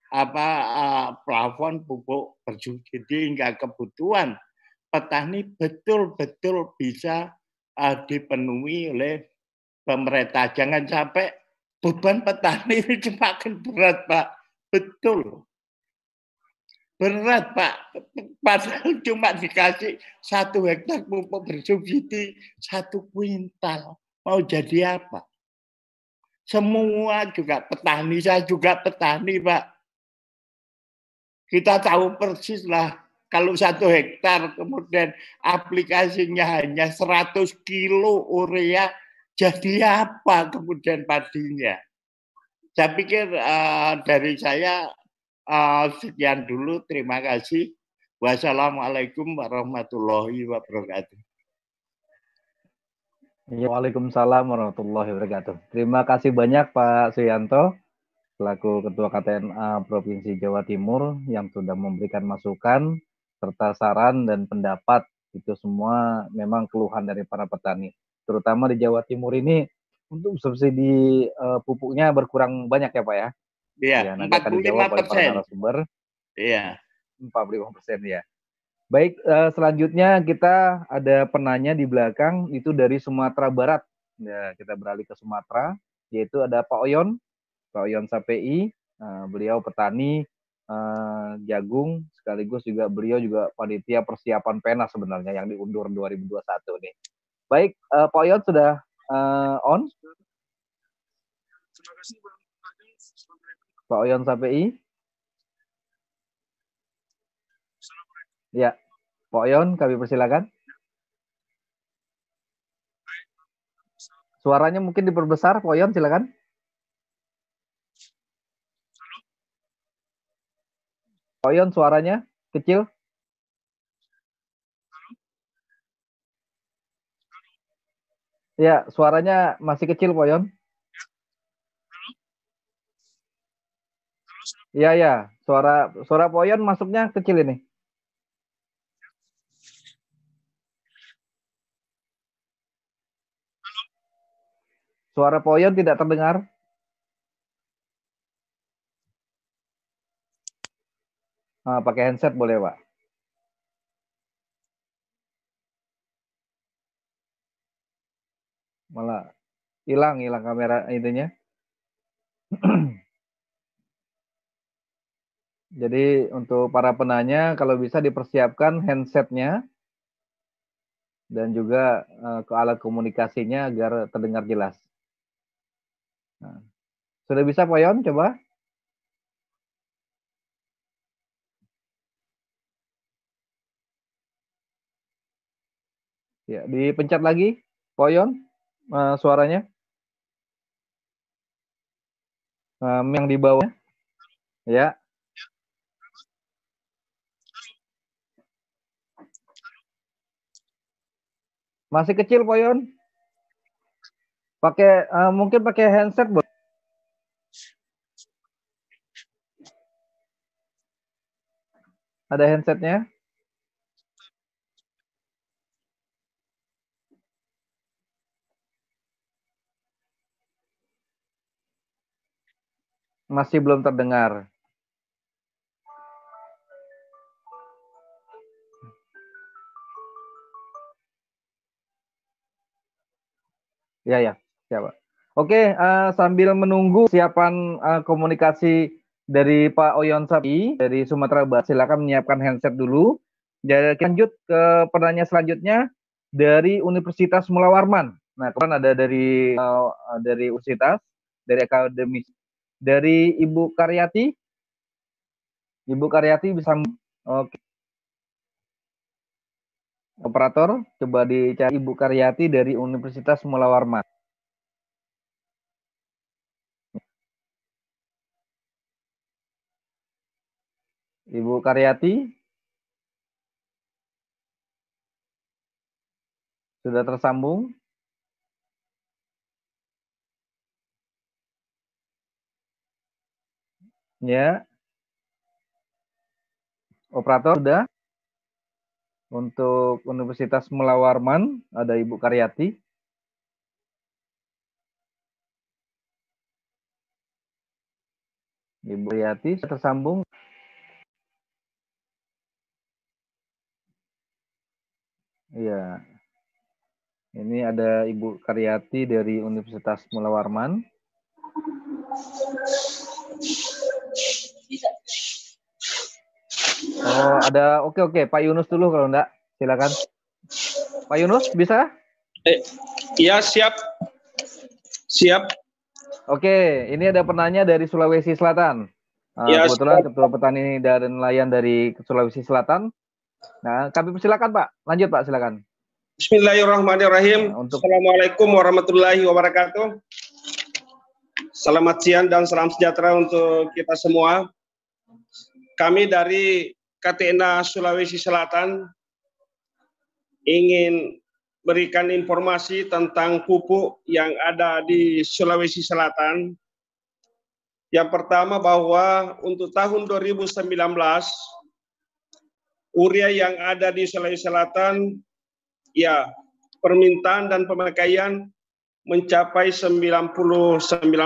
Speaker 7: apa uh, plafon pupuk bersubsidi hingga kebutuhan petani betul-betul bisa uh, dipenuhi oleh pemerintah. Jangan sampai beban petani ini semakin berat, Pak. Betul. Berat, Pak. Padahal cuma dikasih satu hektar pupuk bersubsidi satu kuintal. Mau jadi apa? Semua juga petani, saya juga petani, Pak. Kita tahu persis lah kalau satu hektar kemudian aplikasinya hanya 100 kilo urea jadi apa kemudian padinya? Saya pikir uh, dari saya uh, sekian dulu. Terima kasih. Wassalamualaikum warahmatullahi wabarakatuh.
Speaker 2: Ya, Waalaikumsalam warahmatullahi wabarakatuh. Terima kasih banyak Pak Suyanto selaku Ketua KTNA Provinsi Jawa Timur yang sudah memberikan masukan serta saran dan pendapat itu semua memang keluhan dari para petani terutama di Jawa Timur ini untuk subsidi uh, pupuknya berkurang banyak ya Pak ya?
Speaker 7: Iya, ya, 45 persen. Iya.
Speaker 2: 45 persen ya. Baik, uh, selanjutnya kita ada penanya di belakang itu dari Sumatera Barat. Ya, kita beralih ke Sumatera, yaitu ada Pak Oyon, Pak Oyon SAPI, uh, beliau petani uh, jagung, sekaligus juga beliau juga panitia persiapan pena sebenarnya yang diundur 2021 nih. Baik, uh, Pak Yon sudah uh, on. Pak Oyon KPI. Ya, Pak Oyon, kami persilakan. Suaranya mungkin diperbesar, Pak Oyon, silakan. Pak Oyon, suaranya kecil. Ya, suaranya masih kecil, Poyon. Iya, ya. Suara suara Poyon masuknya kecil ini. Suara Poyon tidak terdengar. Ah, pakai handset boleh, Pak. Malah hilang hilang kamera itunya jadi untuk para penanya kalau bisa dipersiapkan handsetnya dan juga uh, ke alat komunikasinya agar terdengar jelas. Nah, sudah bisa Pak coba? Ya, dipencet lagi, Poyon uh, suaranya? Um, yang di bawah. Ya. Masih kecil, Poyon? Pakai uh, mungkin pakai handset, Bu. Ada handsetnya? Masih belum terdengar. Ya ya, siapa? Oke, uh, sambil menunggu siapan uh, komunikasi dari Pak Oyon Sapi dari Sumatera Barat, silakan menyiapkan handset dulu. Jadi lanjut ke pertanyaan selanjutnya dari Universitas Mula Warman. Nah, kemudian ada dari uh, dari Universitas dari akademis. Dari Ibu Karyati? Ibu Karyati bisa Oke. Operator, coba dicari Ibu Karyati dari Universitas Mula Warman. Ibu Karyati? Sudah tersambung? Ya. Operator sudah? Untuk Universitas Melawarman ada Ibu Karyati. Ibu Karyati tersambung. Iya. Ini ada Ibu Karyati dari Universitas Mula Warman. Oh, ada oke oke Pak Yunus dulu kalau enggak. Silakan. Pak Yunus bisa?
Speaker 8: Eh, iya, siap. Siap.
Speaker 2: Oke, ini ada penanya dari Sulawesi Selatan. Uh, ya, kebetulan siap. Ketua Petani dan Nelayan dari Sulawesi Selatan Nah, kami persilakan Pak. Lanjut Pak, silakan.
Speaker 8: Bismillahirrahmanirrahim. Nah, untuk... Assalamualaikum warahmatullahi wabarakatuh. Selamat siang dan salam sejahtera untuk kita semua. Kami dari KTNA Sulawesi Selatan ingin berikan informasi tentang pupuk yang ada di Sulawesi Selatan. Yang pertama bahwa untuk tahun 2019 urea yang ada di Sulawesi Selatan, ya permintaan dan pemakaian mencapai 99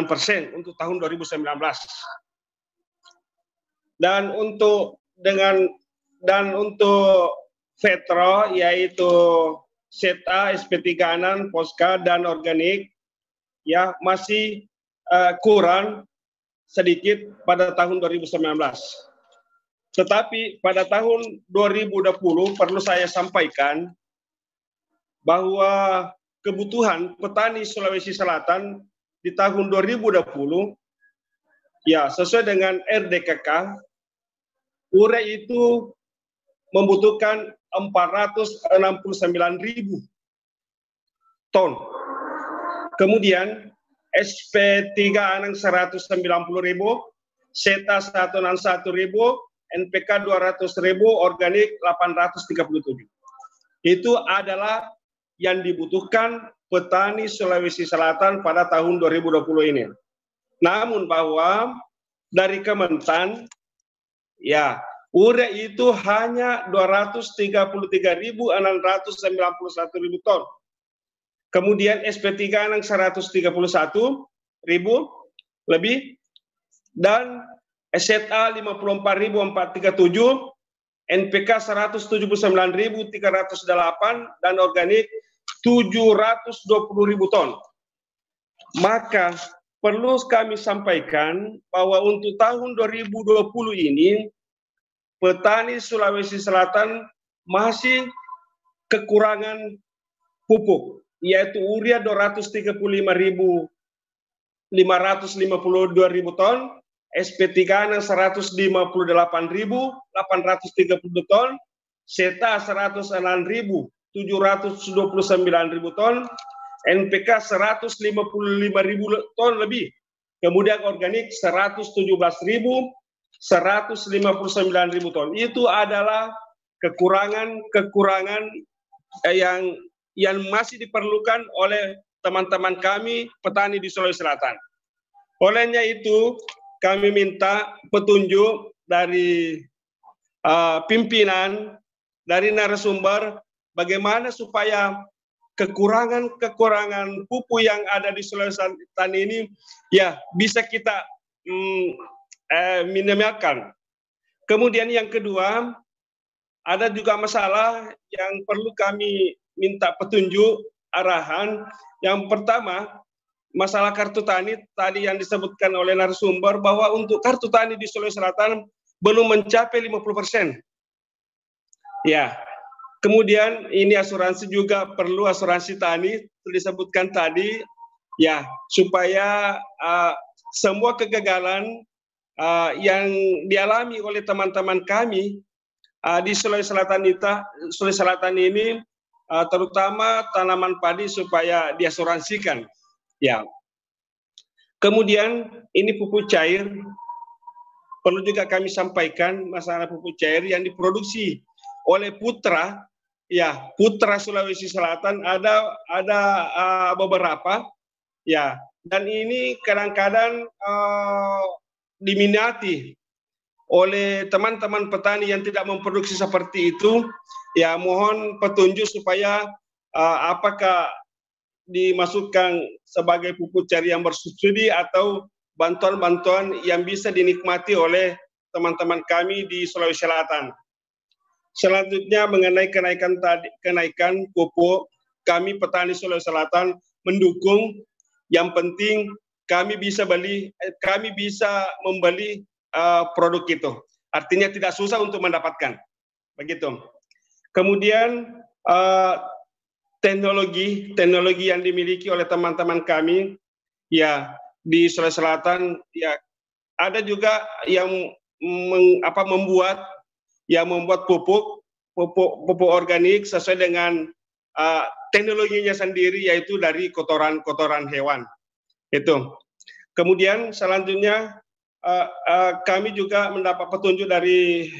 Speaker 8: persen untuk tahun 2019. Dan untuk dengan dan untuk Vetro yaitu SETA, SP3 kanan, Poska dan organik ya masih uh, kurang sedikit pada tahun 2019. Tetapi pada tahun 2020 perlu saya sampaikan bahwa kebutuhan petani Sulawesi Selatan di tahun 2020 ya sesuai dengan RDKK urea itu membutuhkan 469 ribu ton. Kemudian SP3 anang 190 ribu, SETA 161 ribu, NPK 200 ribu, organik 837. Itu adalah yang dibutuhkan petani Sulawesi Selatan pada tahun 2020 ini. Namun bahwa dari Kementan, ya, urea itu hanya 233.691 ribu ton. Kemudian SP3 yang 131 ribu lebih dan SZA 54.437, NPK 179.308 dan organik 720.000 ton. Maka perlu kami sampaikan bahwa untuk tahun 2020 ini petani Sulawesi Selatan masih kekurangan pupuk yaitu urea 235.552.000 ton, SP3 158.830 ton, SETA 106.729.000 ton, NPK 155.000 ton lebih. Kemudian organik 117.159.000 ton. Itu adalah kekurangan-kekurangan eh, yang yang masih diperlukan oleh teman-teman kami petani di Sulawesi Selatan. Olehnya itu, kami minta petunjuk dari uh, pimpinan, dari narasumber, bagaimana supaya kekurangan-kekurangan pupuk yang ada di Sulawesi Selatan ini ya bisa kita mm, eh, minimalkan. Kemudian yang kedua, ada juga masalah yang perlu kami minta petunjuk arahan. Yang pertama, masalah kartu tani tadi yang disebutkan oleh narasumber bahwa untuk kartu tani di Sulawesi Selatan belum mencapai 50 persen. Ya, kemudian ini asuransi juga perlu asuransi tani disebutkan tadi ya supaya uh, semua kegagalan uh, yang dialami oleh teman-teman kami uh, di Sulawesi Selatan itu, Sulawesi Selatan ini uh, terutama tanaman padi supaya diasuransikan. Ya. Kemudian ini pupuk cair perlu juga kami sampaikan masalah pupuk cair yang diproduksi oleh Putra ya Putra Sulawesi Selatan ada ada uh, beberapa ya dan ini kadang-kadang uh, diminati oleh teman-teman petani yang tidak memproduksi seperti itu ya mohon petunjuk supaya uh, apakah dimasukkan sebagai pupuk cair yang bersubsidi atau bantuan-bantuan yang bisa dinikmati oleh teman-teman kami di Sulawesi Selatan. Selanjutnya mengenai kenaikan tadi kenaikan pupuk, kami petani Sulawesi Selatan mendukung. Yang penting kami bisa beli, eh, kami bisa membeli uh, produk itu. Artinya tidak susah untuk mendapatkan. Begitu. Kemudian uh, teknologi teknologi yang dimiliki oleh teman-teman kami ya di Sulawesi Selatan ya ada juga yang meng, apa membuat yang membuat pupuk pupuk pupuk organik sesuai dengan uh, teknologinya sendiri yaitu dari kotoran-kotoran hewan. Itu. Kemudian selanjutnya uh, uh, kami juga mendapat petunjuk dari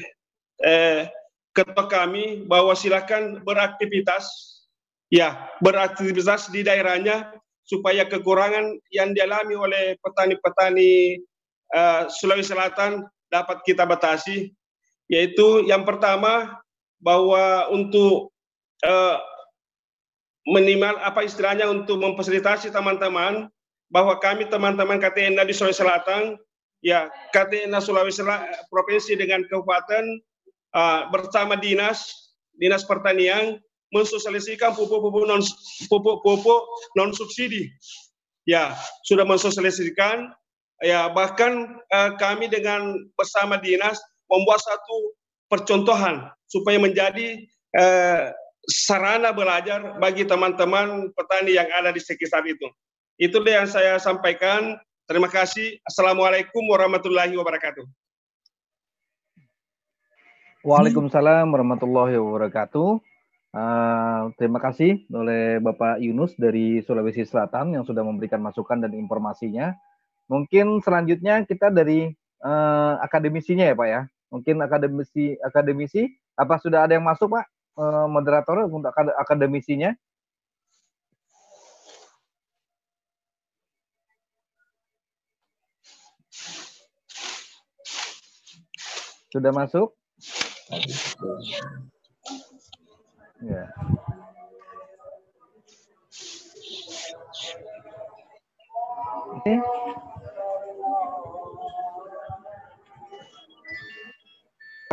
Speaker 8: eh, ketua kami bahwa silakan beraktivitas ya beraktivitas di daerahnya supaya kekurangan yang dialami oleh petani-petani uh, Sulawesi Selatan dapat kita batasi yaitu yang pertama bahwa untuk uh, minimal apa istilahnya untuk memfasilitasi teman-teman bahwa kami teman-teman KTN di Sulawesi Selatan ya KTN Sulawesi Selatan provinsi dengan kabupaten uh, bersama dinas dinas pertanian mensosialisasikan pupuk-pupuk non pupuk-pupuk non subsidi ya sudah mensosialisasikan ya bahkan uh, kami dengan bersama dinas membuat satu percontohan supaya menjadi eh, sarana belajar bagi teman-teman petani yang ada di sekitar itu. Itu yang saya sampaikan. Terima kasih. Assalamualaikum warahmatullahi wabarakatuh.
Speaker 2: Waalaikumsalam warahmatullahi wabarakatuh. Uh, terima kasih oleh Bapak Yunus dari Sulawesi Selatan yang sudah memberikan masukan dan informasinya. Mungkin selanjutnya kita dari uh, akademisinya ya Pak ya. Mungkin akademisi akademisi apa sudah ada yang masuk Pak uh, moderator untuk akademisinya? Sudah masuk? Ya. Oke.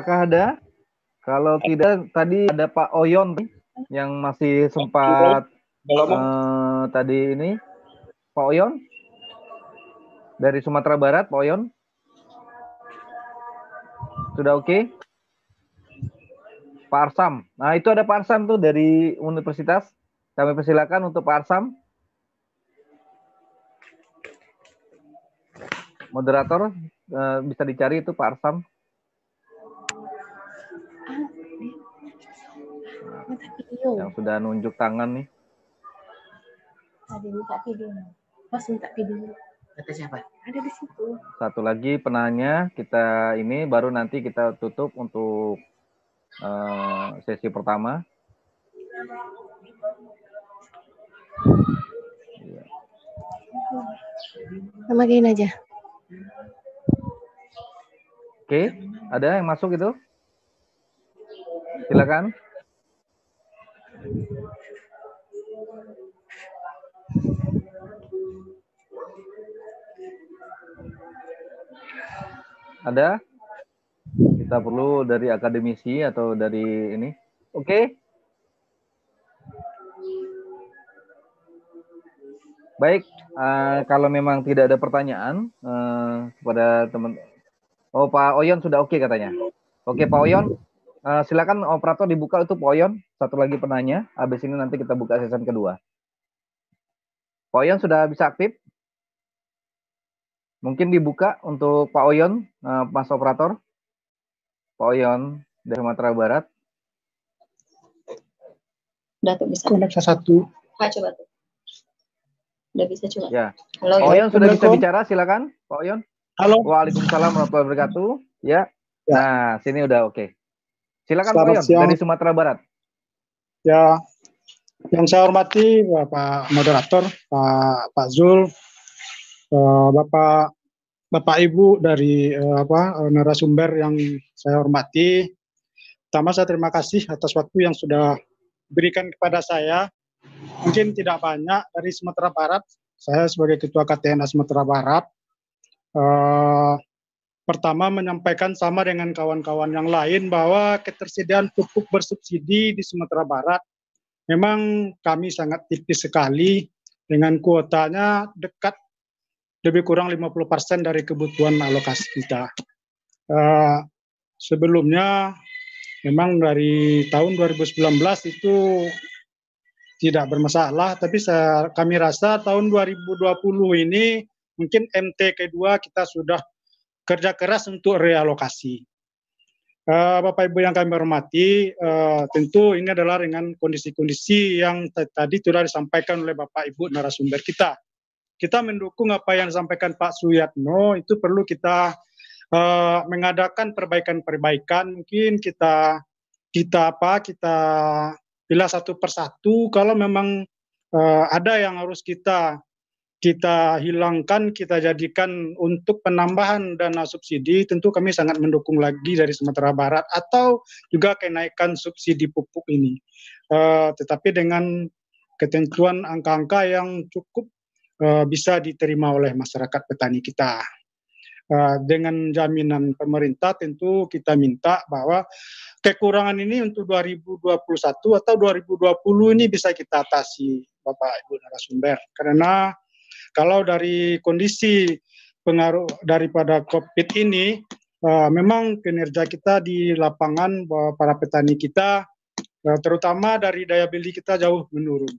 Speaker 2: Apakah ada? Kalau tidak, tadi ada Pak Oyon yang masih sempat uh, tadi ini. Pak Oyon? Dari Sumatera Barat, Pak Oyon? Sudah oke? Okay? Pak Arsam. Nah, itu ada Pak Arsam tuh dari universitas. Kami persilakan untuk Pak Arsam. Moderator, uh, bisa dicari itu Pak Arsam. Video. Yang sudah nunjuk tangan nih.
Speaker 9: Ada minta video. Mas minta video. Kata siapa? Ada di situ.
Speaker 2: Satu lagi penanya kita ini baru nanti kita tutup untuk uh, sesi pertama.
Speaker 9: Sama gini aja.
Speaker 2: Oke, ada yang masuk itu? Silakan. Ada? Kita perlu dari akademisi atau dari ini. Oke. Okay. Baik, uh, kalau memang tidak ada pertanyaan uh, kepada teman Oh, Pak Oyon sudah oke okay katanya. Oke, okay, Pak Oyon. Uh, silakan operator dibuka untuk Pak Oyon. Satu lagi penanya. Habis ini nanti kita buka season kedua. Pak Oyon sudah bisa aktif? Mungkin dibuka untuk Pak Oyon, uh, Mas Operator. Pak Oyon dari Sumatera Barat.
Speaker 10: Udah tuh bisa.
Speaker 11: Koneksi satu.
Speaker 10: Pak coba tuh. Udah bisa coba.
Speaker 2: Ya.
Speaker 10: Halo,
Speaker 2: Pak Oyon sudah bisa bicara, silakan Pak Oyon.
Speaker 11: Halo.
Speaker 2: Waalaikumsalam warahmatullahi wabarakatuh. Ya. ya. Nah, sini udah oke. Okay. Silakan Pak Oyon dari Sumatera Barat.
Speaker 11: Ya, yang saya hormati Bapak Moderator, Pak Pak Zul, uh, Bapak Bapak Ibu dari uh, apa uh, narasumber yang saya hormati. Pertama saya terima kasih atas waktu yang sudah berikan kepada saya. Mungkin tidak banyak dari Sumatera Barat. Saya sebagai Ketua KTNA Sumatera Barat. Uh, pertama menyampaikan sama dengan kawan-kawan yang lain bahwa ketersediaan pupuk bersubsidi di Sumatera Barat memang kami sangat tipis sekali dengan kuotanya dekat lebih kurang 50% dari kebutuhan alokasi kita. Uh, sebelumnya memang dari tahun 2019 itu tidak bermasalah, tapi saya, kami rasa tahun 2020 ini mungkin MT kedua kita sudah kerja keras untuk realokasi. Uh, Bapak Ibu yang kami hormati, uh, tentu ini adalah dengan kondisi-kondisi yang tadi sudah disampaikan oleh Bapak Ibu narasumber kita. Kita mendukung apa yang disampaikan Pak Suyatno, itu perlu kita uh, mengadakan perbaikan-perbaikan. Mungkin kita kita apa kita pilih satu persatu. Kalau memang uh, ada yang harus kita kita hilangkan, kita jadikan untuk penambahan dana subsidi, tentu kami sangat mendukung lagi dari Sumatera Barat atau juga kenaikan subsidi pupuk ini. Uh, tetapi dengan ketentuan angka-angka yang cukup uh, bisa diterima oleh masyarakat petani kita. Uh, dengan jaminan pemerintah tentu kita minta bahwa kekurangan ini untuk 2021 atau 2020 ini bisa kita atasi Bapak Ibu narasumber karena kalau dari kondisi pengaruh daripada COVID ini, uh, memang kinerja kita di lapangan uh, para petani kita, uh, terutama dari daya beli kita jauh menurun.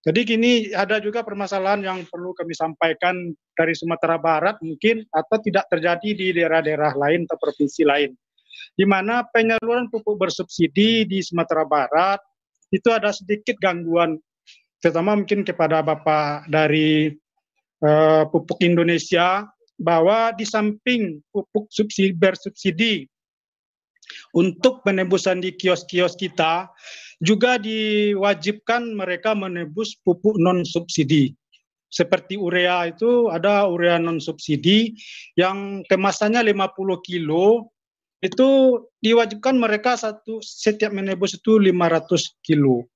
Speaker 11: Jadi kini ada juga permasalahan yang perlu kami sampaikan dari Sumatera Barat mungkin atau tidak terjadi di daerah-daerah lain atau provinsi lain. Di mana penyaluran pupuk bersubsidi di Sumatera Barat itu ada sedikit gangguan terutama mungkin kepada Bapak dari uh, pupuk Indonesia bahwa di samping pupuk subsidi bersubsidi untuk penebusan di kios-kios kita juga diwajibkan mereka menebus pupuk non subsidi. Seperti urea itu ada urea non subsidi yang kemasannya 50 kilo itu diwajibkan mereka satu setiap menebus itu 500 kilo.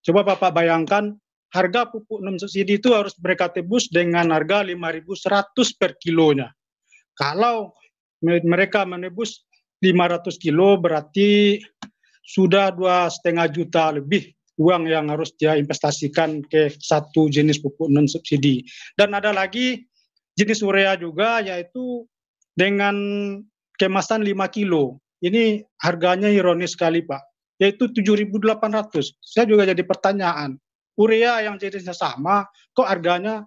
Speaker 11: Coba Bapak bayangkan harga pupuk non subsidi itu harus mereka tebus dengan harga 5.100 per kilonya. Kalau mereka menebus 500 kilo berarti sudah dua setengah juta lebih uang yang harus dia investasikan ke satu jenis pupuk non subsidi. Dan ada lagi jenis urea juga yaitu dengan kemasan 5 kilo. Ini harganya ironis sekali Pak, yaitu 7.800. Saya juga jadi pertanyaan, urea yang jenisnya sama kok harganya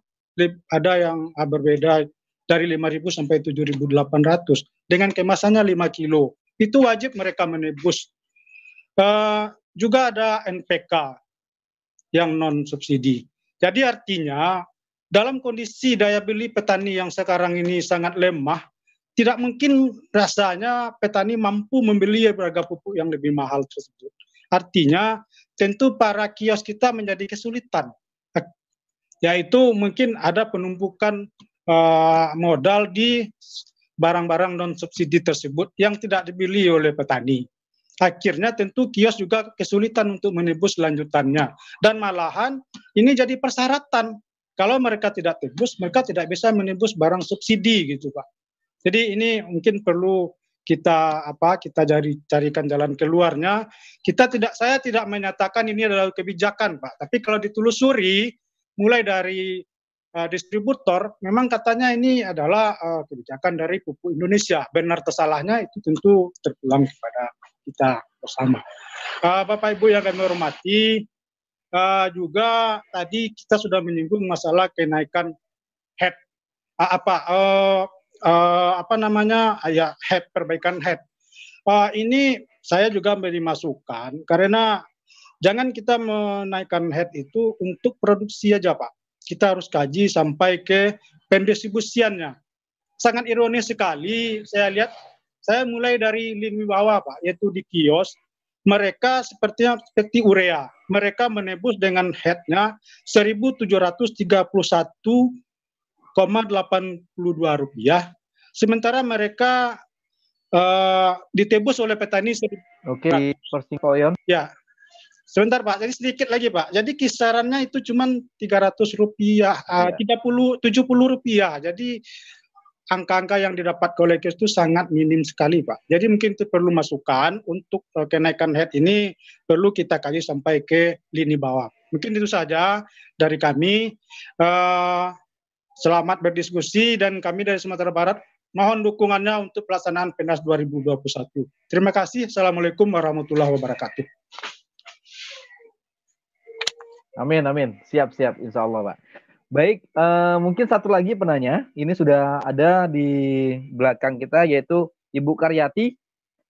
Speaker 11: ada yang ah, berbeda dari 5.000 sampai 7.800 dengan kemasannya 5 kilo. Itu wajib mereka menebus. Uh, juga ada NPK yang non subsidi jadi artinya dalam kondisi daya beli petani yang sekarang ini sangat lemah tidak mungkin rasanya petani mampu membeli harga pupuk yang lebih mahal tersebut. Artinya tentu para kios kita menjadi kesulitan. Yaitu mungkin ada penumpukan uh, modal di barang-barang non subsidi tersebut yang tidak dibeli oleh petani. Akhirnya tentu kios juga kesulitan untuk menebus lanjutannya. Dan malahan ini jadi persyaratan. Kalau mereka tidak tebus, mereka tidak bisa menebus barang subsidi gitu Pak. Jadi ini mungkin perlu kita apa kita cari carikan jalan keluarnya. Kita tidak saya tidak menyatakan ini adalah kebijakan, Pak. Tapi kalau ditelusuri mulai dari uh, distributor memang katanya ini adalah uh, kebijakan dari pupuk Indonesia. Benar tersalahnya itu tentu terpulang kepada kita bersama. Uh, Bapak Ibu yang kami hormati, uh, juga tadi kita sudah menyinggung masalah kenaikan head uh, apa uh, uh, apa namanya ya head perbaikan head. Uh, ini saya juga beri masukan karena jangan kita menaikkan head itu untuk produksi aja Pak. Kita harus kaji sampai ke pendistribusiannya. Sangat ironis sekali saya lihat saya mulai dari lini bawah Pak, yaitu di kios mereka sepertinya seperti urea. Mereka menebus dengan headnya 1.731,82 rupiah. Sementara mereka uh, ditebus oleh petani.
Speaker 2: Oke, okay, Persikoyon.
Speaker 11: Ya, Sebentar Pak, jadi sedikit lagi Pak. Jadi kisarannya itu cuma 300 rupiah, uh, ya. 30, 70 rupiah. Jadi angka-angka yang didapat oleh KES itu sangat minim sekali, Pak. Jadi mungkin itu perlu masukan untuk uh, kenaikan head ini perlu kita kaji sampai ke lini bawah. Mungkin itu saja dari kami. Uh, selamat berdiskusi dan kami dari Sumatera Barat mohon dukungannya untuk pelaksanaan PENAS 2021. Terima kasih. Assalamualaikum warahmatullahi wabarakatuh.
Speaker 2: Amin, amin. Siap, siap. Insya Allah, Pak. Baik, uh, mungkin satu lagi penanya. Ini sudah ada di belakang kita yaitu Ibu Karyati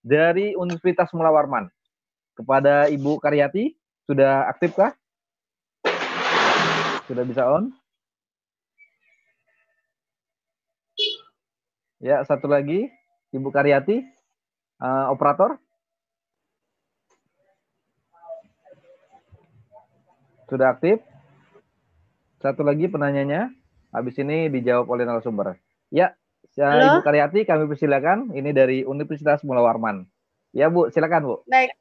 Speaker 2: dari Universitas Mulawarman. Kepada Ibu Karyati, sudah aktifkah? Sudah bisa on? Ya, satu lagi Ibu Karyati, uh, operator. Sudah aktif? Satu lagi penanyanya, habis ini dijawab oleh narasumber. Ya, Halo? Ibu Karyati kami persilakan. Ini dari Universitas Mula Warman. Ya Bu, silakan Bu.
Speaker 12: Baik.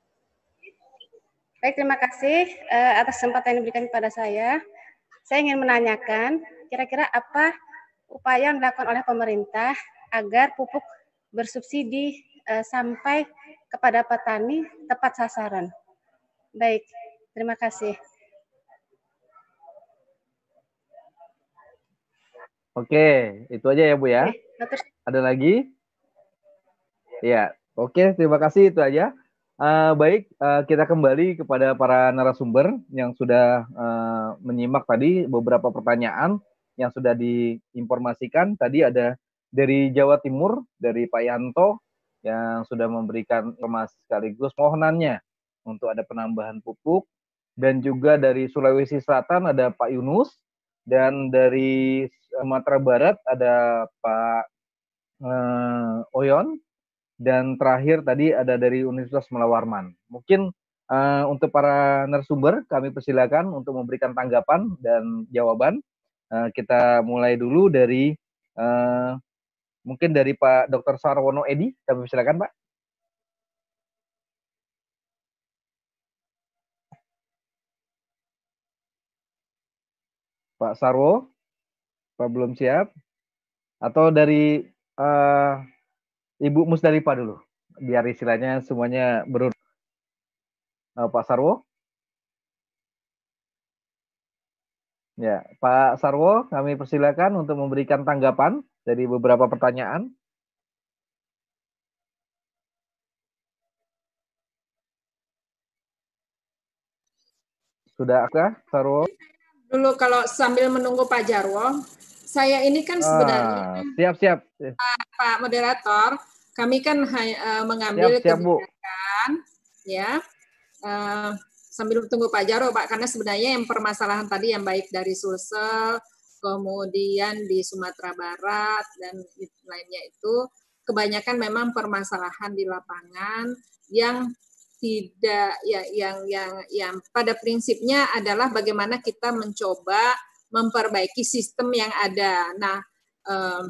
Speaker 12: Baik, terima kasih uh, atas kesempatan yang diberikan kepada saya. Saya ingin menanyakan, kira-kira apa upaya yang dilakukan oleh pemerintah agar pupuk bersubsidi uh, sampai kepada petani tepat sasaran. Baik, terima kasih.
Speaker 2: Oke, itu aja ya Bu ya. Ada lagi? Ya, oke. Terima kasih itu aja. Uh, baik, uh, kita kembali kepada para narasumber yang sudah uh, menyimak tadi beberapa pertanyaan yang sudah diinformasikan. Tadi ada dari Jawa Timur, dari Pak Yanto, yang sudah memberikan informasi sekaligus mohonannya untuk ada penambahan pupuk. Dan juga dari Sulawesi Selatan ada Pak Yunus, dan dari Sumatera Barat ada Pak uh, Oyon dan terakhir tadi ada dari Universitas Melawarman. Mungkin uh, untuk para narasumber kami persilakan untuk memberikan tanggapan dan jawaban. Uh, kita mulai dulu dari uh, mungkin dari Pak Dr. Sarwono Edi. Kami persilakan Pak. Pak Sarwo. Pak belum siap? Atau dari uh, Ibu Musdalifah dulu, biar istilahnya semuanya berurut. Uh, Pak Sarwo? Ya, Pak Sarwo, kami persilakan untuk memberikan tanggapan dari beberapa pertanyaan. Sudahkah, Sarwo?
Speaker 4: Dulu kalau sambil menunggu Pak Jarwo, saya ini kan sebenarnya
Speaker 2: ah, siap siap
Speaker 4: Pak, Pak moderator, kami kan uh, mengambil siap, siap, kebijakan Bu. ya uh, sambil tunggu Pak Jaro Pak karena sebenarnya yang permasalahan tadi yang baik dari Sulsel kemudian di Sumatera Barat dan lainnya itu kebanyakan memang permasalahan di lapangan yang tidak ya yang yang yang pada prinsipnya adalah bagaimana kita mencoba memperbaiki sistem yang ada. Nah, uh,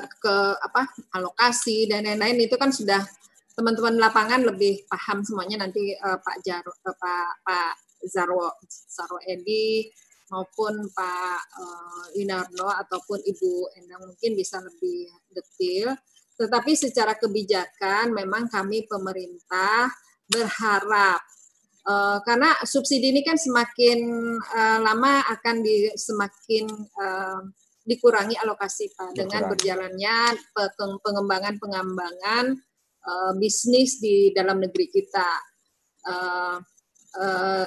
Speaker 4: ke apa alokasi dan lain-lain itu kan sudah teman-teman lapangan lebih paham semuanya nanti uh, Pak Jaro, uh, Pak Pak Zarwo Zarwo Edi maupun Pak uh, ataupun Ibu Endang mungkin bisa lebih detail. Tetapi secara kebijakan memang kami pemerintah berharap Uh, karena subsidi ini kan semakin uh, lama akan di, semakin uh, dikurangi alokasi Pak dengan berjalannya pengembangan pengembangan uh, bisnis di dalam negeri kita. Uh, uh,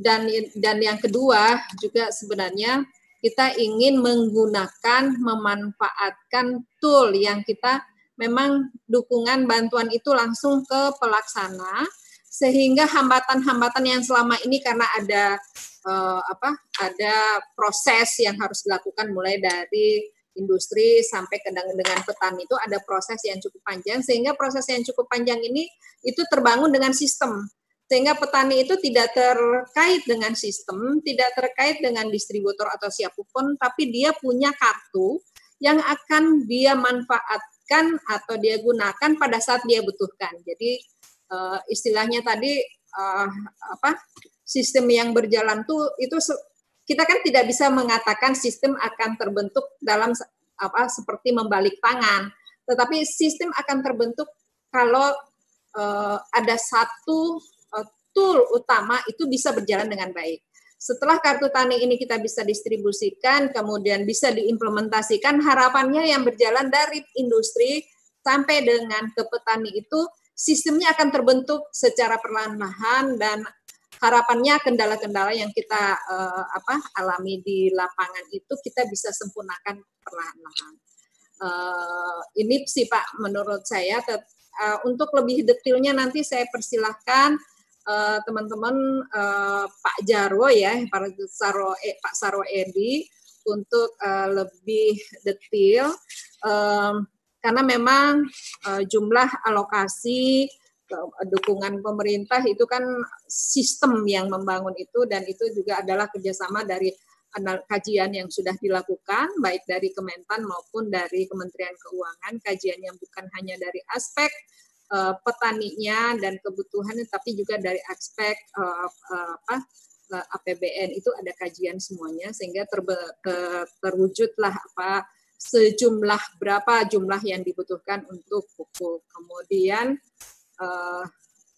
Speaker 4: dan dan yang kedua juga sebenarnya kita ingin menggunakan memanfaatkan tool yang kita memang dukungan bantuan itu langsung ke pelaksana sehingga hambatan-hambatan yang selama ini karena ada uh, apa ada proses yang harus dilakukan mulai dari industri sampai ke dengan petani itu ada proses yang cukup panjang sehingga proses yang cukup panjang ini itu terbangun dengan sistem sehingga petani itu tidak terkait dengan sistem, tidak terkait dengan distributor atau siapa pun, tapi dia punya kartu yang akan dia manfaatkan atau dia gunakan pada saat dia butuhkan. Jadi uh, istilahnya tadi uh, apa sistem yang berjalan tuh itu kita kan tidak bisa mengatakan sistem akan terbentuk dalam apa seperti membalik tangan, tetapi sistem akan terbentuk kalau uh, ada satu tool utama itu bisa berjalan dengan baik. Setelah kartu tani ini kita bisa distribusikan, kemudian bisa diimplementasikan, harapannya yang berjalan dari industri sampai dengan ke petani itu sistemnya akan terbentuk secara perlahan-lahan dan harapannya kendala-kendala yang kita uh, apa alami di lapangan itu kita bisa sempurnakan perlahan-lahan. Uh, ini sih Pak menurut saya uh, untuk lebih detailnya nanti saya persilahkan teman-teman uh, Pak Jarwo ya, Pak Sarwo, eh, Pak Sarwo Edi untuk uh, lebih detail um, karena memang uh, jumlah alokasi dukungan pemerintah itu kan sistem yang membangun itu dan itu juga adalah kerjasama dari kajian yang sudah dilakukan baik dari Kementan maupun dari Kementerian Keuangan. Kajian yang bukan hanya dari aspek uh, petaninya dan kebutuhannya, tapi juga dari aspek uh, uh, apa uh, APBN itu ada kajian semuanya sehingga ter, terwujudlah apa sejumlah berapa jumlah yang dibutuhkan untuk pupuk. Kemudian uh,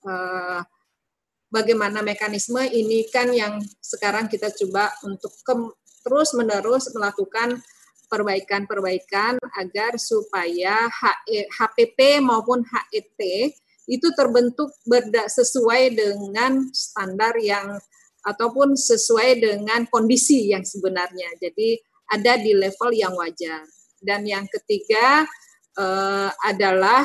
Speaker 4: uh, bagaimana mekanisme ini kan yang sekarang kita coba untuk ke, terus menerus melakukan perbaikan-perbaikan agar supaya HPP e, maupun HET itu terbentuk berda, sesuai dengan standar yang ataupun sesuai dengan kondisi yang sebenarnya. Jadi ada di level yang wajar. Dan yang ketiga uh, adalah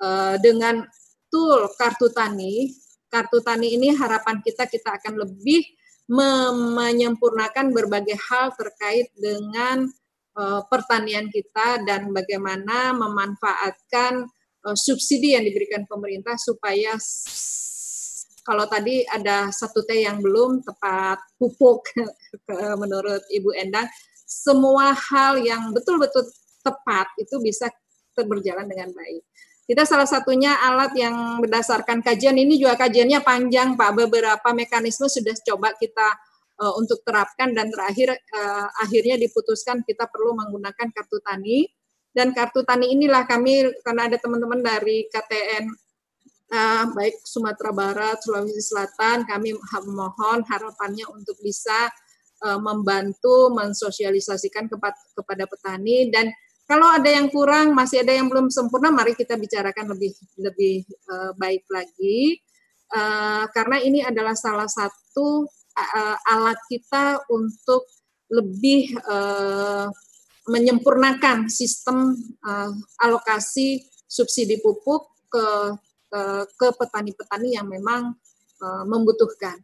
Speaker 4: uh, dengan tool kartu tani. Kartu tani ini harapan kita kita akan lebih menyempurnakan berbagai hal terkait dengan pertanian kita dan bagaimana memanfaatkan uh, subsidi yang diberikan pemerintah supaya kalau tadi ada satu T yang belum tepat pupuk menurut Ibu Endang, semua hal yang betul-betul tepat itu bisa berjalan dengan baik. Kita salah satunya alat yang berdasarkan kajian ini juga kajiannya panjang Pak. Beberapa mekanisme sudah coba kita uh, untuk terapkan dan terakhir uh, akhirnya diputuskan kita perlu menggunakan kartu tani dan kartu tani inilah kami karena ada teman-teman dari KTN uh, eh, baik Sumatera Barat, Sulawesi Selatan kami mohon harapannya untuk bisa uh, membantu mensosialisasikan kepada, petani dan kalau ada yang kurang, masih ada yang belum sempurna, mari kita bicarakan lebih lebih uh, baik lagi. Uh, karena ini adalah salah satu uh, alat kita untuk lebih uh, menyempurnakan sistem uh, alokasi subsidi pupuk ke ke petani-petani yang memang uh, membutuhkan.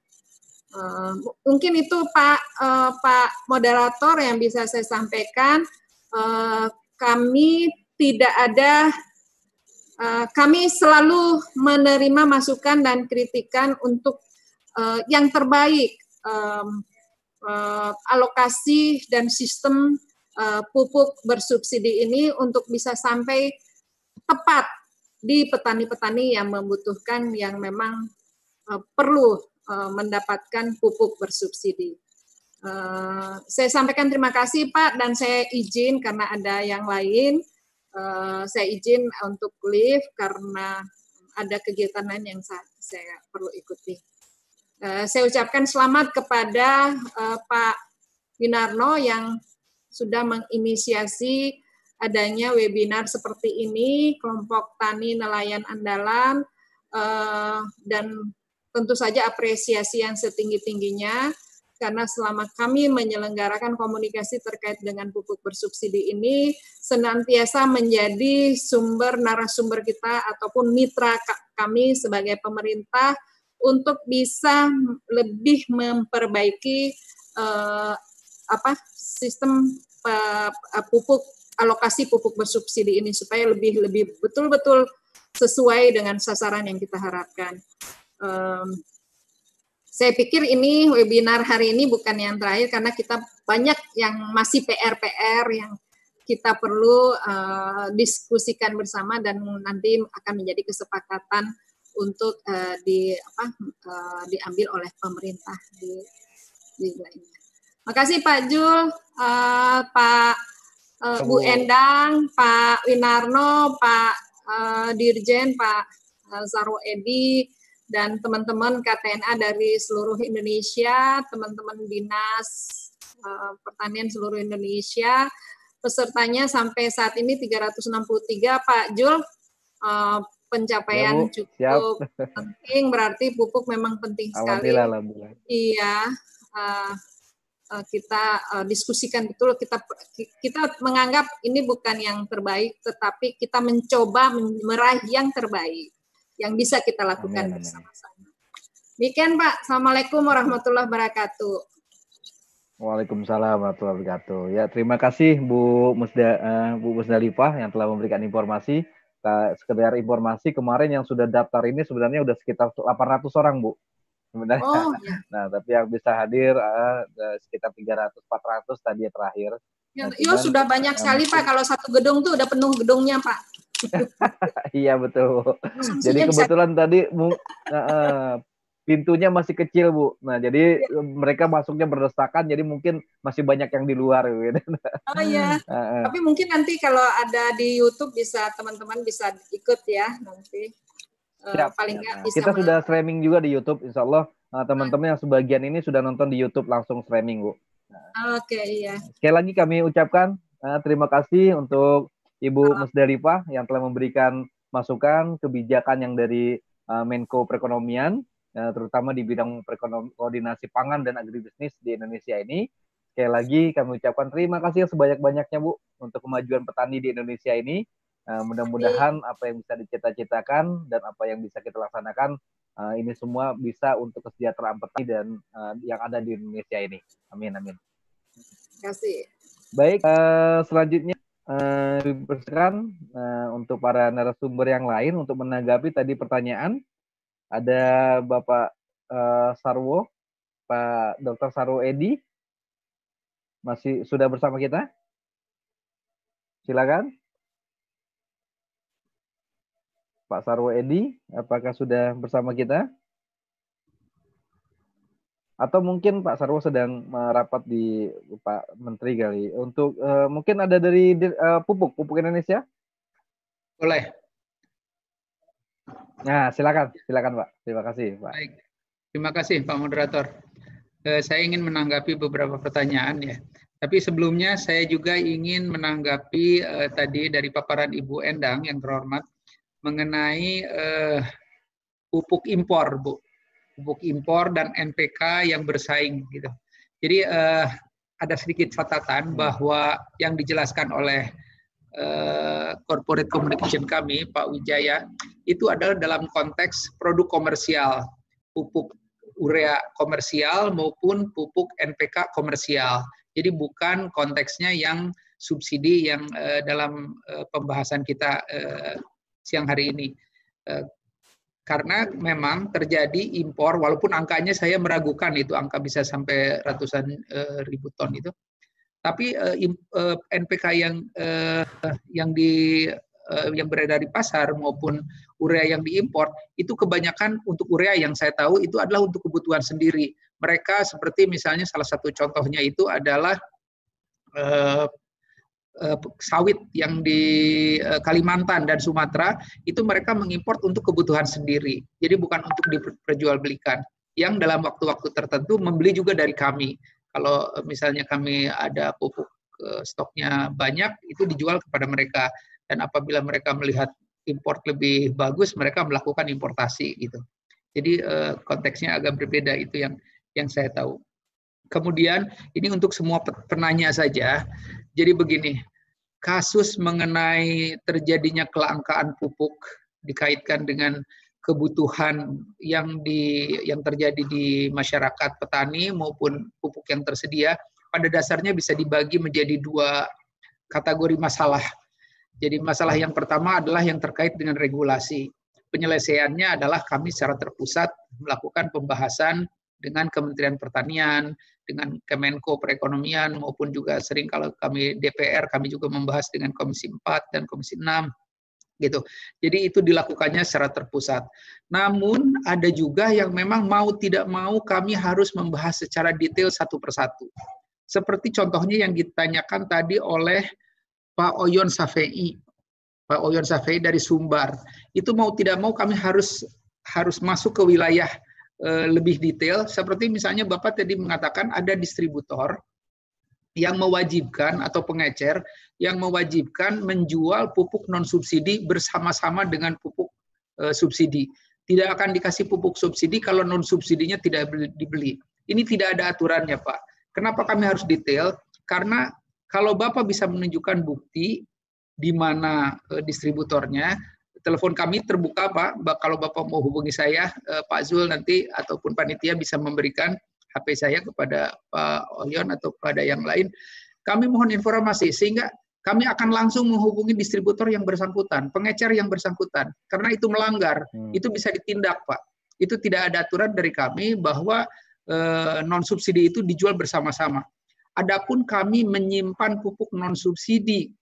Speaker 4: Uh, mungkin itu Pak uh, Pak moderator yang bisa saya sampaikan. Uh, kami tidak ada kami selalu menerima masukan dan kritikan untuk uh, yang terbaik um, uh, alokasi dan sistem uh, pupuk bersubsidi ini untuk bisa sampai tepat di petani-petani yang membutuhkan yang memang uh, perlu uh, mendapatkan pupuk bersubsidi. Uh, saya sampaikan terima kasih Pak dan saya izin karena ada yang lain, uh, saya izin untuk live karena ada kegiatan lain yang saya, saya perlu ikuti. Uh, saya ucapkan selamat kepada uh, Pak Winarno yang sudah menginisiasi adanya webinar seperti ini, kelompok tani nelayan andalan, uh, dan tentu saja apresiasi yang setinggi-tingginya karena selama kami menyelenggarakan komunikasi terkait dengan pupuk bersubsidi ini senantiasa menjadi sumber narasumber kita ataupun mitra kami sebagai pemerintah untuk bisa lebih memperbaiki uh, apa sistem uh, pupuk alokasi pupuk bersubsidi ini supaya lebih lebih betul-betul sesuai dengan sasaran yang kita harapkan. Um, saya pikir ini webinar hari ini bukan yang terakhir karena kita banyak yang masih PR-PR yang kita perlu uh, diskusikan bersama dan nanti akan menjadi kesepakatan untuk uh, di apa uh, diambil oleh pemerintah di di lainnya. Makasih Pak Jul, uh, Pak uh, Bu Endang, Pak Winarno, Pak uh, Dirjen, Pak uh, Sarwo Edi, dan teman-teman KTNA dari seluruh Indonesia, teman-teman dinas uh, pertanian seluruh Indonesia. Pesertanya sampai saat ini 363 Pak Jul. Uh, pencapaian ya, cukup Siap. penting berarti pupuk memang penting sekali.
Speaker 2: Alhamdulillah, alhamdulillah.
Speaker 4: Iya. Uh, kita uh, diskusikan betul kita kita menganggap ini bukan yang terbaik tetapi kita mencoba meraih yang terbaik yang bisa kita lakukan bersama-sama. Demikian Pak. Assalamualaikum warahmatullahi wabarakatuh.
Speaker 2: Waalaikumsalam warahmatullahi wabarakatuh. Ya, terima kasih Bu Musda uh, Bu Musdalifah yang telah memberikan informasi. Sekedar informasi kemarin yang sudah daftar ini sebenarnya sudah sekitar 800 orang, Bu. Sebenarnya. Oh, ya. Nah, tapi yang bisa hadir uh, sekitar 300 400 tadi terakhir.
Speaker 4: Ya, nah, yo sudah banyak sekali Pak. Kalau satu gedung tuh udah penuh gedungnya, Pak.
Speaker 2: iya betul. Jadi kebetulan tadi uh, pintunya masih kecil bu. Nah jadi ya. mereka masuknya berdesakan. Jadi mungkin masih banyak yang di luar gitu.
Speaker 4: Oh iya. Tapi mungkin nanti kalau ada di YouTube bisa teman-teman bisa ikut ya nanti.
Speaker 2: Uh, paling nggak bisa. Kita sudah streaming juga di YouTube. Insya Allah uh, teman-teman yang sebagian ini sudah nonton di YouTube langsung streaming bu.
Speaker 4: Nah, Oke okay, iya.
Speaker 2: Sekali lagi kami ucapkan uh, terima kasih untuk Ibu Musdalifah yang telah memberikan masukan kebijakan yang dari uh, Menko Perekonomian, uh, terutama di bidang koordinasi pangan dan agribisnis di Indonesia ini. Sekali lagi kami ucapkan terima kasih sebanyak-banyaknya Bu untuk kemajuan petani di Indonesia ini. Uh, mudah-mudahan apa yang bisa dicita-citakan dan apa yang bisa kita laksanakan uh, ini semua bisa untuk kesejahteraan petani dan uh, yang ada di Indonesia ini. Amin amin.
Speaker 4: Terima kasih.
Speaker 2: Baik, uh, selanjutnya uh, uh, untuk para narasumber yang lain untuk menanggapi tadi pertanyaan. Ada Bapak uh, Sarwo, Pak Dr. Sarwo Edi, masih sudah bersama kita? Silakan. Pak Sarwo Edi, apakah sudah bersama kita? atau mungkin Pak Sarwo sedang merapat di Pak Menteri kali untuk uh, mungkin ada dari uh, pupuk pupuk Indonesia
Speaker 3: boleh
Speaker 2: nah silakan silakan Pak. Terima kasih Pak.
Speaker 3: Baik. Terima kasih Pak Moderator. Uh, saya ingin menanggapi beberapa pertanyaan ya. Tapi sebelumnya saya juga ingin menanggapi uh, tadi dari paparan Ibu Endang yang terhormat mengenai uh, pupuk impor Bu. Pupuk impor dan NPK yang bersaing gitu. Jadi uh, ada sedikit catatan bahwa yang dijelaskan oleh uh, corporate communication kami Pak Wijaya itu adalah dalam konteks produk komersial, pupuk urea komersial maupun pupuk NPK komersial. Jadi bukan konteksnya yang subsidi yang uh, dalam uh, pembahasan kita siang hari ini. Karena memang terjadi impor walaupun angkanya saya meragukan itu angka bisa sampai ratusan ribu ton itu tapi uh, uh, NPK yang uh, yang di uh, yang beredar di pasar maupun urea yang diimpor itu kebanyakan untuk urea yang saya tahu itu adalah untuk kebutuhan sendiri mereka seperti misalnya salah satu contohnya itu adalah uh, Eh, sawit yang di eh, Kalimantan dan Sumatera itu mereka mengimpor untuk kebutuhan sendiri. Jadi bukan untuk diperjualbelikan. Yang dalam waktu-waktu tertentu membeli juga dari kami. Kalau eh, misalnya kami ada pupuk stoknya banyak, itu dijual kepada mereka. Dan apabila mereka melihat import lebih bagus, mereka melakukan importasi gitu. Jadi uh, konteksnya agak berbeda itu yang yang saya tahu. Kemudian ini untuk semua penanya saja. Jadi begini, kasus mengenai terjadinya kelangkaan pupuk dikaitkan dengan kebutuhan yang di yang terjadi di masyarakat petani maupun pupuk yang tersedia pada dasarnya bisa dibagi menjadi dua kategori masalah. Jadi masalah yang pertama adalah yang terkait dengan regulasi. Penyelesaiannya adalah kami secara terpusat melakukan pembahasan dengan Kementerian Pertanian, dengan Kemenko Perekonomian maupun juga sering kalau kami DPR kami juga membahas dengan Komisi 4 dan Komisi 6 gitu. Jadi itu dilakukannya secara terpusat. Namun ada juga yang memang mau tidak mau kami harus membahas secara detail satu persatu. Seperti contohnya yang ditanyakan tadi oleh Pak Oyon Safei. Pak Oyon Safei dari Sumbar. Itu mau tidak mau kami harus harus masuk ke wilayah Eh, lebih detail seperti misalnya Bapak tadi mengatakan ada distributor yang mewajibkan atau pengecer yang mewajibkan menjual pupuk non subsidi bersama-sama dengan pupuk e, subsidi. Tidak akan dikasih pupuk subsidi kalau non subsidinya tidak dibeli. Ini tidak ada aturannya, Pak. Kenapa kami harus detail? Karena kalau Bapak bisa menunjukkan bukti di mana e, distributornya, telepon kami terbuka Pak. Kalau Bapak mau hubungi saya, eh, Pak Zul nanti ataupun panitia bisa memberikan HP saya kepada Pak Oyon atau pada yang lain. Kami mohon informasi sehingga kami akan langsung menghubungi distributor yang bersangkutan, pengecer yang bersangkutan. Karena itu melanggar, hmm. itu bisa ditindak Pak. Itu tidak ada aturan dari kami bahwa eh, non subsidi itu dijual bersama-sama. Adapun kami menyimpan pupuk non subsidi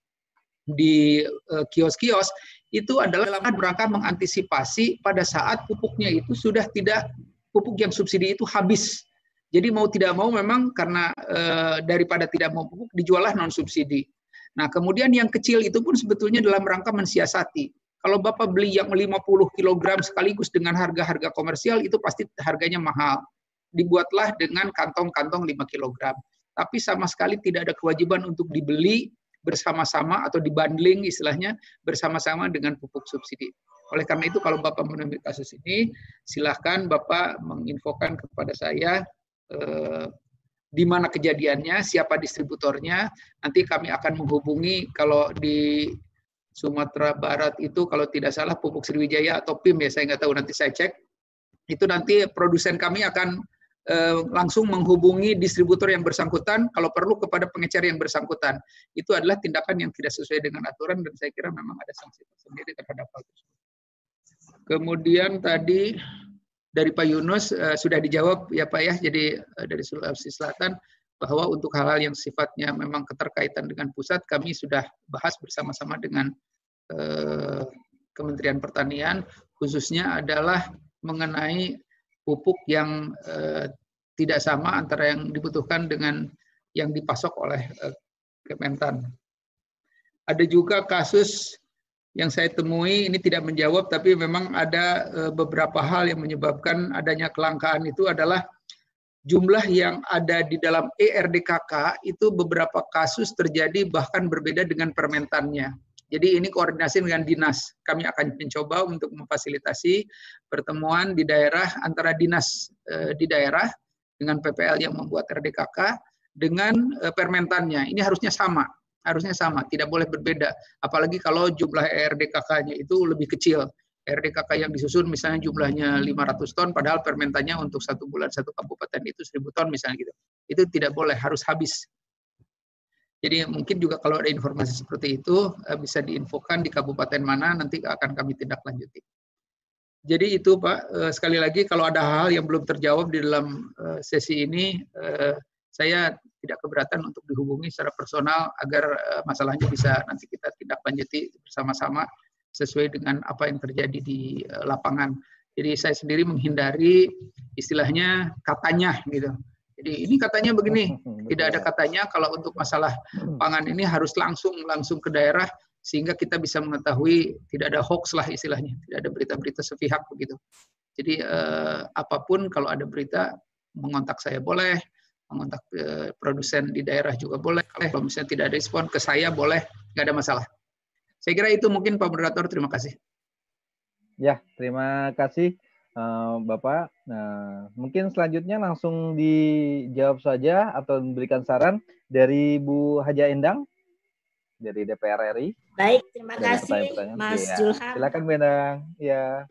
Speaker 3: di eh, kios-kios itu adalah dalam rangka mengantisipasi pada saat pupuknya itu sudah tidak pupuk yang subsidi itu habis. Jadi mau tidak mau memang karena e, daripada tidak mau pupuk dijualah non subsidi. Nah, kemudian yang kecil itu pun sebetulnya dalam rangka mensiasati. Kalau Bapak beli yang 50 kg sekaligus dengan harga-harga komersial itu pasti harganya mahal. Dibuatlah dengan kantong-kantong 5 kg. Tapi sama sekali tidak ada kewajiban untuk dibeli bersama-sama atau dibundling istilahnya bersama-sama dengan pupuk subsidi. Oleh karena itu kalau Bapak menemui kasus ini, silahkan Bapak menginfokan kepada saya eh, di mana kejadiannya, siapa distributornya. Nanti kami akan menghubungi kalau di Sumatera Barat itu kalau tidak salah pupuk Sriwijaya atau PIM ya, saya nggak tahu nanti saya cek. Itu nanti produsen kami akan Eh, langsung menghubungi distributor yang bersangkutan, kalau perlu kepada pengecer yang bersangkutan. Itu adalah tindakan yang tidak sesuai dengan aturan dan saya kira memang ada sanksi tersendiri terhadap hal tersebut. Kemudian tadi dari Pak Yunus uh, sudah dijawab ya Pak ya, jadi uh, dari Sulawesi Selatan bahwa untuk hal-hal yang sifatnya memang keterkaitan dengan pusat kami sudah bahas bersama-sama dengan uh, Kementerian Pertanian khususnya adalah mengenai pupuk yang eh, tidak sama antara yang dibutuhkan dengan yang dipasok oleh eh, Kementan. Ada juga kasus yang saya temui ini tidak menjawab tapi memang ada eh, beberapa hal yang menyebabkan adanya kelangkaan itu adalah jumlah yang ada di dalam ERDKK itu beberapa kasus terjadi bahkan berbeda dengan permentannya. Jadi ini koordinasi dengan dinas. Kami akan mencoba untuk memfasilitasi pertemuan di daerah antara dinas e, di daerah dengan PPL yang membuat RDKK dengan e, permentannya. Ini harusnya sama, harusnya sama, tidak boleh berbeda. Apalagi kalau jumlah RDKK-nya itu lebih kecil. RDKK yang disusun misalnya jumlahnya 500 ton, padahal permentannya untuk satu bulan satu kabupaten itu 1000 ton misalnya gitu. Itu tidak boleh, harus habis jadi mungkin juga kalau ada informasi seperti itu eh, bisa diinfokan di kabupaten mana nanti akan kami tindak lanjuti. Jadi itu Pak, eh, sekali lagi kalau ada hal yang belum terjawab di dalam eh, sesi ini, saya tidak keberatan untuk dihubungi secara personal agar masalahnya bisa nanti kita tindak lanjuti bersama-sama sesuai dengan apa yang terjadi di lapangan. Jadi saya sendiri menghindari istilahnya katanya gitu jadi ini katanya begini, tidak ada katanya kalau untuk masalah hmm. pangan ini harus langsung langsung ke daerah sehingga kita bisa mengetahui tidak ada hoax lah istilahnya, tidak ada berita-berita sepihak begitu. Jadi eh, apa pun kalau ada berita mengontak saya boleh, mengontak eh, produsen di daerah juga boleh. Kalau misalnya tidak ada respon ke saya boleh, nggak ada masalah. Saya kira itu mungkin Pak Moderator, terima kasih.
Speaker 2: Ya, terima kasih uh, Bapak. Nah, mungkin selanjutnya langsung dijawab saja atau memberikan saran dari Bu Haja Endang dari DPR RI.
Speaker 6: Baik, terima kasih Mas ya. Julham.
Speaker 2: Silakan Bu Endang. Ya.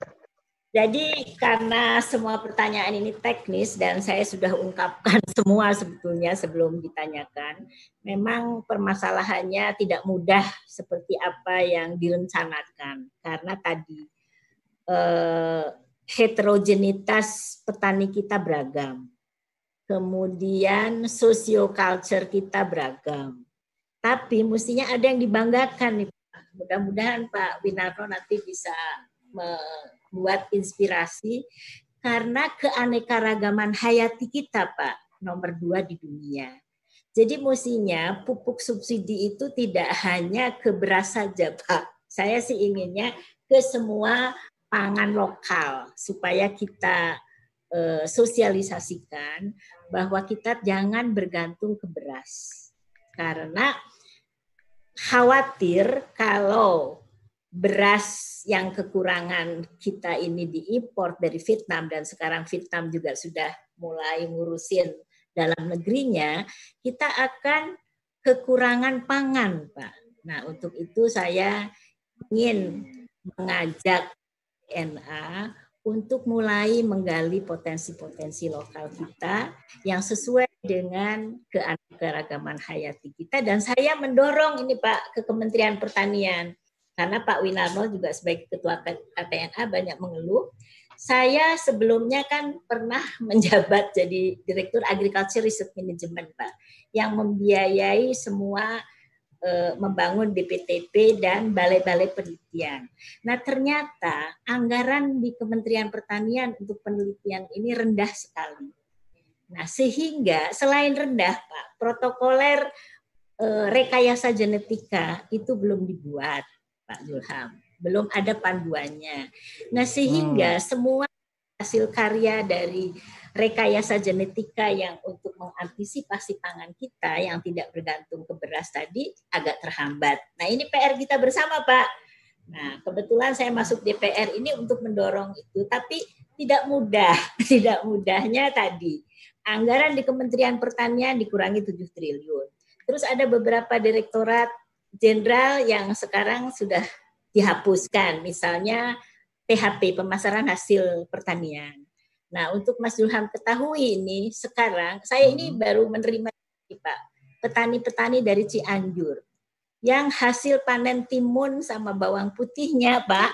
Speaker 6: Jadi karena semua pertanyaan ini teknis dan saya sudah ungkapkan semua sebetulnya sebelum ditanyakan, memang permasalahannya tidak mudah seperti apa yang direncanakan. Karena tadi eh, heterogenitas petani kita beragam, kemudian sosioculture kita beragam, tapi mestinya ada yang dibanggakan nih Mudah-mudahan Pak Winarno nanti bisa buat inspirasi karena keanekaragaman hayati kita, Pak, nomor dua di dunia. Jadi mestinya pupuk subsidi itu tidak hanya ke beras saja, Pak. Saya sih inginnya ke semua pangan lokal supaya kita eh, sosialisasikan bahwa kita jangan bergantung ke beras. Karena khawatir kalau beras yang kekurangan kita ini diimpor dari Vietnam dan sekarang Vietnam juga sudah mulai ngurusin dalam negerinya, kita akan kekurangan pangan, Pak. Nah, untuk itu saya ingin mengajak NA untuk mulai menggali potensi-potensi lokal kita yang sesuai dengan keanekaragaman hayati kita dan saya mendorong ini Pak ke Kementerian Pertanian karena Pak Winarno juga sebagai ketua KTNA banyak mengeluh. Saya sebelumnya kan pernah menjabat jadi Direktur Agriculture Research Management, Pak, yang membiayai semua e, membangun BPTP dan balai-balai penelitian. Nah, ternyata anggaran di Kementerian Pertanian untuk penelitian ini rendah sekali. Nah, sehingga selain rendah, Pak, protokoler e, rekayasa genetika itu belum dibuat Pak Zulham. Belum ada panduannya. Nah, sehingga hmm. semua hasil karya dari rekayasa genetika yang untuk mengantisipasi pangan kita yang tidak bergantung ke beras tadi agak terhambat. Nah, ini PR kita bersama, Pak. Nah, kebetulan saya masuk DPR ini untuk mendorong itu, tapi tidak mudah. Tidak mudahnya tadi. Anggaran di Kementerian Pertanian dikurangi 7 triliun. Terus ada beberapa direktorat jenderal yang sekarang sudah dihapuskan, misalnya PHP pemasaran hasil pertanian. Nah, untuk Mas Julham ketahui ini sekarang saya ini hmm. baru menerima Pak petani-petani dari Cianjur yang hasil panen timun sama bawang putihnya Pak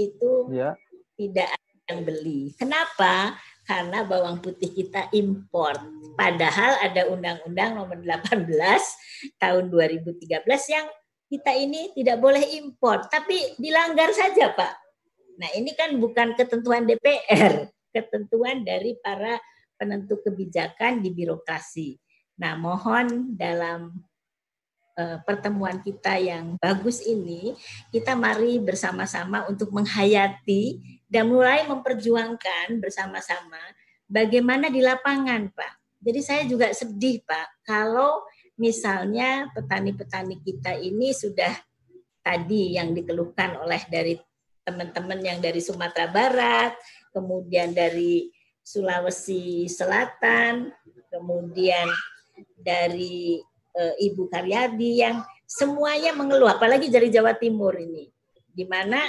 Speaker 6: itu ya. tidak ada yang beli. Kenapa? Karena bawang putih kita impor. Padahal ada Undang-Undang Nomor 18 tahun 2013 yang kita ini tidak boleh impor, tapi dilanggar saja, Pak. Nah, ini kan bukan ketentuan DPR, ketentuan dari para penentu kebijakan di birokrasi. Nah, mohon dalam uh, pertemuan kita yang bagus ini, kita mari bersama-sama untuk menghayati dan mulai memperjuangkan bersama-sama bagaimana di lapangan, Pak. Jadi saya juga sedih, Pak, kalau misalnya petani-petani kita ini sudah tadi yang dikeluhkan oleh dari teman-teman yang dari Sumatera Barat, kemudian dari Sulawesi Selatan, kemudian dari e, Ibu Karyadi yang semuanya mengeluh, apalagi dari Jawa Timur ini, di mana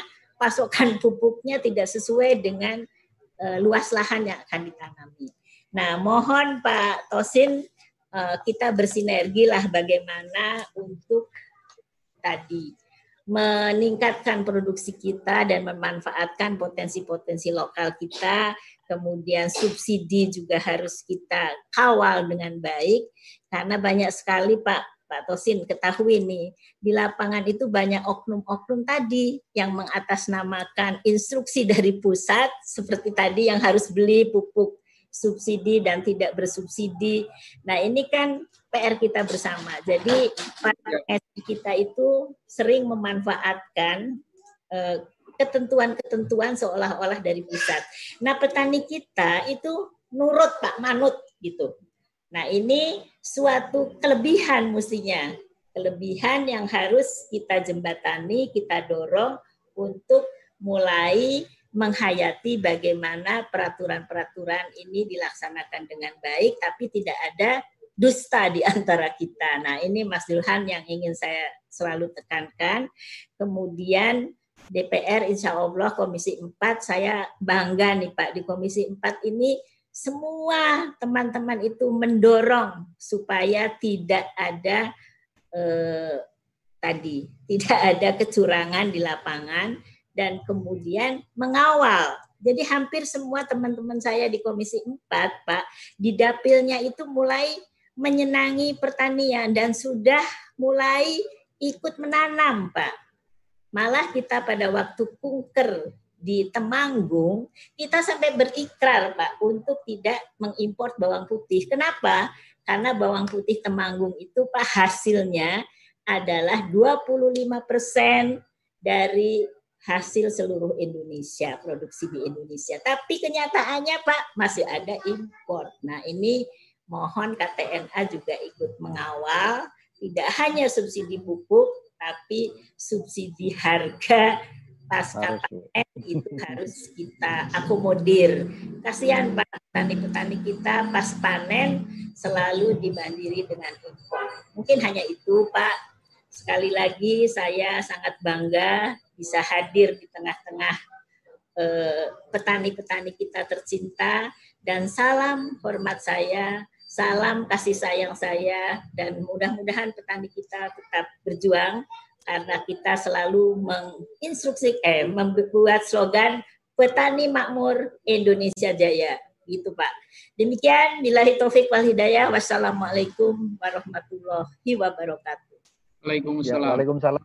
Speaker 6: pasokan pupuknya tidak sesuai dengan e, luas lahan yang akan ditanami. Nah, mohon Pak Tosin Eh, kita bersinergi lah bagaimana untuk tadi meningkatkan produksi kita dan memanfaatkan potensi-potensi lokal kita, kemudian subsidi juga harus kita kawal dengan baik karena banyak sekali Pak Pak Tosin ketahui nih di lapangan itu banyak oknum-oknum tadi yang mengatasnamakan instruksi dari pusat seperti tadi yang harus beli pupuk subsidi dan tidak bersubsidi. Nah ini kan PR kita bersama. Jadi para SI kita itu sering memanfaatkan eh, ketentuan-ketentuan seolah-olah dari pusat. Nah petani kita itu nurut Pak Manut gitu. Nah ini suatu kelebihan mestinya. Kelebihan yang harus kita jembatani, kita dorong untuk mulai menghayati bagaimana peraturan-peraturan ini dilaksanakan dengan baik, tapi tidak ada dusta di antara kita. Nah, ini Mas Dulhan yang ingin saya selalu tekankan. Kemudian DPR insya Allah Komisi 4 saya bangga nih Pak di Komisi 4 ini semua teman-teman itu mendorong supaya tidak ada eh, tadi tidak ada kecurangan di lapangan dan kemudian mengawal. Jadi hampir semua teman-teman saya di Komisi 4 Pak di dapilnya itu mulai menyenangi pertanian dan sudah mulai ikut menanam Pak. Malah kita pada waktu kunker di Temanggung, kita sampai berikrar Pak untuk tidak mengimpor bawang putih. Kenapa? Karena bawang putih Temanggung itu Pak hasilnya adalah 25% dari hasil seluruh Indonesia, produksi di Indonesia. Tapi kenyataannya Pak masih ada impor. Nah ini mohon KTNA juga ikut mengawal, tidak hanya subsidi pupuk, tapi subsidi harga pasca panen itu harus kita akomodir. Kasihan Pak petani-petani kita pas panen selalu dibandiri dengan impor. Mungkin hanya itu Pak. Sekali lagi saya sangat bangga bisa hadir di tengah-tengah eh, petani-petani kita tercinta dan salam hormat saya, salam kasih sayang saya dan mudah-mudahan petani kita tetap berjuang karena kita selalu menginstruksi eh membuat slogan petani makmur Indonesia Jaya gitu Pak. Demikian billahi taufik wal hidayah. Wassalamualaikum warahmatullahi wabarakatuh.
Speaker 2: Waalaikumsalam. Ya, Waalaikumsalam.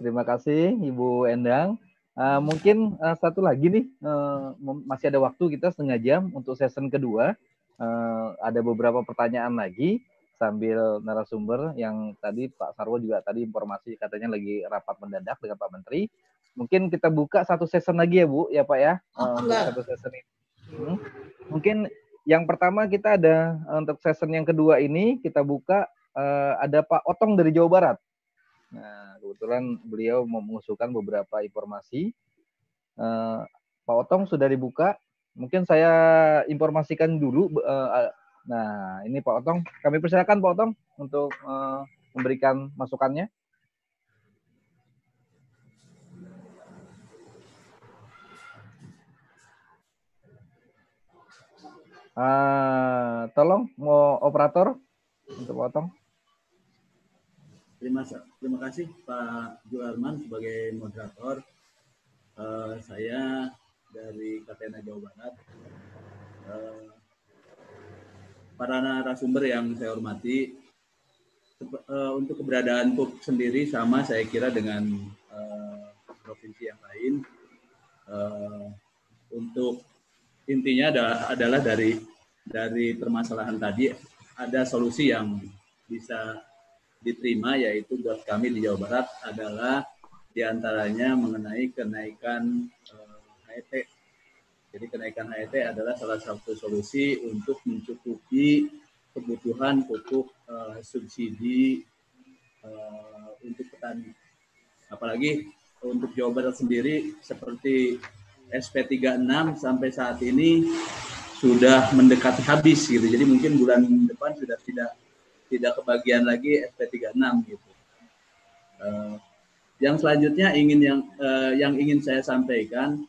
Speaker 2: Terima kasih Ibu Endang. Uh, mungkin uh, satu lagi nih uh, masih ada waktu kita setengah jam untuk season kedua. Uh, ada beberapa pertanyaan lagi sambil narasumber yang tadi Pak Sarwo juga tadi informasi katanya lagi rapat mendadak dengan Pak Menteri. Mungkin kita buka satu season lagi ya Bu, ya Pak ya. Oh, uh, satu season ini. Hmm. Mungkin yang pertama kita ada untuk season yang kedua ini kita buka uh, ada Pak Otong dari Jawa Barat. Nah, kebetulan beliau mau mengusulkan beberapa informasi. Uh, Pak Otong sudah dibuka. Mungkin saya informasikan dulu uh, Nah, ini Pak Otong. Kami persilakan Pak Otong untuk uh, memberikan masukannya. Uh, tolong mau operator untuk Otong.
Speaker 13: Terima, terima kasih Pak Juarman sebagai moderator. Uh, saya dari Katena Jawa Barat. Uh, para narasumber yang saya hormati, uh, untuk keberadaan PUP sendiri sama saya kira dengan uh, provinsi yang lain. Uh, untuk intinya ada, adalah dari dari permasalahan tadi ada solusi yang bisa diterima yaitu buat kami di Jawa Barat adalah di antaranya mengenai kenaikan uh, jadi kenaikan HET adalah salah satu solusi untuk mencukupi kebutuhan pupuk uh, subsidi uh, untuk petani. Apalagi untuk Jawa Barat sendiri seperti SP36 sampai saat ini sudah mendekati habis gitu. Jadi mungkin bulan depan sudah tidak tidak kebagian lagi SP36 gitu. Uh, yang selanjutnya ingin yang uh, yang ingin saya sampaikan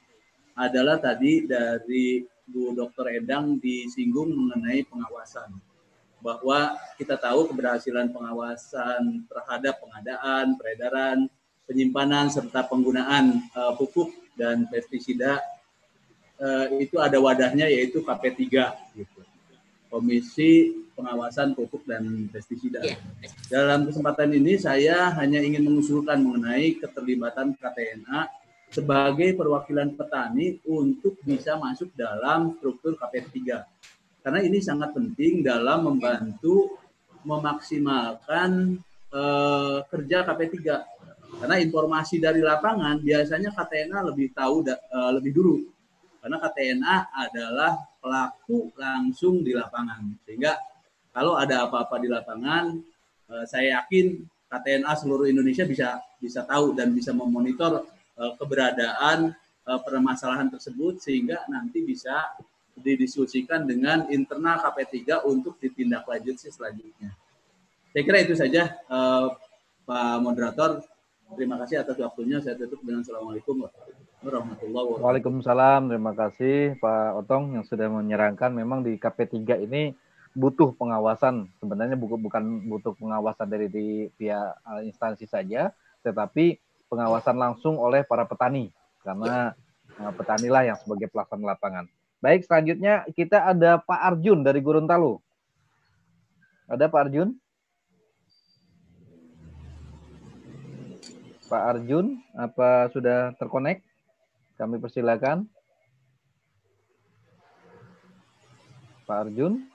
Speaker 13: adalah tadi dari Bu Dr. Edang disinggung mengenai pengawasan. Bahwa kita tahu keberhasilan pengawasan terhadap pengadaan, peredaran, penyimpanan, serta penggunaan uh, pupuk dan pestisida uh, itu ada wadahnya yaitu KP3 gitu. Komisi Pengawasan Pupuk dan Pestisida. Yeah. Dalam kesempatan ini saya hanya ingin mengusulkan mengenai keterlibatan KTNA sebagai perwakilan petani untuk bisa masuk dalam struktur KPR 3. Karena ini sangat penting dalam membantu memaksimalkan uh, kerja KP3. Karena informasi dari lapangan biasanya KTNA lebih tahu uh, lebih dulu. Karena KTNA adalah pelaku langsung di lapangan. Sehingga kalau ada apa-apa di lapangan, uh, saya yakin KTNA seluruh Indonesia bisa bisa tahu dan bisa memonitor keberadaan uh, permasalahan tersebut sehingga nanti bisa didiskusikan dengan internal KP3 untuk ditindaklanjuti selanjutnya. Saya kira itu saja uh, Pak Moderator. Terima kasih atas waktunya. Saya tutup dengan Assalamualaikum warahmatullahi wabarakatuh.
Speaker 2: Waalaikumsalam. Terima kasih Pak Otong yang sudah menyerangkan memang di KP3 ini butuh pengawasan. Sebenarnya bukan butuh pengawasan dari di pihak eh, instansi saja, tetapi pengawasan langsung oleh para petani karena uh, petanilah yang sebagai pelaksana lapangan. Baik, selanjutnya kita ada Pak Arjun dari Gorontalo. Ada Pak Arjun? Pak Arjun, apa sudah terkonek? Kami persilakan. Pak Arjun.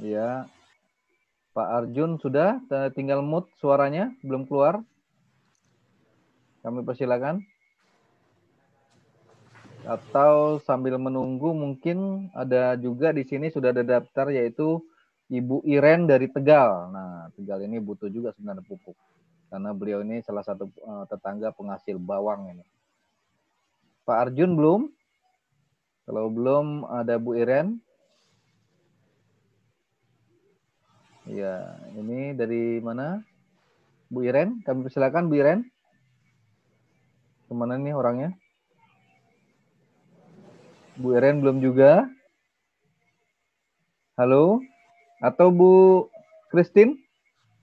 Speaker 2: Ya. Pak Arjun sudah tinggal mute suaranya, belum keluar. Kami persilakan. Atau sambil menunggu mungkin ada juga di sini sudah ada daftar yaitu Ibu Iren dari Tegal. Nah, Tegal ini butuh juga sebenarnya pupuk karena beliau ini salah satu uh, tetangga penghasil bawang ini. Pak Arjun belum? Kalau belum ada Bu Iren. Ya, ini dari mana? Bu Iren, kami persilakan Bu Iren. Ke mana nih orangnya? Bu Iren belum juga. Halo? Atau Bu Kristin?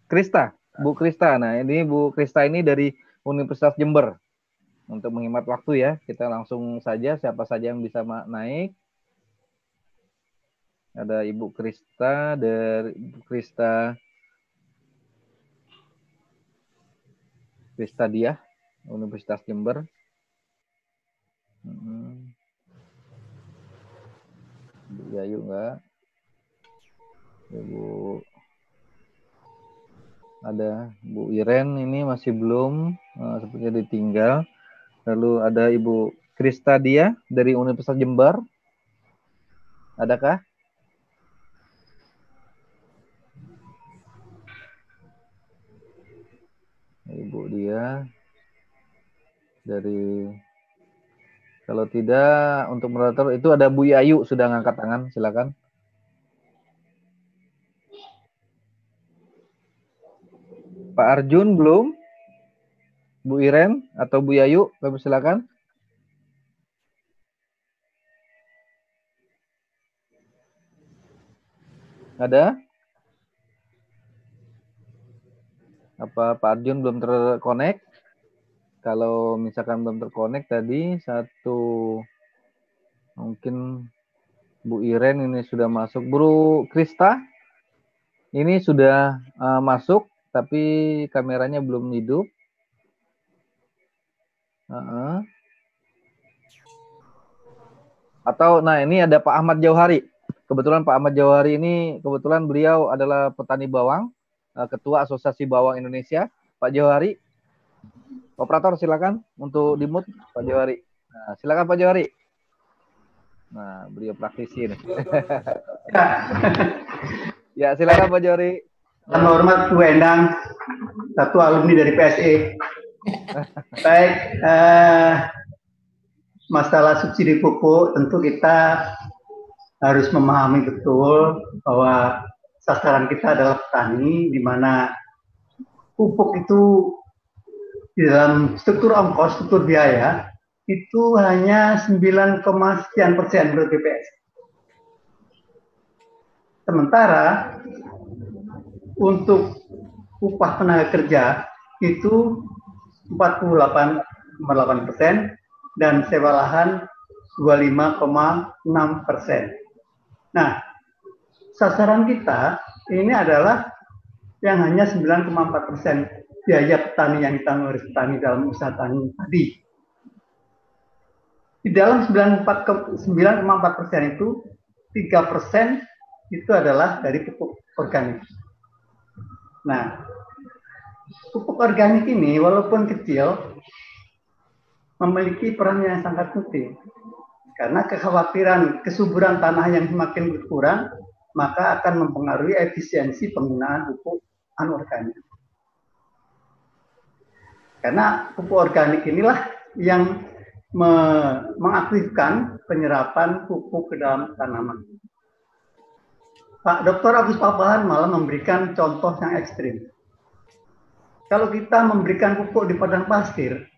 Speaker 2: Krista? Bu Krista. Nah, ini Bu Krista ini dari Universitas Jember. Untuk menghemat waktu ya, kita langsung saja siapa saja yang bisa naik. Ada Ibu Krista dari Ibu Krista Krista Dia Universitas Jember. Hmm. Bu Yayu enggak? Ibu ada Bu Iren ini masih belum uh, sepertinya ditinggal. Lalu ada Ibu Krista Dia dari Universitas Jember. Adakah? Ibu dia dari kalau tidak untuk moderator itu ada Bu Ayu sudah ngangkat tangan, silakan. Pak Arjun belum? Bu Iren atau Bu Yayu, kami silakan. Ada? Apa Pak Arjun belum terkonek? Kalau misalkan belum terkonek tadi satu mungkin Bu Iren ini sudah masuk. Bu Krista ini sudah uh, masuk tapi kameranya belum hidup. Uh -uh. Atau nah ini ada Pak Ahmad Jauhari. Kebetulan Pak Ahmad Jauhari ini kebetulan beliau adalah petani bawang Ketua Asosiasi Bawang Indonesia, Pak Johari. Operator silakan untuk dimut Pak Johari. Nah, silakan Pak Johari. Nah, beliau praktisi ini. ya, silakan Pak Johari.
Speaker 14: Yang hormat Bu Endang, satu alumni dari PSE. Baik, eh, masalah subsidi pupuk tentu kita harus memahami betul bahwa sasaran kita adalah petani, di mana pupuk itu di dalam struktur ongkos, struktur biaya, itu hanya 9, sekian persen menurut BPS. Sementara untuk upah tenaga kerja itu 48,8 persen dan sewa lahan 25,6 persen. Nah, sasaran kita ini adalah yang hanya 9,4 persen biaya petani yang ditanggung oleh petani dalam usaha tani tadi. Di dalam 9,4 persen itu, 3 persen itu adalah dari pupuk organik. Nah, pupuk organik ini walaupun kecil, memiliki peran yang sangat penting. Karena kekhawatiran kesuburan tanah yang semakin berkurang maka akan mempengaruhi efisiensi penggunaan pupuk anorganik. Karena pupuk organik inilah yang me mengaktifkan penyerapan pupuk ke dalam tanaman. Pak Dr. Agus Papahan malah memberikan contoh yang ekstrim. Kalau kita memberikan pupuk di padang pasir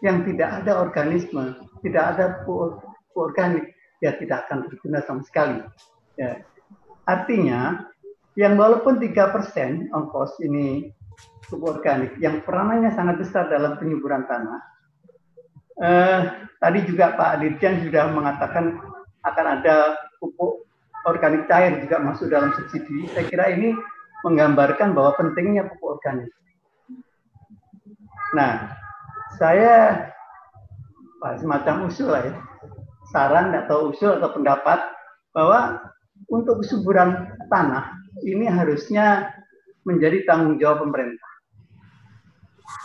Speaker 14: yang tidak ada organisme, tidak ada pupuk, organik, ya tidak akan berguna sama sekali. Ya. Artinya, yang walaupun 3% ongkos ini pupuk organik, yang peranannya sangat besar dalam penyuburan tanah, eh, tadi juga Pak Dirjen sudah mengatakan akan ada pupuk organik cair juga masuk dalam subsidi, saya kira ini menggambarkan bahwa pentingnya pupuk organik. Nah, saya semacam usul lah ya, saran atau usul atau pendapat bahwa untuk kesuburan tanah ini harusnya menjadi tanggung jawab pemerintah.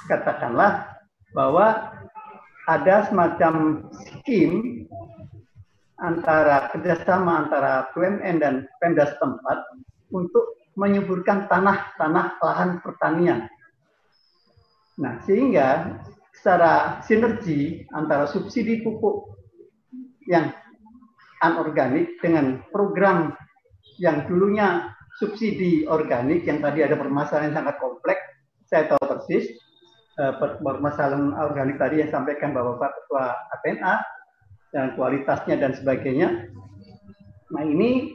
Speaker 14: Katakanlah bahwa ada semacam skim antara kerjasama antara BUMN dan Pemda setempat untuk menyuburkan tanah-tanah lahan pertanian. Nah, sehingga secara sinergi antara subsidi pupuk yang anorganik dengan program yang dulunya subsidi organik yang tadi ada permasalahan yang sangat kompleks, saya tahu persis eh, permasalahan organik tadi yang sampaikan Bapak Ketua APNA dan kualitasnya dan sebagainya. Nah ini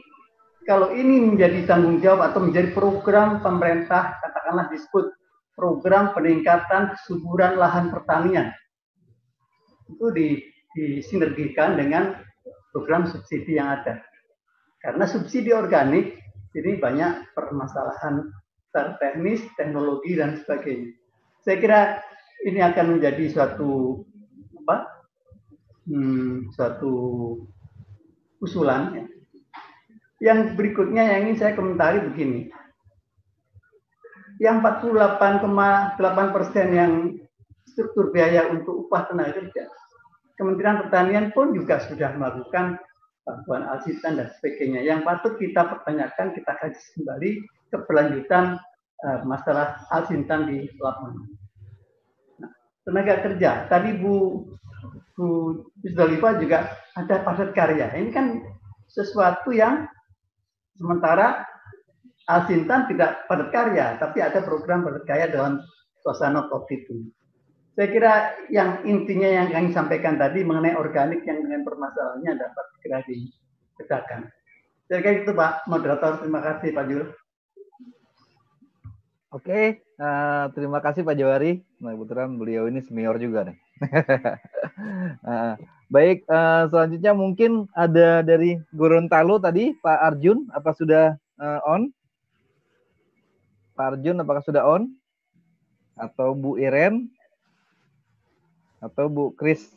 Speaker 14: kalau ini menjadi tanggung jawab atau menjadi program pemerintah, katakanlah disebut program peningkatan kesuburan lahan pertanian, itu di, disinergikan dengan program subsidi yang ada. Karena subsidi organik ini banyak permasalahan teknis, teknologi dan sebagainya. Saya kira ini akan menjadi suatu apa hmm, suatu usulan. Ya. Yang berikutnya yang ingin saya komentari begini. Yang 48,8 persen yang struktur biaya untuk upah tenaga kerja, Kementerian Pertanian pun juga sudah melakukan bantuan alsitan dan sebagainya. Yang patut kita pertanyakan, kita kaji kembali keberlanjutan uh, masalah alsitan di lapangan. Nah, tenaga kerja, tadi Bu Bu juga ada padat karya. Ini kan sesuatu yang sementara Alsintan tidak padat karya, tapi ada program padat karya dalam suasana COVID ini. Saya kira yang intinya yang kami sampaikan tadi mengenai organik yang dengan permasalahannya dapat segera ditegakkan. Saya kira itu Pak Moderator. Terima kasih Pak Jul.
Speaker 2: Oke, uh, terima kasih Pak Jawari. Nah, kebetulan beliau ini senior juga nih. uh, baik, uh, selanjutnya mungkin ada dari Gorontalo tadi, Pak Arjun, apa sudah uh, on? Pak Arjun, apakah sudah on? Atau Bu Iren? Atau Bu Kris?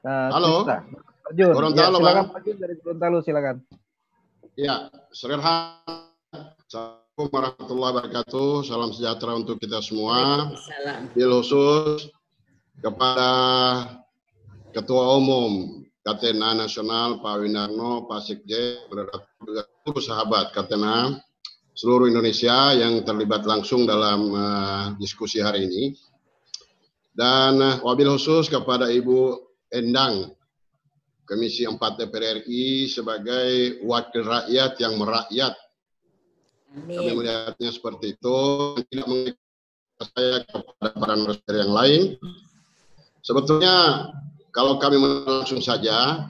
Speaker 15: Uh, Halo. Krista.
Speaker 2: Arjun, Gorontalo, ya, silakan Pak Arjun dari Gorontalo, silakan.
Speaker 15: Ya, Srenhan. Assalamualaikum warahmatullahi wabarakatuh. Salam sejahtera untuk kita semua. Bil khusus kepada Ketua Umum Katena Nasional Pak Winarno, Pak juga seluruh sahabat Katena seluruh Indonesia yang terlibat langsung dalam uh, diskusi hari ini. Dan uh, wabil khusus kepada Ibu Endang, Komisi 4 DPR RI sebagai wakil rakyat yang merakyat Amin. Kami melihatnya seperti itu. Tidak mengikat saya kepada para narasumber yang lain. Sebetulnya kalau kami langsung saja,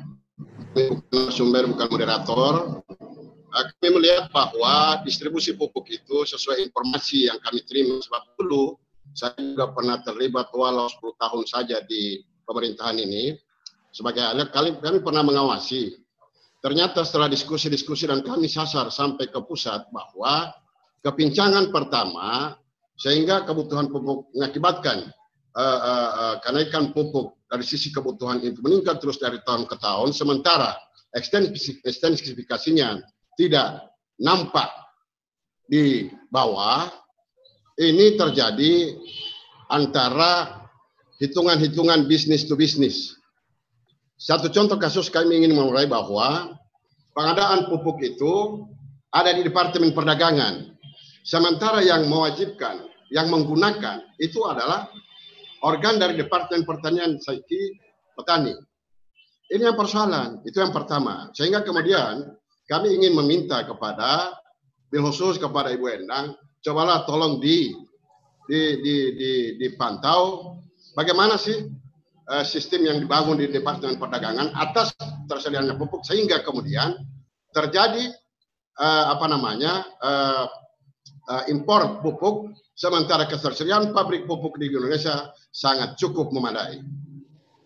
Speaker 15: bukan sumber bukan moderator, kami melihat bahwa distribusi pupuk itu sesuai informasi yang kami terima sebab dulu saya juga pernah terlibat walau 10 tahun saja di pemerintahan ini. Sebagai kami, kami pernah mengawasi. Ternyata setelah diskusi-diskusi dan kami sasar sampai ke pusat bahwa kepincangan pertama sehingga kebutuhan pupuk mengakibatkan uh, uh, uh, kenaikan pupuk dari sisi kebutuhan itu meningkat terus dari tahun ke tahun sementara ekstensifikasinya tidak nampak di bawah ini terjadi antara hitungan-hitungan bisnis to bisnis satu contoh kasus kami ingin memulai bahwa pengadaan pupuk itu ada di Departemen Perdagangan. Sementara yang mewajibkan, yang menggunakan itu adalah organ dari Departemen Pertanian Saiki Petani. Ini yang persoalan, itu yang pertama. Sehingga kemudian kami ingin meminta kepada khusus kepada Ibu Endang, cobalah tolong di di di, di dipantau bagaimana sih uh, sistem yang dibangun di Departemen Perdagangan atas tersedianya pupuk sehingga kemudian terjadi uh, apa namanya uh, uh, impor pupuk sementara ketersediaan pabrik pupuk di Indonesia sangat cukup memadai.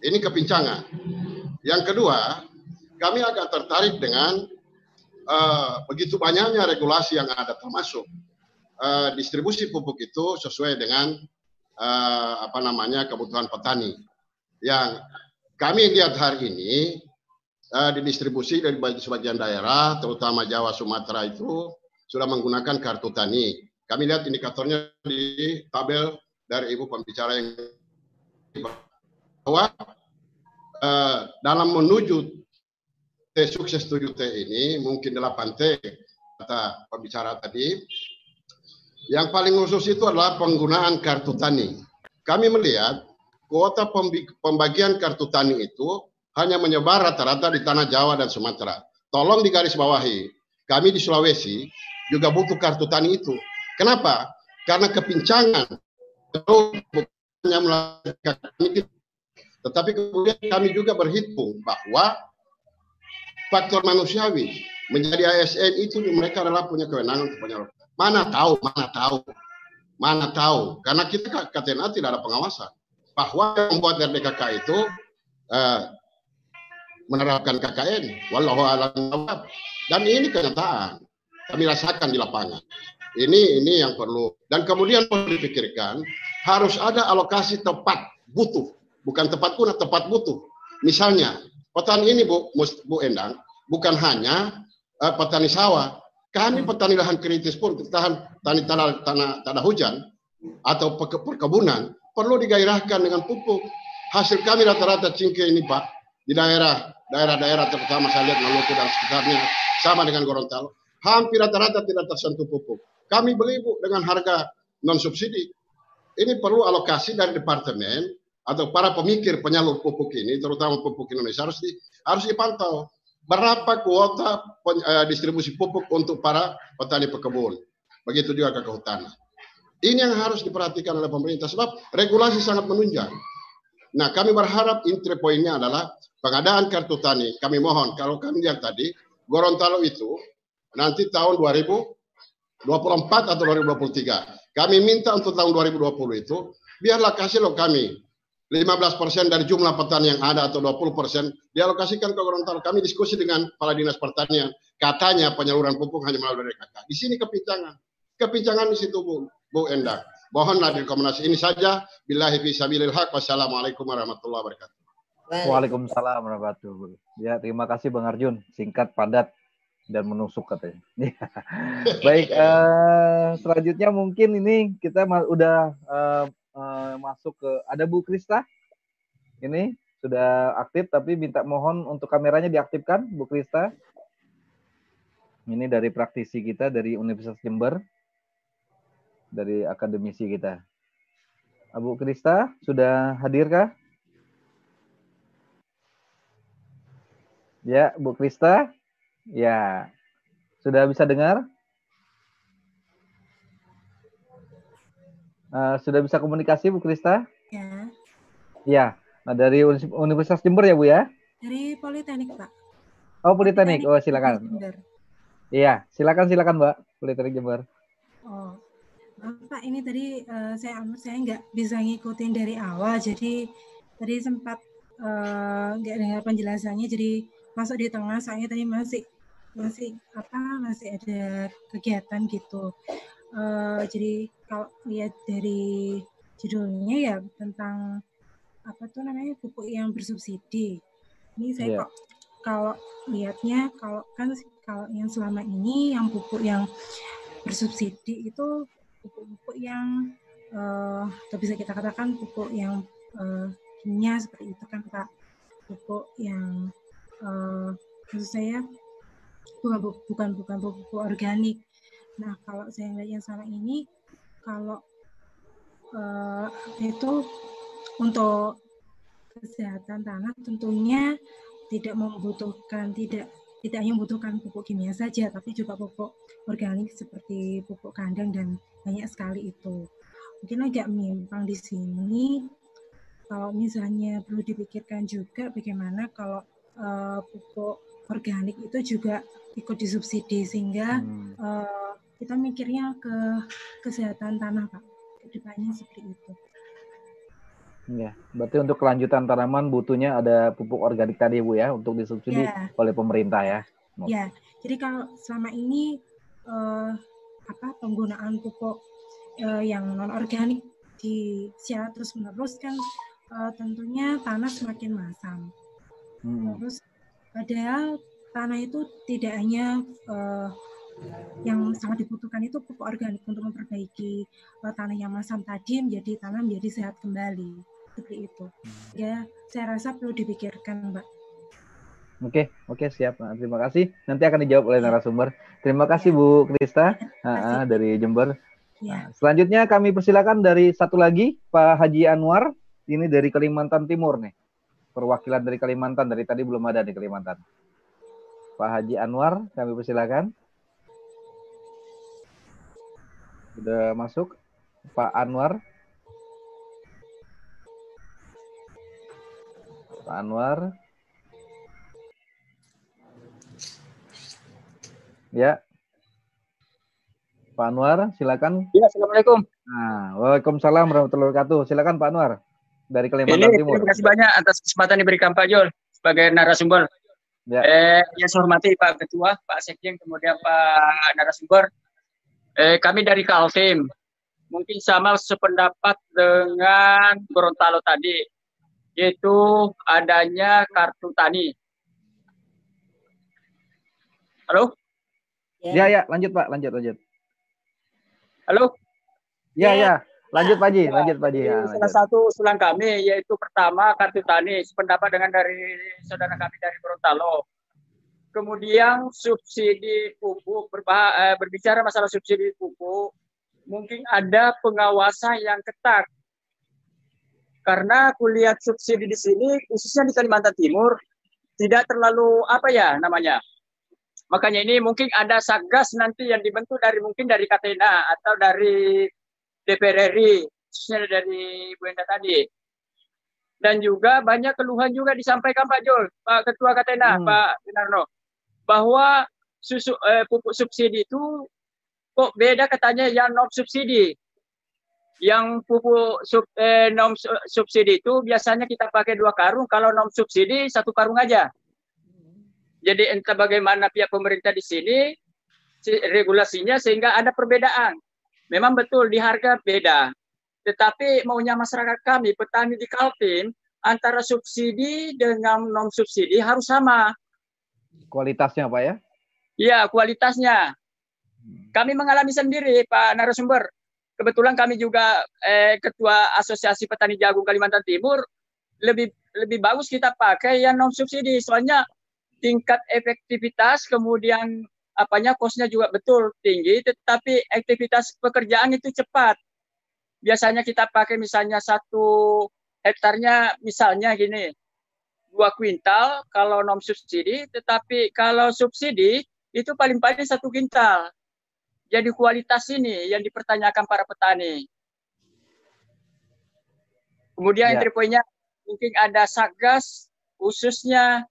Speaker 15: Ini kepincangan. Yang kedua, kami agak tertarik dengan uh, begitu banyaknya regulasi yang ada termasuk uh, distribusi pupuk itu sesuai dengan uh, apa namanya kebutuhan petani. Yang kami lihat hari ini uh, didistribusi dari sebagian daerah, terutama Jawa, Sumatera itu sudah menggunakan kartu tani. Kami lihat indikatornya di tabel dari ibu pembicara yang bahwa uh, dalam menuju T sukses 7 T ini mungkin 8 T kata pembicara tadi yang paling khusus itu adalah penggunaan kartu tani. Kami melihat kuota pembagian kartu tani itu hanya menyebar rata-rata di tanah Jawa dan Sumatera. Tolong digarisbawahi, kami di Sulawesi juga butuh kartu tani itu. Kenapa? Karena kepincangan tetapi kemudian kami juga berhitung bahwa faktor manusiawi menjadi ASN itu mereka adalah punya kewenangan untuk penyalur. Mana tahu, mana tahu, mana tahu. Karena kita KTNA tidak ada pengawasan. Bahwa yang membuat RDKK itu eh, menerapkan KKN. Wallahu a'lam Dan ini kenyataan. Kami rasakan di lapangan. Ini ini yang perlu. Dan kemudian perlu dipikirkan harus ada alokasi tepat butuh, bukan tepat guna, tepat butuh. Misalnya petani ini Bu, Bu Endang bukan hanya uh, petani sawah, kami petani lahan kritis pun, tahan tani tanah, tanah, tanah hujan atau perkebunan perlu digairahkan dengan pupuk. Hasil kami rata-rata cingke ini Pak di daerah daerah-daerah terutama saya lihat Maluku dan sekitarnya sama dengan Gorontalo hampir rata-rata tidak tersentuh pupuk. Kami beli bu dengan harga non subsidi. Ini perlu alokasi dari departemen atau para pemikir penyalur pupuk ini, terutama pupuk Indonesia harus di, harus dipantau berapa kuota uh, distribusi pupuk untuk para petani pekebun. Begitu juga ke kehutanan. Ini yang harus diperhatikan oleh pemerintah sebab regulasi sangat menunjang. Nah, kami berharap inti poinnya adalah pengadaan kartu tani. Kami mohon kalau kami lihat tadi Gorontalo itu nanti tahun 2024 atau 2023. Kami minta untuk tahun 2020 itu biarlah kasih lo kami 15 persen dari jumlah petani yang ada atau 20 persen dialokasikan ke Gorontalo. Kami diskusi dengan kepala dinas pertanian. Katanya penyaluran pupuk hanya melalui DKK. Di sini kepincangan. Kepincangan di situ Bu, Bu Endang. Mohonlah rekomendasi ini saja. Billahi fisabilil haq. Wassalamualaikum warahmatullahi wabarakatuh.
Speaker 2: Waalaikumsalam warahmatullahi wabarakatuh. Ya, terima kasih Bang Arjun. Singkat, padat, dan menusuk katanya. Baik, uh, selanjutnya mungkin ini kita udah uh, uh, masuk ke ada Bu Krista. Ini sudah aktif tapi minta mohon untuk kameranya diaktifkan Bu Krista. Ini dari praktisi kita dari Universitas Jember. Dari akademisi kita. Bu Krista sudah hadirkah? Ya, Bu Krista. Ya. Sudah bisa dengar? Uh, sudah bisa komunikasi Bu Krista?
Speaker 16: Ya.
Speaker 2: Ya. Nah, dari Universitas Jember ya Bu ya?
Speaker 16: Dari Politeknik Pak.
Speaker 2: Oh Politeknik. Oh silakan. Iya, silakan silakan Mbak. Politeknik Jember.
Speaker 16: Oh, Pak ini tadi uh, saya saya nggak bisa ngikutin dari awal, jadi tadi sempat eh, nggak uh, dengar penjelasannya, jadi masuk di tengah. Soalnya tadi masih masih apa masih ada kegiatan gitu. Uh, jadi kalau lihat dari judulnya ya tentang apa tuh namanya pupuk yang bersubsidi. Ini saya yeah. kok kalau lihatnya kalau kan kalau yang selama ini yang pupuk yang bersubsidi itu pupuk-pupuk yang uh, atau bisa kita katakan pupuk yang uh, kimia seperti itu kan Pak. Pupuk yang uh, maksud saya bukan bukan bukan pupuk organik Nah, kalau saya lihat yang salah ini, kalau uh, itu untuk kesehatan tanah tentunya tidak membutuhkan tidak tidak hanya membutuhkan pupuk kimia saja tapi juga pupuk organik seperti pupuk kandang dan banyak sekali itu mungkin agak menyimpang di sini kalau misalnya perlu dipikirkan juga bagaimana kalau uh, pupuk organik itu juga ikut disubsidi sehingga hmm. uh, kita mikirnya ke kesehatan tanah pak ke depannya seperti itu.
Speaker 2: Ya, berarti untuk kelanjutan tanaman butuhnya ada pupuk organik tadi Bu ya untuk disubsidi ya. oleh pemerintah ya.
Speaker 16: Ya, jadi kalau selama ini uh, apa penggunaan pupuk uh, yang non organik di secara terus menerus kan uh, tentunya tanah semakin masam. Hmm. Terus padahal tanah itu tidak hanya uh, yang sangat dibutuhkan itu pupuk organik untuk memperbaiki uh, tanah yang masam tadi menjadi tanah menjadi sehat kembali seperti itu. Ya, saya rasa perlu dipikirkan, Mbak.
Speaker 2: Oke, oke siap. Nah, terima kasih. Nanti akan dijawab oleh narasumber. Terima kasih Bu Krista ya, dari Jember. Ya. Nah, selanjutnya kami persilakan dari satu lagi Pak Haji Anwar. Ini dari Kalimantan Timur nih. Perwakilan dari Kalimantan dari tadi belum ada di Kalimantan. Pak Haji Anwar, kami persilakan. Sudah masuk Pak Anwar. Pak Anwar. Ya. Pak Anwar, silakan.
Speaker 17: Ya, Assalamualaikum.
Speaker 2: Nah, Waalaikumsalam warahmatullahi wabarakatuh. Silakan Pak Anwar dari Kalimantan Ini, Timur.
Speaker 17: Terima kasih banyak atas kesempatan diberikan Pak Jol sebagai narasumber. Ya. Eh, yang saya hormati Pak Ketua, Pak Sekjen, kemudian Pak narasumber. Eh, kami dari Kaltim, mungkin sama sependapat dengan Gorontalo tadi yaitu adanya kartu tani. Halo?
Speaker 2: Ya, ya, lanjut Pak, lanjut, lanjut.
Speaker 17: Halo?
Speaker 2: Ya, ya, lanjut Pak Ji, ya, lanjut Pak Ji. Ya,
Speaker 17: salah satu usulan kami yaitu pertama kartu tani, sependapat dengan dari saudara kami dari Gorontalo. Kemudian subsidi pupuk, eh, berbicara masalah subsidi pupuk, mungkin ada pengawasan yang ketat karena aku lihat subsidi di sini khususnya di Kalimantan Timur tidak terlalu apa ya namanya. Makanya ini mungkin ada satgas nanti yang dibentuk dari mungkin dari Katena atau dari DPR RI khususnya dari Bu Enda tadi. Dan juga banyak keluhan juga disampaikan Pak Jol, Pak Ketua Katena, hmm. Pak Winarno, bahwa susu eh, pupuk subsidi itu kok beda katanya yang non subsidi yang pupuk sub, eh, non subsidi itu biasanya kita pakai dua karung, kalau non subsidi satu karung aja. Jadi entah bagaimana pihak pemerintah di sini regulasinya sehingga ada perbedaan. Memang betul di harga beda. Tetapi maunya masyarakat kami petani di Kaltim antara subsidi dengan non subsidi harus sama.
Speaker 2: Kualitasnya Pak ya?
Speaker 17: Iya, kualitasnya. Kami mengalami sendiri Pak narasumber kebetulan kami juga eh, ketua Asosiasi Petani Jagung Kalimantan Timur lebih lebih bagus kita pakai yang non subsidi soalnya tingkat efektivitas kemudian apanya kosnya juga betul tinggi tetapi aktivitas pekerjaan itu cepat biasanya kita pakai misalnya satu hektarnya misalnya gini dua kuintal kalau non subsidi tetapi kalau subsidi itu paling paling satu kuintal jadi kualitas ini yang dipertanyakan para petani. Kemudian ya. entry point-nya mungkin ada satgas khususnya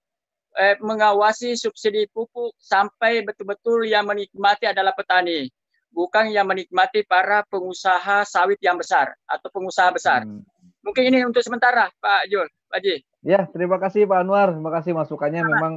Speaker 17: eh, mengawasi subsidi pupuk sampai betul-betul yang menikmati adalah petani, bukan yang menikmati para pengusaha sawit yang besar atau pengusaha besar. Hmm. Mungkin ini untuk sementara, Pak Jul, Pak Ji.
Speaker 2: Ya, terima kasih Pak Anwar. Terima kasih masukannya memang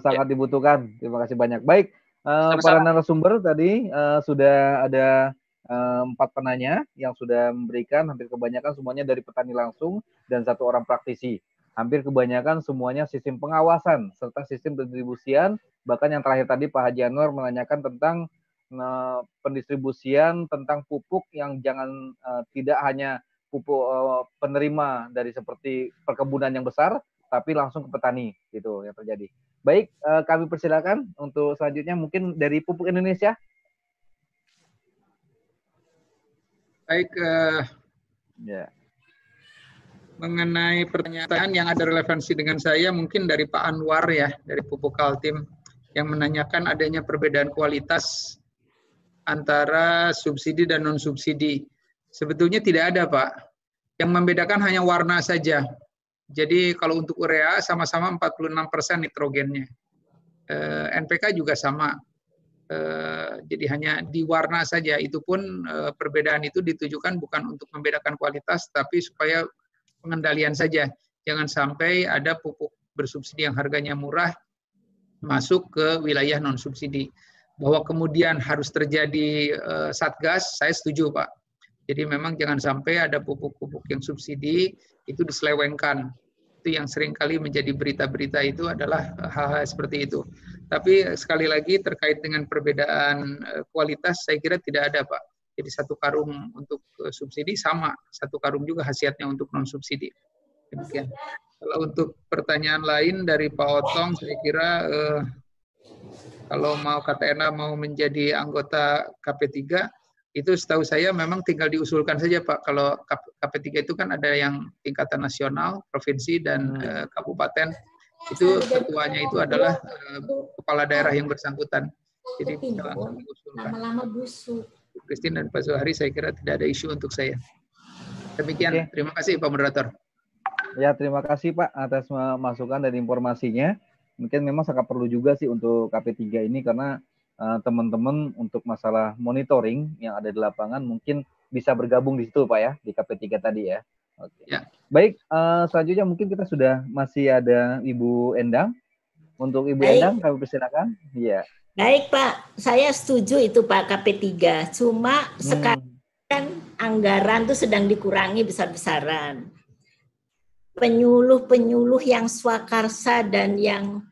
Speaker 2: sangat ya. dibutuhkan. Terima kasih banyak. Baik, Uh, para narasumber tadi uh, sudah ada uh, empat penanya yang sudah memberikan hampir kebanyakan semuanya dari petani langsung dan satu orang praktisi. Hampir kebanyakan semuanya sistem pengawasan serta sistem pendistribusian. Bahkan yang terakhir tadi Pak Haji Anwar menanyakan tentang uh, pendistribusian tentang pupuk yang jangan uh, tidak hanya pupuk uh, penerima dari seperti perkebunan yang besar, tapi langsung ke petani gitu yang terjadi. Baik, uh, kami persilakan untuk selanjutnya mungkin dari Pupuk Indonesia.
Speaker 3: Baik, uh,
Speaker 2: ya.
Speaker 3: mengenai pertanyaan yang ada relevansi dengan saya mungkin dari Pak Anwar ya dari Pupuk Kaltim yang menanyakan adanya perbedaan kualitas antara subsidi dan non subsidi. Sebetulnya tidak ada Pak. Yang membedakan hanya warna saja. Jadi kalau untuk urea sama-sama 46% nitrogennya. Eh, NPK juga sama. Eh, jadi hanya di warna saja. Itu pun eh, perbedaan itu ditujukan bukan untuk membedakan kualitas, tapi supaya pengendalian saja. Jangan sampai ada pupuk bersubsidi yang harganya murah masuk ke wilayah non subsidi. Bahwa kemudian harus terjadi satgas, saya setuju Pak. Jadi memang jangan sampai ada pupuk-pupuk yang subsidi itu diselewengkan. Itu yang sering kali menjadi berita-berita itu adalah hal-hal seperti itu. Tapi sekali lagi terkait dengan perbedaan eh, kualitas, saya kira tidak ada Pak jadi satu karung untuk eh, subsidi sama, satu karung juga khasiatnya untuk non subsidi. Demikian. Kalau untuk pertanyaan lain dari Pak Otong, saya kira eh, kalau mau KTNA mau menjadi anggota KP3, itu setahu saya memang tinggal diusulkan saja Pak. Kalau KP3 itu kan ada yang tingkatan nasional, provinsi, dan hmm. eh, kabupaten. Itu ketuanya itu adalah eh, kepala daerah yang bersangkutan. Jadi tinggal langsung diusulkan. Lama-lama busuk. Christine dan Pak Zuhari saya kira tidak ada isu untuk saya. Demikian, Oke. terima kasih Pak Moderator.
Speaker 2: Ya, terima kasih Pak atas masukan dan informasinya. Mungkin memang sangat perlu juga sih untuk KP3 ini karena uh, teman-teman untuk masalah monitoring yang ada di lapangan mungkin bisa bergabung di situ Pak ya, di KP3 tadi ya. Oke. Ya. Baik, uh, selanjutnya mungkin kita sudah masih ada Ibu Endang. Untuk Ibu Baik. Endang, kami persilakan. Iya.
Speaker 6: Baik Pak, saya setuju itu Pak KP3. Cuma hmm. sekarang kan anggaran itu sedang dikurangi besar-besaran. Penyuluh-penyuluh yang swakarsa dan yang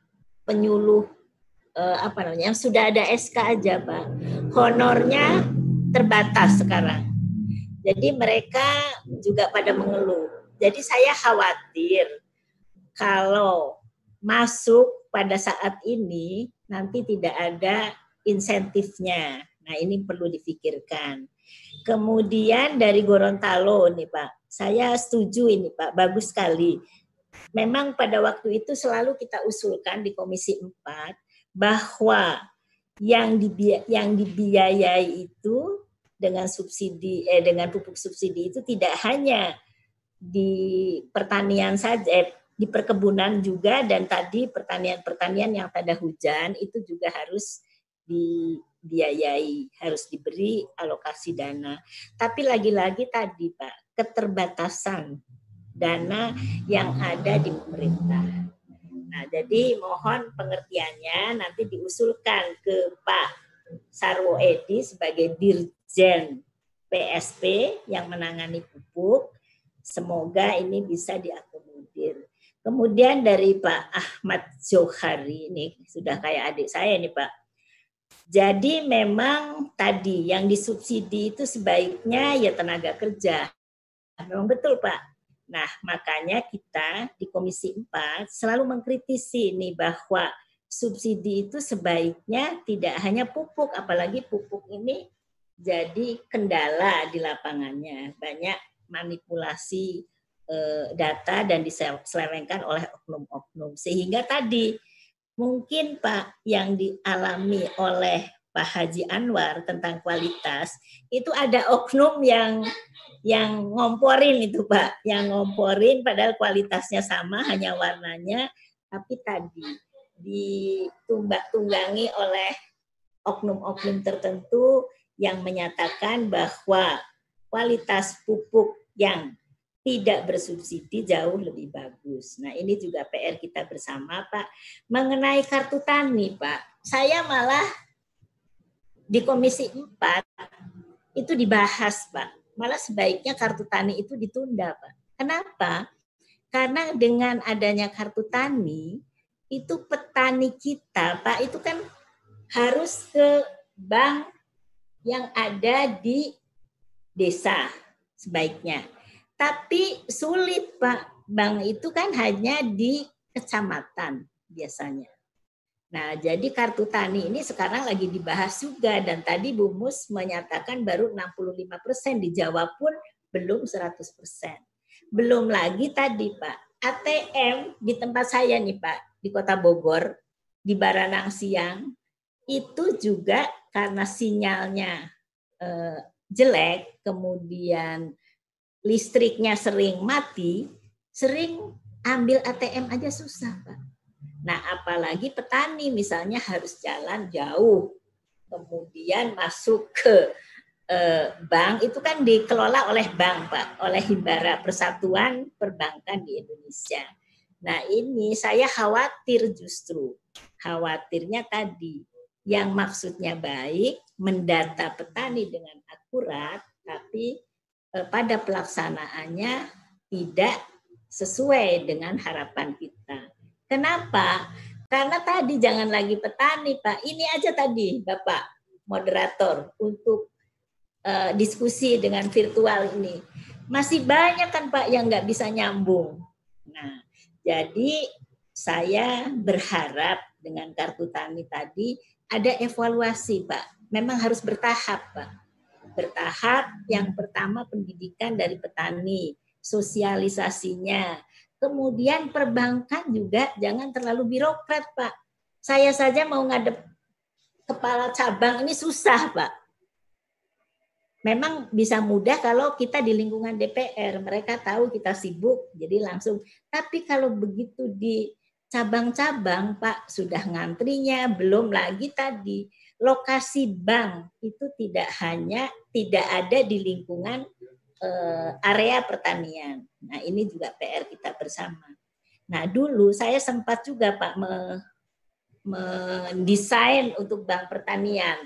Speaker 6: penyuluh eh, apa namanya sudah ada SK aja Pak. Honornya terbatas sekarang. Jadi mereka juga pada mengeluh. Jadi saya khawatir kalau masuk pada saat ini nanti tidak ada insentifnya. Nah, ini perlu difikirkan. Kemudian dari Gorontalo nih Pak, saya setuju ini Pak, bagus sekali. Memang pada waktu itu selalu kita usulkan di Komisi 4 bahwa yang dibi yang dibiayai itu dengan subsidi eh dengan pupuk subsidi itu tidak hanya di pertanian saja eh, di perkebunan juga dan tadi pertanian-pertanian yang pada hujan itu juga harus dibiayai, harus diberi alokasi dana. Tapi lagi-lagi tadi Pak, keterbatasan dana yang ada di pemerintah. Nah, jadi mohon pengertiannya nanti diusulkan ke Pak Sarwo Edi sebagai Dirjen PSP yang menangani pupuk. Semoga ini bisa diakomodir. Kemudian dari Pak Ahmad Johari ini sudah kayak adik saya nih Pak. Jadi memang tadi yang disubsidi itu sebaiknya ya tenaga kerja. Memang betul Pak. Nah makanya kita di Komisi 4 selalu mengkritisi nih bahwa subsidi itu sebaiknya tidak hanya pupuk, apalagi pupuk ini jadi kendala di lapangannya. Banyak manipulasi Eh, data dan diselewengkan oleh oknum-oknum. Sehingga tadi mungkin Pak yang dialami oleh Pak Haji Anwar tentang kualitas itu ada oknum yang yang ngomporin itu Pak, yang ngomporin padahal kualitasnya sama hanya warnanya tapi tadi ditumbak tunggangi oleh oknum-oknum tertentu yang menyatakan bahwa kualitas pupuk yang tidak bersubsidi jauh lebih bagus. Nah, ini juga PR kita bersama, Pak. Mengenai kartu tani, Pak, saya malah di Komisi 4 itu dibahas, Pak. Malah sebaiknya kartu tani itu ditunda, Pak. Kenapa? Karena dengan adanya kartu tani, itu petani kita, Pak, itu kan harus ke bank yang ada di desa sebaiknya tapi sulit Pak, bank itu kan hanya di kecamatan biasanya. Nah, jadi kartu tani ini sekarang lagi dibahas juga dan tadi Bu Mus menyatakan baru 65% di Jawa pun belum 100%. Belum lagi tadi Pak, ATM di tempat saya nih Pak, di Kota Bogor, di Baranang Siang, itu juga karena sinyalnya eh, jelek, kemudian listriknya sering mati, sering ambil ATM aja susah, Pak. Nah, apalagi petani misalnya harus jalan jauh, kemudian masuk ke eh, bank itu kan dikelola oleh bank pak, oleh Himbara Persatuan Perbankan di Indonesia. Nah ini saya khawatir justru, khawatirnya tadi yang maksudnya baik mendata petani dengan akurat, tapi eh, pada pelaksanaannya tidak sesuai dengan harapan kita. Kenapa? Karena tadi jangan lagi petani, Pak. Ini aja tadi, Bapak moderator, untuk uh, diskusi dengan virtual ini. Masih banyak kan Pak yang nggak bisa nyambung. Nah, jadi saya berharap dengan kartu tani tadi ada evaluasi Pak. Memang harus bertahap Pak. Bertahap yang pertama pendidikan dari petani, sosialisasinya. Kemudian perbankan juga jangan terlalu birokrat Pak. Saya saja mau ngadep kepala cabang ini susah Pak memang bisa mudah kalau kita di lingkungan DPR. Mereka tahu kita sibuk, jadi langsung. Tapi kalau begitu di cabang-cabang, Pak, sudah ngantrinya, belum lagi tadi lokasi bank itu tidak hanya tidak ada di lingkungan eh, area pertanian. Nah, ini juga PR kita bersama. Nah, dulu saya sempat juga Pak mendesain untuk bank pertanian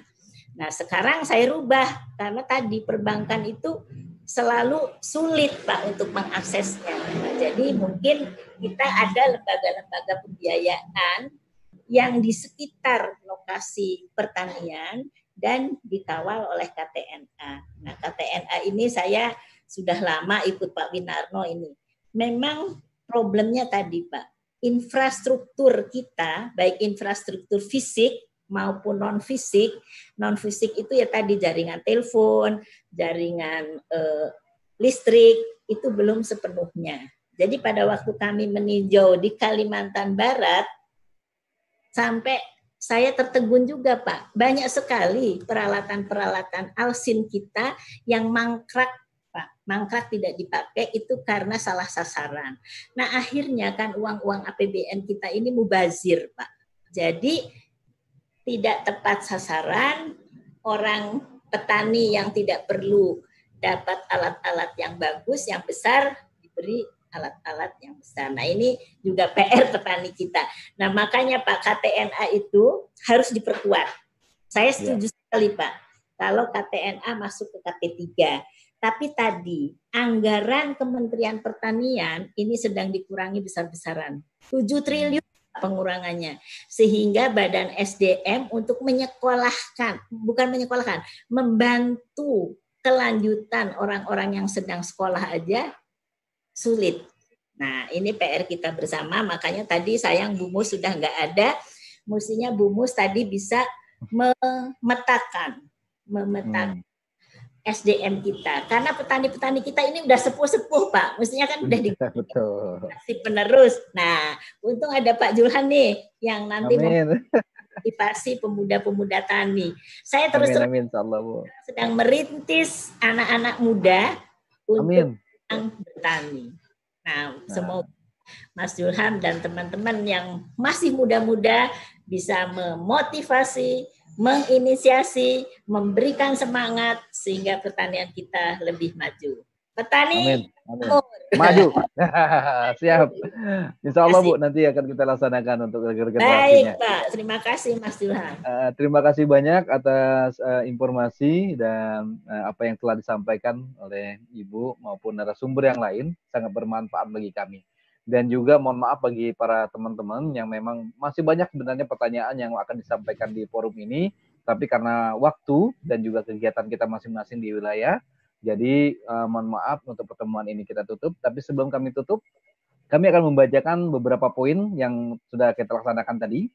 Speaker 6: Nah, sekarang saya rubah karena tadi perbankan itu selalu sulit Pak untuk mengaksesnya. Nah, jadi mungkin kita ada lembaga-lembaga pembiayaan yang di sekitar lokasi pertanian dan dikawal oleh KTNA. Nah, KTNA ini saya sudah lama ikut Pak Winarno ini. Memang problemnya tadi Pak, infrastruktur kita, baik infrastruktur fisik maupun non fisik. Non fisik itu ya tadi jaringan telepon, jaringan eh, listrik itu belum sepenuhnya. Jadi pada waktu kami meninjau di Kalimantan Barat sampai saya tertegun juga Pak. Banyak sekali peralatan-peralatan alsin kita yang mangkrak Pak. Mangkrak tidak dipakai itu karena salah sasaran. Nah akhirnya kan uang-uang APBN kita ini mubazir Pak. Jadi tidak tepat sasaran, orang petani yang tidak perlu dapat alat-alat yang bagus, yang besar, diberi alat-alat yang besar. Nah ini juga PR petani kita. Nah makanya Pak KTNA itu harus diperkuat. Saya ya. setuju ya. sekali Pak, kalau KTNA masuk ke KP3. Tapi tadi anggaran Kementerian Pertanian ini sedang dikurangi besar-besaran. 7 triliun pengurangannya sehingga badan SDM untuk menyekolahkan bukan menyekolahkan membantu kelanjutan orang-orang yang sedang sekolah aja sulit. Nah ini PR kita bersama. Makanya tadi sayang Bu Mus sudah nggak ada. Mestinya Bu Mus tadi bisa memetakan memetakan hmm. SDM kita. Karena petani-petani kita ini udah sepuh-sepuh Pak. Mestinya kan udah di penerus. Nah untung ada Pak Julhan nih yang nanti motivasi pemuda-pemuda tani. Saya terus amin, amin, sedang merintis anak-anak muda untuk yang bertani nah, nah. semoga Mas Julhan dan teman-teman yang masih muda-muda bisa memotivasi menginisiasi, memberikan semangat sehingga pertanian kita lebih maju. Petani Amin. Amin.
Speaker 2: maju. Siap. Insya Allah Bu nanti akan kita laksanakan untuk
Speaker 6: generasinya. Baik Pak, terima kasih Mas Ilham.
Speaker 2: Uh, terima kasih banyak atas uh, informasi dan uh, apa yang telah disampaikan oleh Ibu maupun narasumber yang lain sangat bermanfaat bagi kami dan juga mohon maaf bagi para teman-teman yang memang masih banyak sebenarnya pertanyaan yang akan disampaikan di forum ini tapi karena waktu dan juga kegiatan kita masing-masing di wilayah jadi uh, mohon maaf untuk pertemuan ini kita tutup tapi sebelum kami tutup kami akan membacakan beberapa poin yang sudah kita laksanakan tadi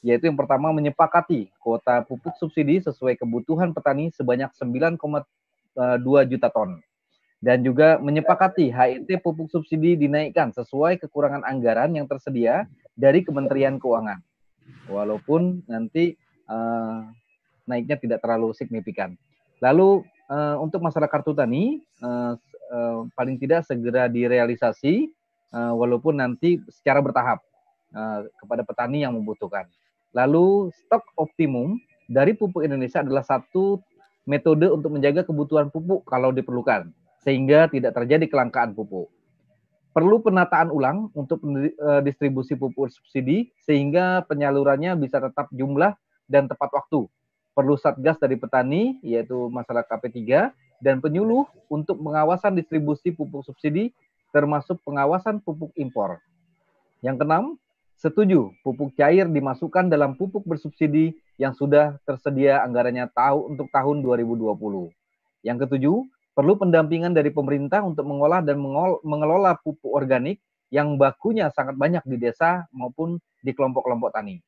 Speaker 2: yaitu yang pertama menyepakati kuota pupuk subsidi sesuai kebutuhan petani sebanyak 9,2 juta ton dan juga menyepakati HIT pupuk subsidi dinaikkan sesuai kekurangan anggaran yang tersedia dari Kementerian Keuangan. Walaupun nanti uh, naiknya tidak terlalu signifikan. Lalu uh, untuk masalah kartu tani uh, uh, paling tidak segera direalisasi uh, walaupun nanti secara bertahap uh, kepada petani yang membutuhkan. Lalu stok optimum dari pupuk Indonesia adalah satu metode untuk menjaga kebutuhan pupuk kalau diperlukan sehingga tidak terjadi kelangkaan pupuk. Perlu penataan ulang untuk distribusi pupuk subsidi sehingga penyalurannya bisa tetap jumlah dan tepat waktu perlu satgas dari petani, yaitu masalah KP3, dan penyuluh untuk pengawasan distribusi pupuk subsidi, termasuk pengawasan pupuk impor. Yang keenam, setuju pupuk cair dimasukkan dalam pupuk bersubsidi yang sudah tersedia anggarannya tahu untuk tahun 2020. Yang ketujuh, perlu pendampingan dari pemerintah untuk mengolah dan mengelola pupuk organik yang bakunya sangat banyak di desa maupun di kelompok-kelompok tani.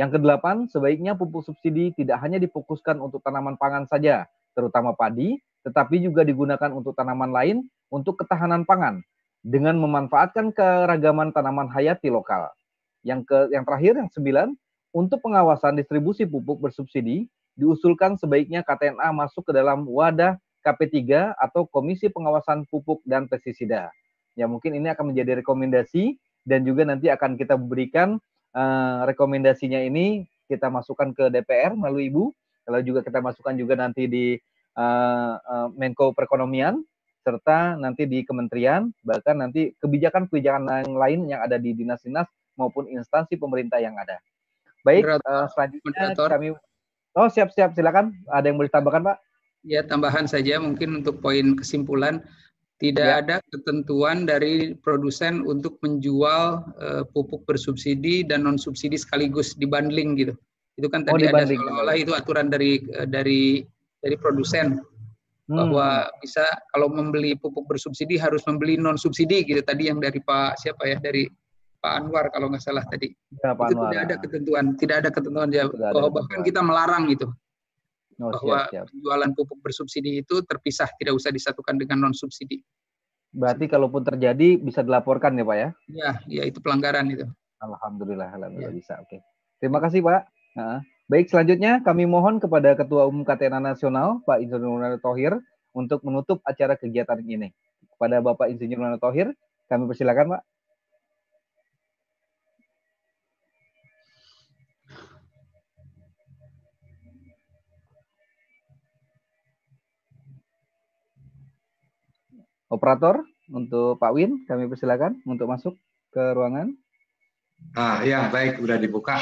Speaker 2: Yang kedelapan, sebaiknya pupuk subsidi tidak hanya difokuskan untuk tanaman pangan saja, terutama padi, tetapi juga digunakan untuk tanaman lain untuk ketahanan pangan dengan memanfaatkan keragaman tanaman hayati lokal. Yang ke yang terakhir yang sembilan, untuk pengawasan distribusi pupuk bersubsidi diusulkan sebaiknya KTNA masuk ke dalam wadah KP3 atau Komisi Pengawasan Pupuk dan Pestisida. Ya mungkin ini akan menjadi rekomendasi dan juga nanti akan kita berikan uh, rekomendasinya ini kita masukkan ke DPR melalui Ibu, lalu juga kita masukkan juga nanti di uh, uh, Menko Perekonomian serta nanti di kementerian bahkan nanti kebijakan-kebijakan yang lain yang ada di dinas-dinas maupun instansi pemerintah yang ada. Baik, uh, selanjutnya kami Oh, siap-siap silakan. Ada yang boleh tambahkan, Pak?
Speaker 3: Ya, tambahan saja mungkin untuk poin kesimpulan tidak ya. ada ketentuan dari produsen untuk menjual uh, pupuk bersubsidi dan non subsidi sekaligus dibundling gitu. Itu kan oh, tadi oh, ada seolah-olah itu aturan dari uh, dari dari produsen hmm. bahwa bisa kalau membeli pupuk bersubsidi harus membeli non subsidi gitu tadi yang dari Pak siapa ya dari Pak Anwar kalau nggak salah tadi. Ya, Pak itu Anwar. tidak ada ketentuan, tidak ada ketentuan ya, bahwa bahkan kita melarang gitu. Oh, bahwa siap, siap. penjualan pupuk bersubsidi itu terpisah, tidak usah disatukan dengan non subsidi.
Speaker 2: Berarti kalaupun terjadi bisa dilaporkan ya Pak ya?
Speaker 3: Ya, ya itu pelanggaran itu.
Speaker 2: Alhamdulillah, alhamdulillah ya. bisa. Oke. Terima kasih Pak. Nah, baik, selanjutnya kami mohon kepada Ketua Umum KTNA Nasional Pak Insinyur Tohir untuk menutup acara kegiatan ini. Kepada Bapak Insinyur Tohir, kami persilakan Pak. Operator untuk Pak Win, kami persilakan untuk masuk ke ruangan.
Speaker 1: Ah ya baik, sudah dibuka.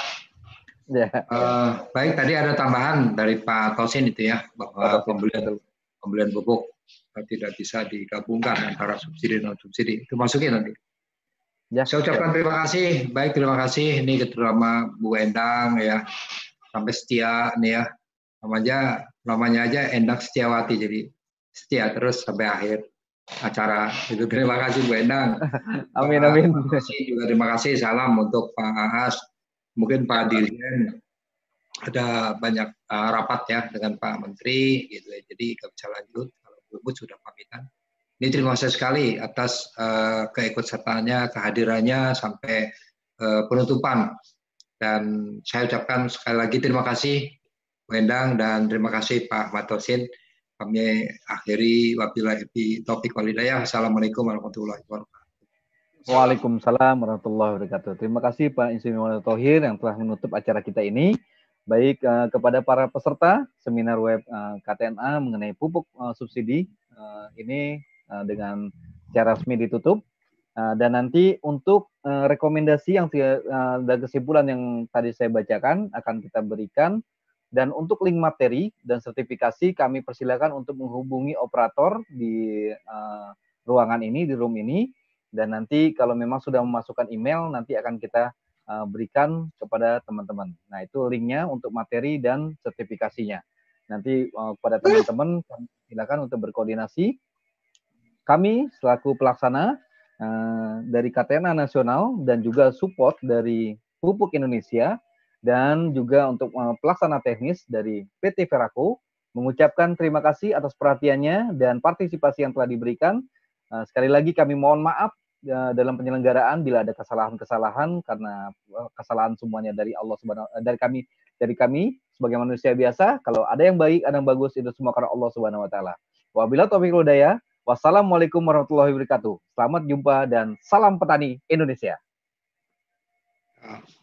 Speaker 1: Ya. Uh, baik, tadi ada tambahan dari Pak Tosin itu ya bahwa pembelian pembelian pupuk tidak bisa digabungkan antara subsidi dan non subsidi. Itu masukin nanti. Ya, Saya ucapkan ya. terima kasih. Baik, terima kasih. Ini terutama Bu Endang ya. Sampai setia nih ya. Namanya namanya aja Endang Setiawati jadi setia terus sampai akhir acara itu. Terima kasih Bu Endang.
Speaker 2: Amin amin.
Speaker 1: Terima kasih juga terima kasih. Salam untuk Pak Aas mungkin Pak Dirjen ada banyak uh, rapat ya dengan Pak Menteri gitu ya. Jadi nggak bisa lanjut kalau Bu sudah pamitan. Ini terima kasih sekali atas uh, keikutsertaannya kehadirannya sampai uh, penutupan. Dan saya ucapkan sekali lagi terima kasih Bu Endang dan terima kasih Pak Matosin kami akhiri wabillahi topik walidayah. Assalamualaikum warahmatullahi wabarakatuh.
Speaker 2: Waalaikumsalam warahmatullahi wabarakatuh. Terima kasih Pak Insinyur Tohir yang telah menutup acara kita ini. Baik uh, kepada para peserta seminar web eh, KTNA mengenai pupuk uh, subsidi uh, ini uh, dengan secara resmi ditutup. Uh, dan nanti untuk rekomendasi yang dan kesimpulan yang tadi saya bacakan akan kita berikan dan untuk link materi dan sertifikasi kami persilakan untuk menghubungi operator di uh, ruangan ini, di room ini. Dan nanti kalau memang sudah memasukkan email, nanti akan kita uh, berikan kepada teman-teman. Nah itu linknya untuk materi dan sertifikasinya. Nanti uh, kepada teman-teman silakan untuk berkoordinasi. Kami selaku pelaksana uh, dari KTNA Nasional dan juga support dari Pupuk Indonesia dan juga untuk uh, pelaksana teknis dari PT Veraco mengucapkan terima kasih atas perhatiannya dan partisipasi yang telah diberikan. Uh, sekali lagi kami mohon maaf uh, dalam penyelenggaraan bila ada kesalahan-kesalahan karena kesalahan semuanya dari Allah Subhanahu dari kami dari kami sebagai manusia biasa. Kalau ada yang baik, ada yang bagus itu semua karena Allah Subhanahu wa taala. Wabila taufiq hidayah. Wassalamualaikum warahmatullahi wabarakatuh. Selamat jumpa dan salam petani Indonesia.
Speaker 1: Ah.